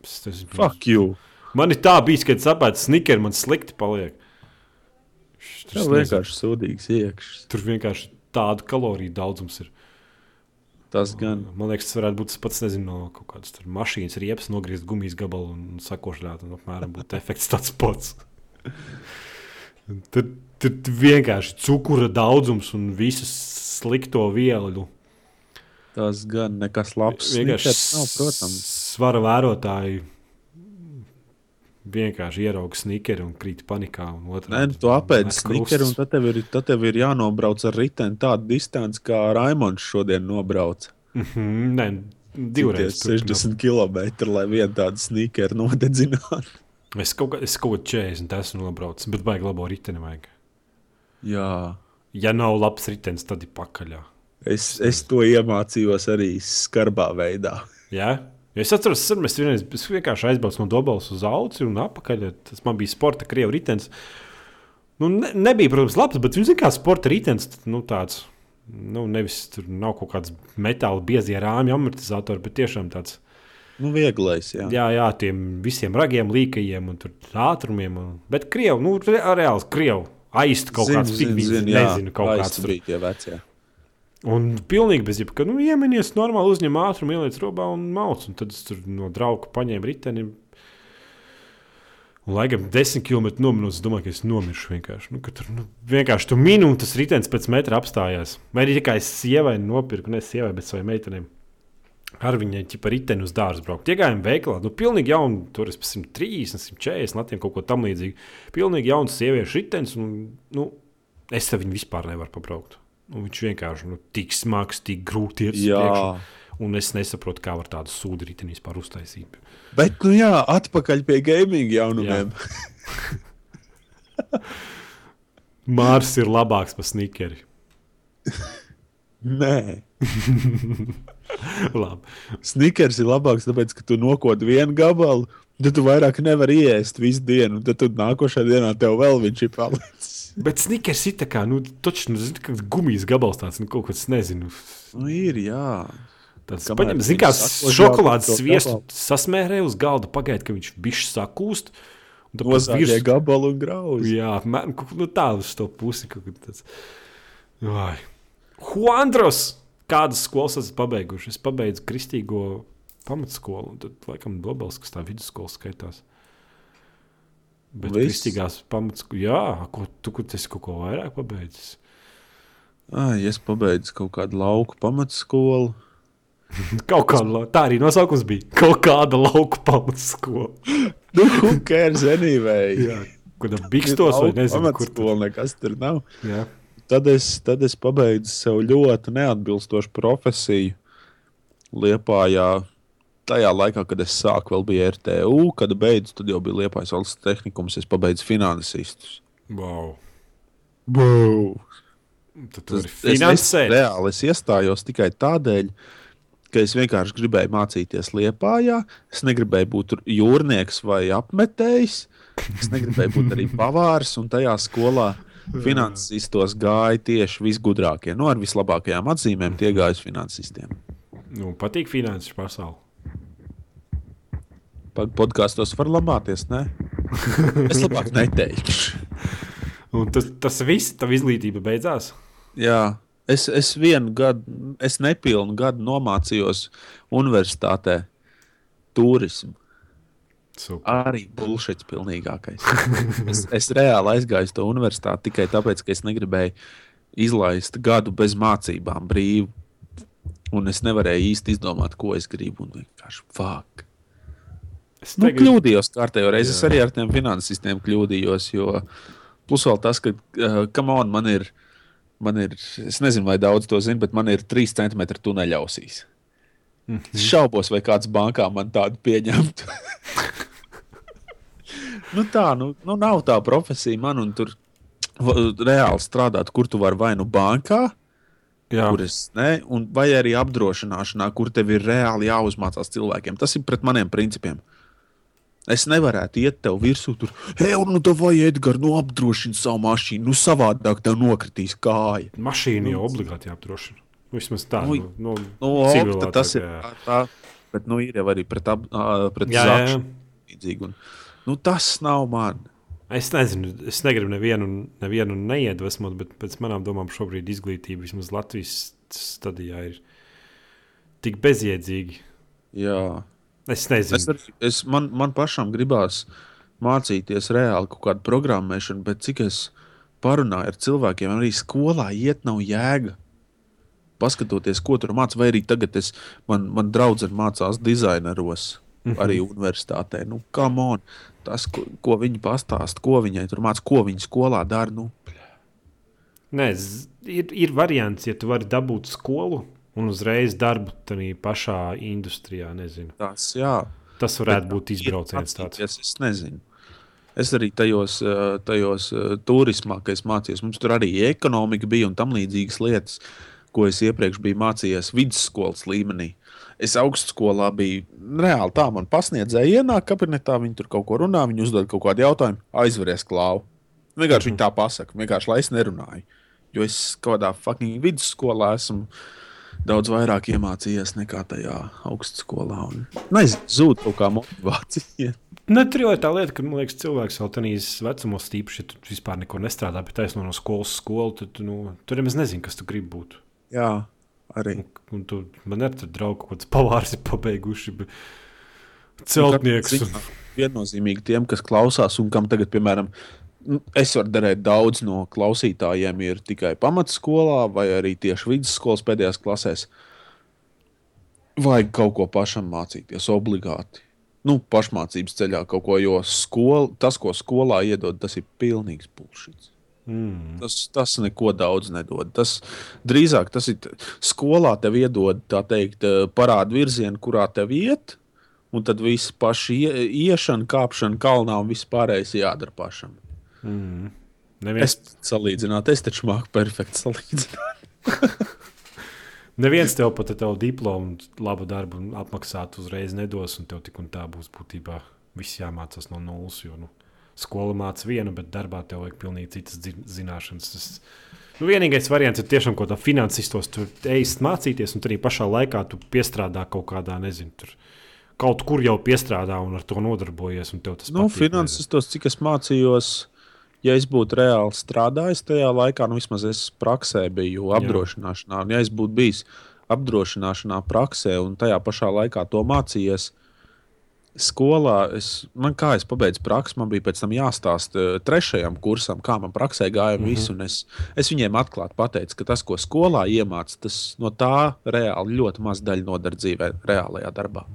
Tas, tas Fuck you. Man ir tā bijis, kad sapratu, Snickers man slikti paliek. Tas vienkārši sūdīgs iekšs. Tur vienkārši tādu kaloriju daudzums ir. Tas gan. Man liekas, tas varētu būt tas pats, nezinu, no kaut kādas mašīnas riepas, nogriezt gumijas gabalu un sakošļāt. Un apmēram būtu efekts tāds pats. tad, tad vienkārši cukura daudzums un visas slikto vielu. Tas gan nekas labs. Vienkārši nav, protams. svara vērotāji vienkārši ierauga snikeri un krīt panikā. un Nē, otrādi nu, tu apēdi met snickeru, un tad tev, ir, tad tev ir jānobrauc ar riteni tādu distanci, kā Raimons šodien nobrauca. Mhm, Nē, divreiz. Tie 60 km, lai vienu tādu snickeru nodedzinātu. Es kaut kā es kaut ko 40 esmu nobraucis, bet baigi labo riteni vajag. Jā, Ja nav labs ritenis, tad ir pakaļā. es, es to iemācījos arī skarbā veidā. Jā? Jo Es atceros, ka mēs vienreiz vienkārši aizbraucu no Dabas uz Auci un atpakaļ. Tas man bija sporta krievu ritenis. Nu, ne, nebija, protams, labs, bet viņš ir kā sporta ritenis. Nu, tāds, nu, nevis tur nav kaut kāds metāla biezie rāmju amortizatori, bet tiešām tāds. Nu, vieglais, jā. Jā, jā, tiem visiem ragiem, līkajiem un ātrumiem. Un, bet krievu, nu, re, reāls krievu. Aizst kaut Zinu, kāds pigments, nezinu, kaut kāds tur. bija tie vecie. Un pilnīgi bez jebkā, nu, iemenies normāli, uzņem ātrumu, ieliec robā un mauc. Un tad es tur no drauga paņēmu riteni. Un, laikam, desmit km nominūtes, domāju, ka es nomiršu vienkārši. Nu, tur nu, vienkārši tu minūtes ritenis pēc metra apstājās. Vai arī tikai es sievai nopirku, ne sievai, bet savai meitenei. Ar viņai ķipa riteni uz dārza braukt. Iegājām veikalā, nu, pilnīgi jaunu, tur es pa 130, 140 latiem kaut ko tam līdzīgu. Pilnīgi jauns sieviešu ritenis, un, nu, es ar viņu vispār nevaru pabraukt. Nu, viņš vienkārši nu, tik smags, tik grūti iet uz priekšu. Un es nesaprotu, kā var tādu riteni vispār uztaisīt. bet, nu jā, atpakaļ pie gaming jaunumiem. Mārs ir labāks par snikeri. Nē, Labi. snickers ir labāks, tāpēc, ka tu nokod vienu gabalu, tad tu vairāk nevari iest visu dienu, un tad tu nākošajā dienā tev vēl viņš ir palicis. Bet snikers ir tā kā, nu, točs, nu, zini, kā gumijas gabals tāds, nu, kaut kas, nezinu. Nu, ir, jā. Tāds, paņem, zini, kā šokolādes sviestu sasmērē uz galda, pagaida, ka viņš bišķi sakūst. un tad virsmu- gabalu un grauzi. Jā, man, nu, tā uz to pusi kaut kā tāds. Vai. Juandros! Kādas skolas esat pabeiguši? Es pabeidzu kristīgo pamatskolu, un tad, laikam, Dobels, kas tā vidusskola skaitās. Bet Viss? kristīgās pamatskolas, jā, ko tu kur tas kaut ko vairāk pabeidzis? Ai, es pabeidzu kaut kādu lauku pamatskolu. Kaut kā tā arī nosaukums bija. Kaut kāda lauka pamatskola. Nu, who cares anyway? Jā, kur tam bikstos vai nezinu, kur tur. Nekas tur nav. Jā. Tad es, tad es pabeidzu sev ļoti neatbilstošu profesiju. Liepājā, tajā laikā, kad es sāku, vēl bija RTU, kad beidzu, tad jau bija Liepājas valsts tehnikums, es pabeidzu finansistus. Wow. Wow. Tad tu vari Es, es, finansēt. reāli es iestājos tikai tādēļ, ka es vienkārši gribēju mācīties Liepājā. Es negribēju būt tur jūrnieks vai apmetējs. Es negribēju būt arī pavārs, un tajā skolā finansistos gāja tieši visgudrākie. No ar vislabākajām atzīmēm tie gāja uz finansistiem. Nu, patīk finanses pasauli. Podkāstos var lamāties, ne? Es labāk neteikšu. Un tas, tas viss, tā izglītība beidzās. Jā, es, es vienu gadu, es nepilnu gadu nomācījos universitātē turismu. Super. Arī bullshit pilnīgākais. es, es reāli aizgāju uz to universitāti tikai tāpēc, ka es negribēju izlaist gadu bez mācībām brīvu. Un es nevarēju īsti izdomāt, ko es gribu. Un vienkārši fuck. Es Nu, negribu- kļūdījos kārtējo reizi. Es arī ar tiem finansistiem kļūdījos. Jo plus vēl tas, ka, uh, come on, man ir, man ir, es nezinu, vai daudz to zina, bet man ir 3 cm tuneļa ausīs. Mhm. Es šaubos, vai kāds bankā man tādu pieņemtu. nu tā, nu, nu nav tā profesija man, un tur reāli strādāt, kur tu vari vai nu bankā, Jā, kur es ne, un vai arī apdrošināšanā, kur tev ir reāli jāuzmācās cilvēkiem. Tas ir pret maniem principiem. Es nevarētu iet tev virsū, tur, hei, nu, tā vai Edgars, nu, apdrošini savu mašīnu, nu, savādāk tev nokritīs kāja. mašīna jau obligāti jāapdrošina. Vismaz tā. Nu, Nu, nu, Nu, ok, tas ir jā. tā, tā, bet, nu, ir jau arī pret, ap, pret Jā, jā, jā. līdzīgi. Un, nu, tas nav man. Es nezinu, es negribu nevienu, nevienu neiedvesmot, bet pēc manām domām šobrīd izglītība vismaz Latvijas stadijā ir tik bezjēdzīga. Jā. Es nezinu, Es, ar, es, man, man pašam gribās mācīties reāli kaut kādu programmēšanu, bet cik es parunāju ar cilvēkiem, arī skolā iet nav jēga. paskatoties, ko tur mācās. Vai arī tagad es, man, man draudzene mācās dizaineros. Mm -hmm. Arī universitātē. Nu, on, tas, ko, ko viņi pastāsta, ko viņai tur mācās, ko viņa skolā dara. Nu, Nē, ir, ir variants, ja tu vari dabūt skolu un uzreiz darbu tajā pašā industrijā. Nezinu. Tas, jā. Tas varētu Bet, būt izbrauciens tāds. Es nezinu. Es arī tajos, eh, tajos eh, turismā, kad es mācījos, mums tur arī ekonomika bija un tam līdzīgas lietas, ko es iepriekš biju mācījies vidusskolas līmenī. Es augstskolā biju reāli tā, man pasniedzēja ienāk kabinetā, viņi tur kaut ko runā, viņi uzdod kaut kādu jautājumu, aizveries klāvu. Vienkārši viņi tā pasaka, vienkārši lai es nerunāju. Jo es kaut kādā fucking vidusskolā esmu daudz vairāk iemācījies nekā tajā augstskolā. Un, nezinu, zūd kaut kā motivācija. Ne, tur jau ir tā lieta, ka liekas, cilvēks vēl tādīs vecumos, tīpaši, ja tu vispār neko nestrādā, bet taisno no skolas skolu, tad nu, tur nemaz nezini, kas tu gribi būt. Jā, arī. Un, un tu, man ir tur draugi, kaut kāds pavārs ir pabeiguši. Celtnieks. Un... Viennozīmīgi tiem, kas klausās un kam tagad, piemēram, nu, es varu darīt daudz no klausītājiem, ir tikai pamatskolā vai arī tieši vidusskolas pēdējās klasēs. Vajag kaut ko pašam mācīties, obligāti nu, pašmācības ceļā kaut ko, jo skola, tas, ko skolā iedod, tas ir pilnīgs bullshit. Mm. Tas, tas neko daudz nedod. Tas drīzāk tas ir skolā tev iedod, tā teikt, parādu virzienu, kurā tev iet, un tad viss paši ie, iešana, kāpšana kalnā un viss pārējais jādara pašam. Mm. Neviens... Es salīdzinātu, es taču māku perfekti salīdzināt. Neviens tev pat tev diplomu, labu darbu apmaksāt uzreiz nedos, un tev tik un tā būs būtībā viss jāmācās no nulles. Jo, nu, skola māca vienu, bet darbā tev vajag pilnīgi citas zināšanas. Tas, nu, vienīgais variants ir tiešām kaut kā finansistos, tur ejas mācīties, un arī pašā laikā tu piestrādā kaut kādā, nezinu, tur kaut kur jau piestrādā un ar to nodarbojies. Nu, finansistos, cik es mācījos ja es būtu reāli strādājis tajā laikā, nu vismaz es praksē biju apdrošināšanā, un ja es būtu bijis apdrošināšanā praksē un tajā pašā laikā to mācījies. Skolā es, man kā es pabeidzu praksi, man bija pēc tam jāstāsta eh, trešajam kursam, kā man praksē gāja. Mm -hmm. visu, es, es viņiem atklāti pateicu, ka tas, ko skolā iemācās, tas no tā reāli ļoti maz daļa nodara dzīvē, reālajā darbā.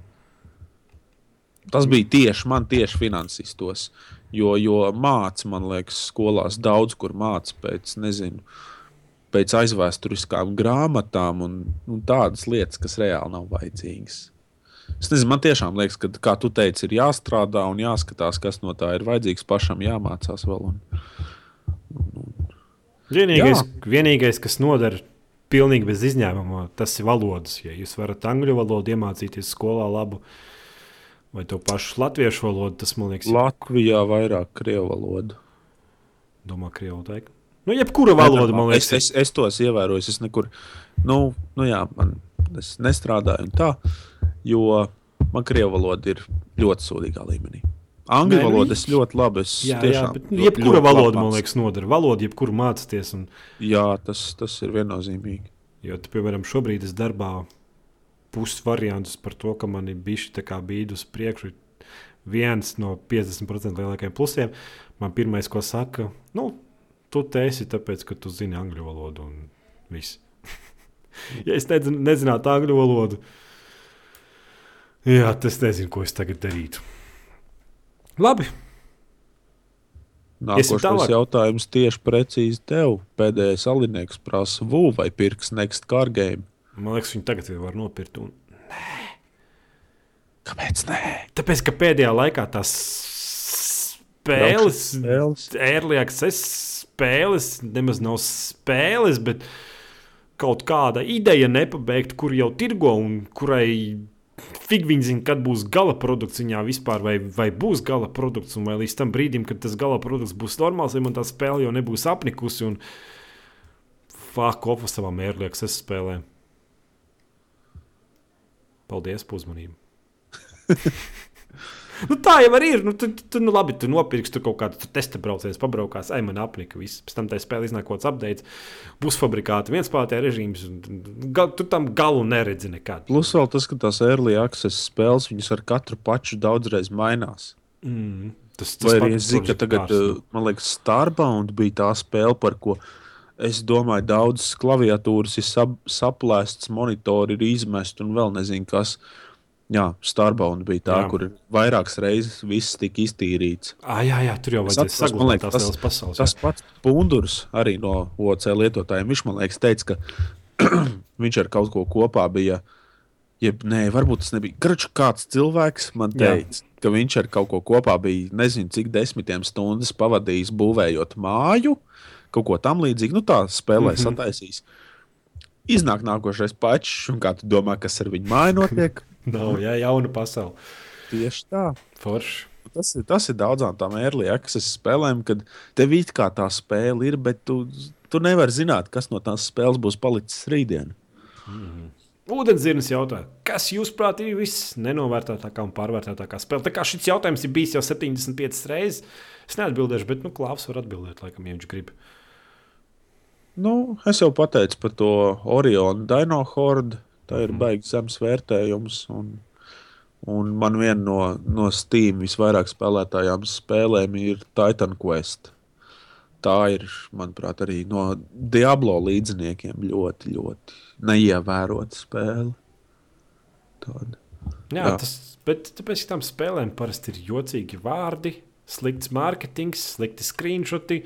Tas bija tieši man, tieši finansistos. Jo, jo mācīja, man liekas, skolās daudz kur mācīja pēc, nezinu, pēc aizvēsturiskām grāmatām un, un tādas lietas, kas reāli nav vajadzīgas. Es nezinu, man tiešām liekas, ka, kā tu teici, ir jāstrādā un jāskatās, kas no tā ir vajadzīgs. Pašam jāmācās vēl. Un, un. Vienīgais, Jā. vienīgais, kas noder pilnīgi bez izņēmuma, tas ir valodas. Ja jūs varat angļu valodu iemācīties skolā labu, uh, Vai to pašu latviešu valodu, tas man liekas, Latvijā vairāk krievu valodu. Domā, krievu teikt. Nu, jebkura valoda, man liekas, es, es, es tos ievēroju. Es nekur, nu, nu jā, man, es nestrādāju tā, jo man krievu valoda ir ļoti sūdīgā līmenī. Angļu valoda es ļoti labi. Es jā, jā, bet ļoti, jebkura ļoti valoda, man liekas, noder. Valoda, jebkuru mācīties. Un... Jā, tas, tas ir viennozīmīgi. Jo, tu, piemēram, šobrīd es darbā pusvariantus par to, ka man ir bijis bīdi uz priekšu. Viens no 50% lielākajiem plusiem. Man pirmais, ko saka, nu, tu te esi tāpēc, ka tu zini angļu valodu un viss. ja es nezinu, nezinātu angļu valodu, jā, tas nezinu, ko es tagad darītu. Labi. Nākošais jautājums tieši precīzi tev. Pēdējais alinieks prasa, vai pirks Next Car Game? Man liekas, viņi tagad var nopirkt. Un... Nē. Kāpēc? Nē? Tāpēc, ka pēdējā laikā tās spēles, ērlīgas spēles, nemaz nav spēles, bet kaut kāda ideja nepabeigta, kur jau tirgo un kurai fig viņi zina, kad būs gala produkts viņā vispār, vai, vai būs gala produkts, un vai līdz tam brīdim, kad tas gala produkts būs normāls, vai man tā spēle jau nebūs apnikusi. Un fuck off savām ērlīgas spēlēm. Paldies par uzmanību. nu, tā jau ir. Nu, tu, tu, nu, labi, tu nopirksi tu kaut kādu testa braucienu, pabraukās, ai, man apnika. Viss. Pēc tam tā spēle iznāk kaut kāds updates, būs fabrikāta viens pārējais režīms. Gal, tu tam galu neredzi nekad. Plus vēl tas, ka tās early access spēles, viņas ar katru pašu daudzreiz mainās. Mm. Tas, tas Vai arī es zinu, ka tagad, kārs, nu. man liekas, Starbound bija tā spēle, par ko Es domāju, daudzas klaviatūras ir sap, saplēstas, monitori ir izmesti un vēl nezinu kas. Jā, Starbound bija tā, Jā. jā. kur vairākas reizes viss tika iztīrīts. Ah, jā, jā, tur jau Es vajadzēja atceros, man liekas, tas- pasaules. Tas pats Pundurs arī no OC lietotājiem. Viņš man liekas, teica, ka viņš ar kaut ko kopā bija. Jeb, nē, varbūt tas nebija. Kračs kāds cilvēks man Jā. teica, ka viņš ar kaut ko kopā bija nezinu, cik desmitiem stundas pavadījis būvējot māju, kaut ko tam līdzīgu. Nu, tā spēlē mm. -hmm. sataisīs. Iznāk nākošais pačs, un kā tu domā, kas ar viņu māju notiek? Nav, jā, jauna pasaule. Tieši tā. Forši. Tas ir, tas ir daudzām tām early access spēlēm, kad tev it kā tā spēle ir, bet tu, tu nevari zināt, kas no tās spēles būs palicis rītdien. Ūdenzirnis jautā, kas jūsuprāt ir viss nenovērtētākā un pārvērtētākā spēle? Tā kā šis jautājums ir bijis jau 75 reizes, es neatbildēšu, bet nu, Klaus var atbildēt, laikam, ja viņš grib. Nu, es jau pateicu par to Orionu Dino Horde. Tā ir Mhm. baigta zemes vērtējums. Un, un man viena no, no Steam visvairāk spēlētājām spēlēm ir Titan Quest. Tā ir, manuprāt, arī no Diablo līdziniekiem ļoti, ļoti neievērota spēle. Tāda. Jā, Jā. tas, bet tāpēc tam spēlēm parasti ir jocīgi vārdi, slikts mārketings, slikti screenshoti.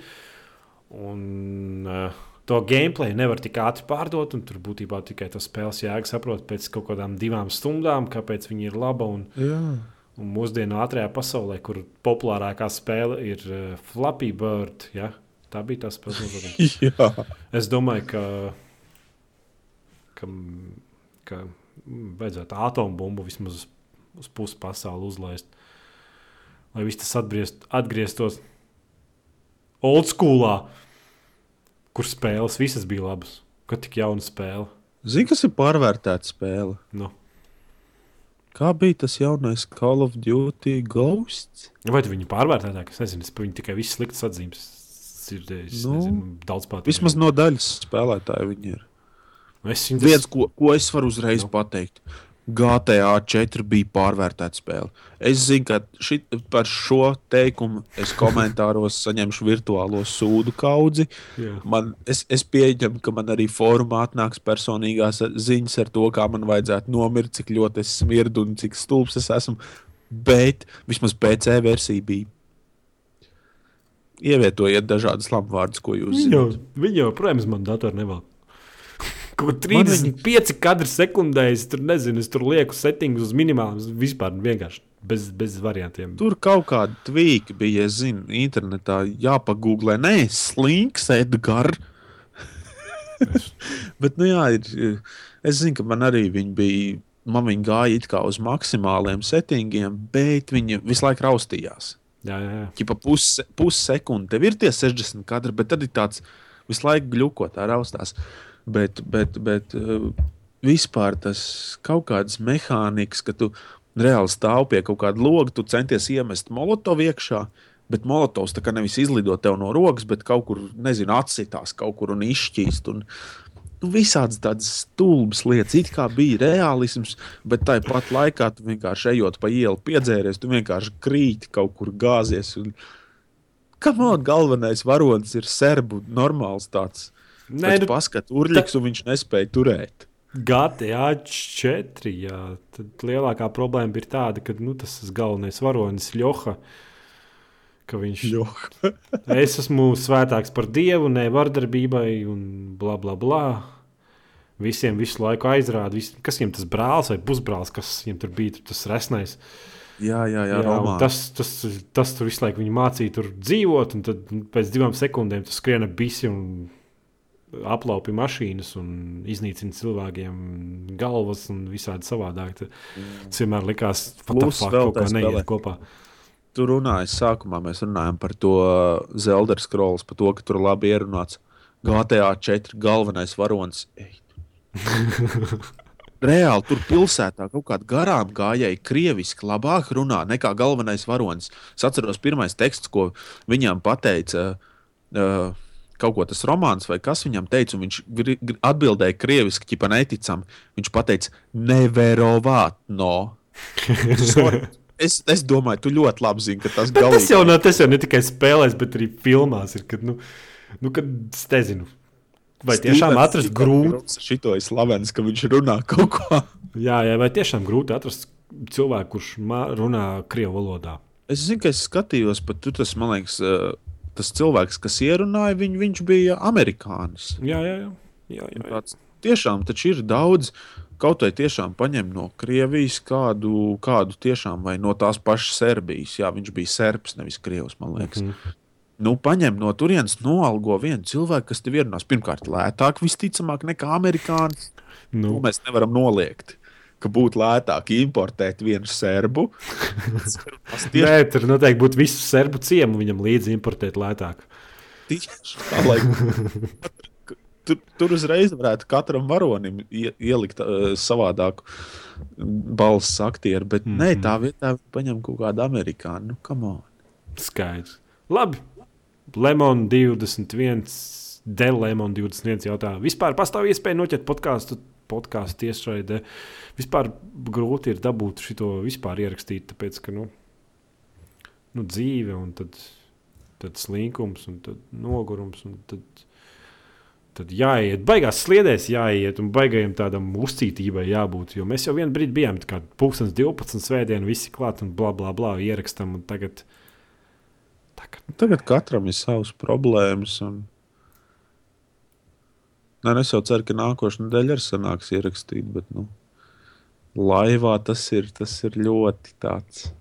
Un uh, to gameplay nevar tik ātri pārdot, un tur būtībā tikai tas spēles jēga saprot pēc kaut kādām divām stundām, kāpēc viņi ir laba. Un, Jā. un mūsdienu ātrajā pasaulē, kur populārākā spēle ir uh, Flappy Bird, ja? tā bija tā spēle. Es domāju, ka, ka, ka vajadzētu atombumbu vismaz uz, uz pusi pasauli uzlaist. Lai viss tas atgriezt, atgrieztos old schoolā, kur spēles visas bija labas. Kad tik jauna spēle. Zini, kas ir pārvērtēta spēle? Nu. Kā bija tas jaunais Call of Duty Ghosts? Vai tu viņu pārvērtētāk? Es nezinu, es viņu tikai visas sliktas atzīmes dzirdēju. Nu, Nu, nezinu, daudz pārāk. Vismaz no daļas spēlētāju viņi ir. es viņu Viens, ko, ko es varu uzreiz Nu. pateikt. GTA 4 bija pārvērtēta spēle. Es zinu, ka šit, par šo teikumu es komentāros saņemšu virtuālo sūdu kaudzi. Jā. Man, es, es pieņemu, ka man arī formā atnāks personīgās ziņas ar to, kā man vajadzētu nomirt, cik ļoti es smirdu un cik stulbs es esmu. Bet vismaz PC versija bija. Ievietojiet dažādas lamuvārdus, ko jūs zināt. viņa jau, protams, man datorā nevēl. Kaut kā Man 35 kadri sekundē, es tur nezinu, es tur lieku settingus uz minimālu, vispār vienkārši bez, bez variantiem. Tur kaut kāda tvīka bija, es zinu, internetā jāpagūglē. Nē, slinks, Edgars. Bet, nu jā, ir, es zinu, ka man arī viņi bija. Man viņa gāja it kā uz maksimāliem settingiem, bet viņi visu laiku raustījās. Jā, jā, jā. Ķipa pussekundi, pus sekundi. tev ir tie 60 kadri, bet tad ir tāds visu laiku gluķot, tā raustās. Bet, bet, bet uh, vispār tas kaut kāds mehānisms, ka tu reāli stāv pie kaut kāda loga, tu centies iemest molotovu iekšā. Bet molotovs tā kā nevis izlido tev no rokas, bet kaut kur, nezinu, atsitās kaut kur un izšķīst. Un, nu, visādas tādas stulbas lietas, it kā bija realisms, bet tāpat laikā tu vienkārši ejot pa ielu, piedzēries, tu vienkārši krīti kaut kur gāzies. Un... Kamot, galvenais varonis ir serbu normāls tāds. Nē, nu, paskat, urļiks, un viņš nespēja turēt. GTA 4. Jā, tad lielākā problēma bija tāda, ka nu, tas galvenais varonis Ļoha. ka Viņš es esmu svētāks par dievu, ne vardarbībai, un bla, bla, bla. Visiem visu laiku aizrāda, vis, kas viņam tas brālis vai pusbrālis, kas viņam tur bija, tur tas resnais. Jā, jā, jā, Jā, jā un tas, tas, tas tur visu laiku mācīja tur dzīvot, un tad pēc divām sekundēm tu skrieni bisi un aplaupi mašīnas un iznīcina cilvēkiem galvas un visādi savādāk. Tas vienmēr likās, ka tas kaut kā neiet spēlē. kopā. Tur runāja, sākumā mēs runājam par to Zelda scrolls, par to, ka tur labi ierunāts GTA 4 galvenais varonis. Reāli tur pilsētā kaut kāda garām gājēja krieviski labāk runā nekā galvenais varonis. Es atceros, pirmais teksts, ko viņam pateica. Uh, Kaut ko tas romāns vai kas viņam teica, un viņš atbildēja krieviski, ja neticam. Viņš teica, neverovāt no. Sorry. Es, es domāju, tu ļoti labi zini, ka tas Bet tas galīgi jau, nav- tas jau ne tikai spēlēs, bet arī filmās ir. Kad, nu, nu, kad, es nezinu, vai tiešām atrast grūti. Šito ir slavens, ka viņš runā kaut ko. Jā, jā, vai tiešām grūti atrast cilvēku, kurš runā krievu valodā. Es zinu, ka es skatījos, pat tur tas, man liekas, eh, tas cilvēks, kas ierunāja, viņu, viņš bija amerikānis. Jā, jā, jā. jā, jā, jā. Tāds, tiešām, taču ir daudz. Kaut vai tiešām paņem no Krievijas kādu, kādu tiešām, vai no tās pašas Serbijas. Jā, viņš bija serbs, nevis krievs, man liekas. Mm -hmm. Nu, paņem no turienes, noalgo vienu cilvēku, kas tev ierunās. Pirmkārt, lētāk, visticamāk, nekā amerikānis. Nu. Nu, Mēs nevaram noliegt, ka būtu lētāk importēt vienu serbu. Tieši Nē, tur noteikti būtu visu serbu ciemu viņam līdzi importēt lētāk. Tieši tā, lai tur, tur uzreiz varētu katram varonim ie, ielikt uh, savādāku balss aktieru, bet mm -hmm. nē, tā vietā paņem kaut kādu amerikāņu. Nu, come on. Skaidrs. Labi. Lemon 21, Delemon 21 jautā. Vispār pastāv iespēja noķert podkāstu. Podkāstu tiešraidē. Vispār grūti ir dabūt šo vispār ierakstīt, tāpēc ka nu, nu, dzīve un tad, tad slinkums un tad nogurums. Un tad, tad jāiet, baigās sliedēs, jāiet un baigajam tādam uzcītībai jābūt. Jo mēs jau vienā brīdī bijām kā pūkstens 12 svētdienu, visi klāt un bla bla bla ierakstam. Tagad, tagad Tagad katram ir savas problēmas. Un... Nē, nu, es jau ceru, ka nākošais nedēļa arī sanāks ierakstīt, bet nu, laivā tas ir, tas ir ļoti tāds.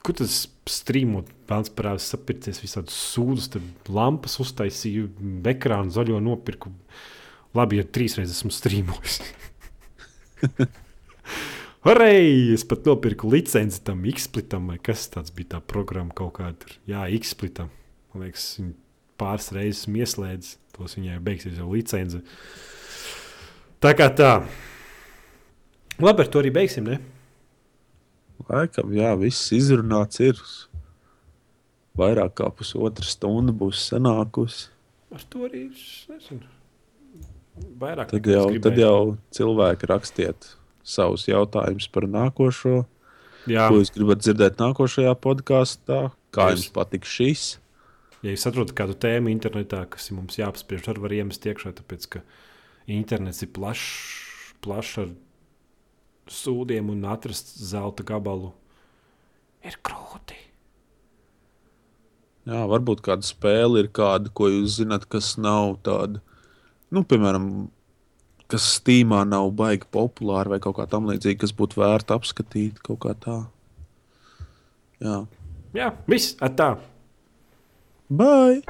Kur tas strīmot, pēc parādās sapircies visādi sūdzes, tad lampas uztaisīju, ekrānu zaļo nopirku. Labi, ja trīs reizes esmu strīmojis. Hurray! Es pat nopirku licenci tam X-splitam, vai kas tāds bija tā programma kaut kāda. Jā, X-splitam. Man liekas, viņi pāris reizes ieslēdz, tos viņai beigsies jau licence. Tā kā tā. Labi, ar to arī beigsim. Ne? Laikam, jā, viss izrunāts ir. Vairāk kā pusotra stunda būs sanākusi. Ar to arī nezinu. Vairāk Tad jau, tad gribēju. jau cilvēki rakstiet savus jautājumus par nākošo. Jā, Ko jūs gribat dzirdēt nākošajā podkāstā? Kā Jūs- jums patīk šis? Ja jūs atrodat kādu tēmu internetā, kas mums jāapspriež, tad var iemest iekšā, tāpēc ka internets ir plašs, plašs ar sūdiem un atrast zelta gabalu ir grūti. Jā, varbūt kāda spēle ir kāda, ko jūs zināt, kas nav tāda, nu, piemēram, kas Steamā nav baigi populāra vai kaut kā tamlīdzīga, kas būtu vērta apskatīt kaut kā tā. Jā, Jā, viss, tā. Bye!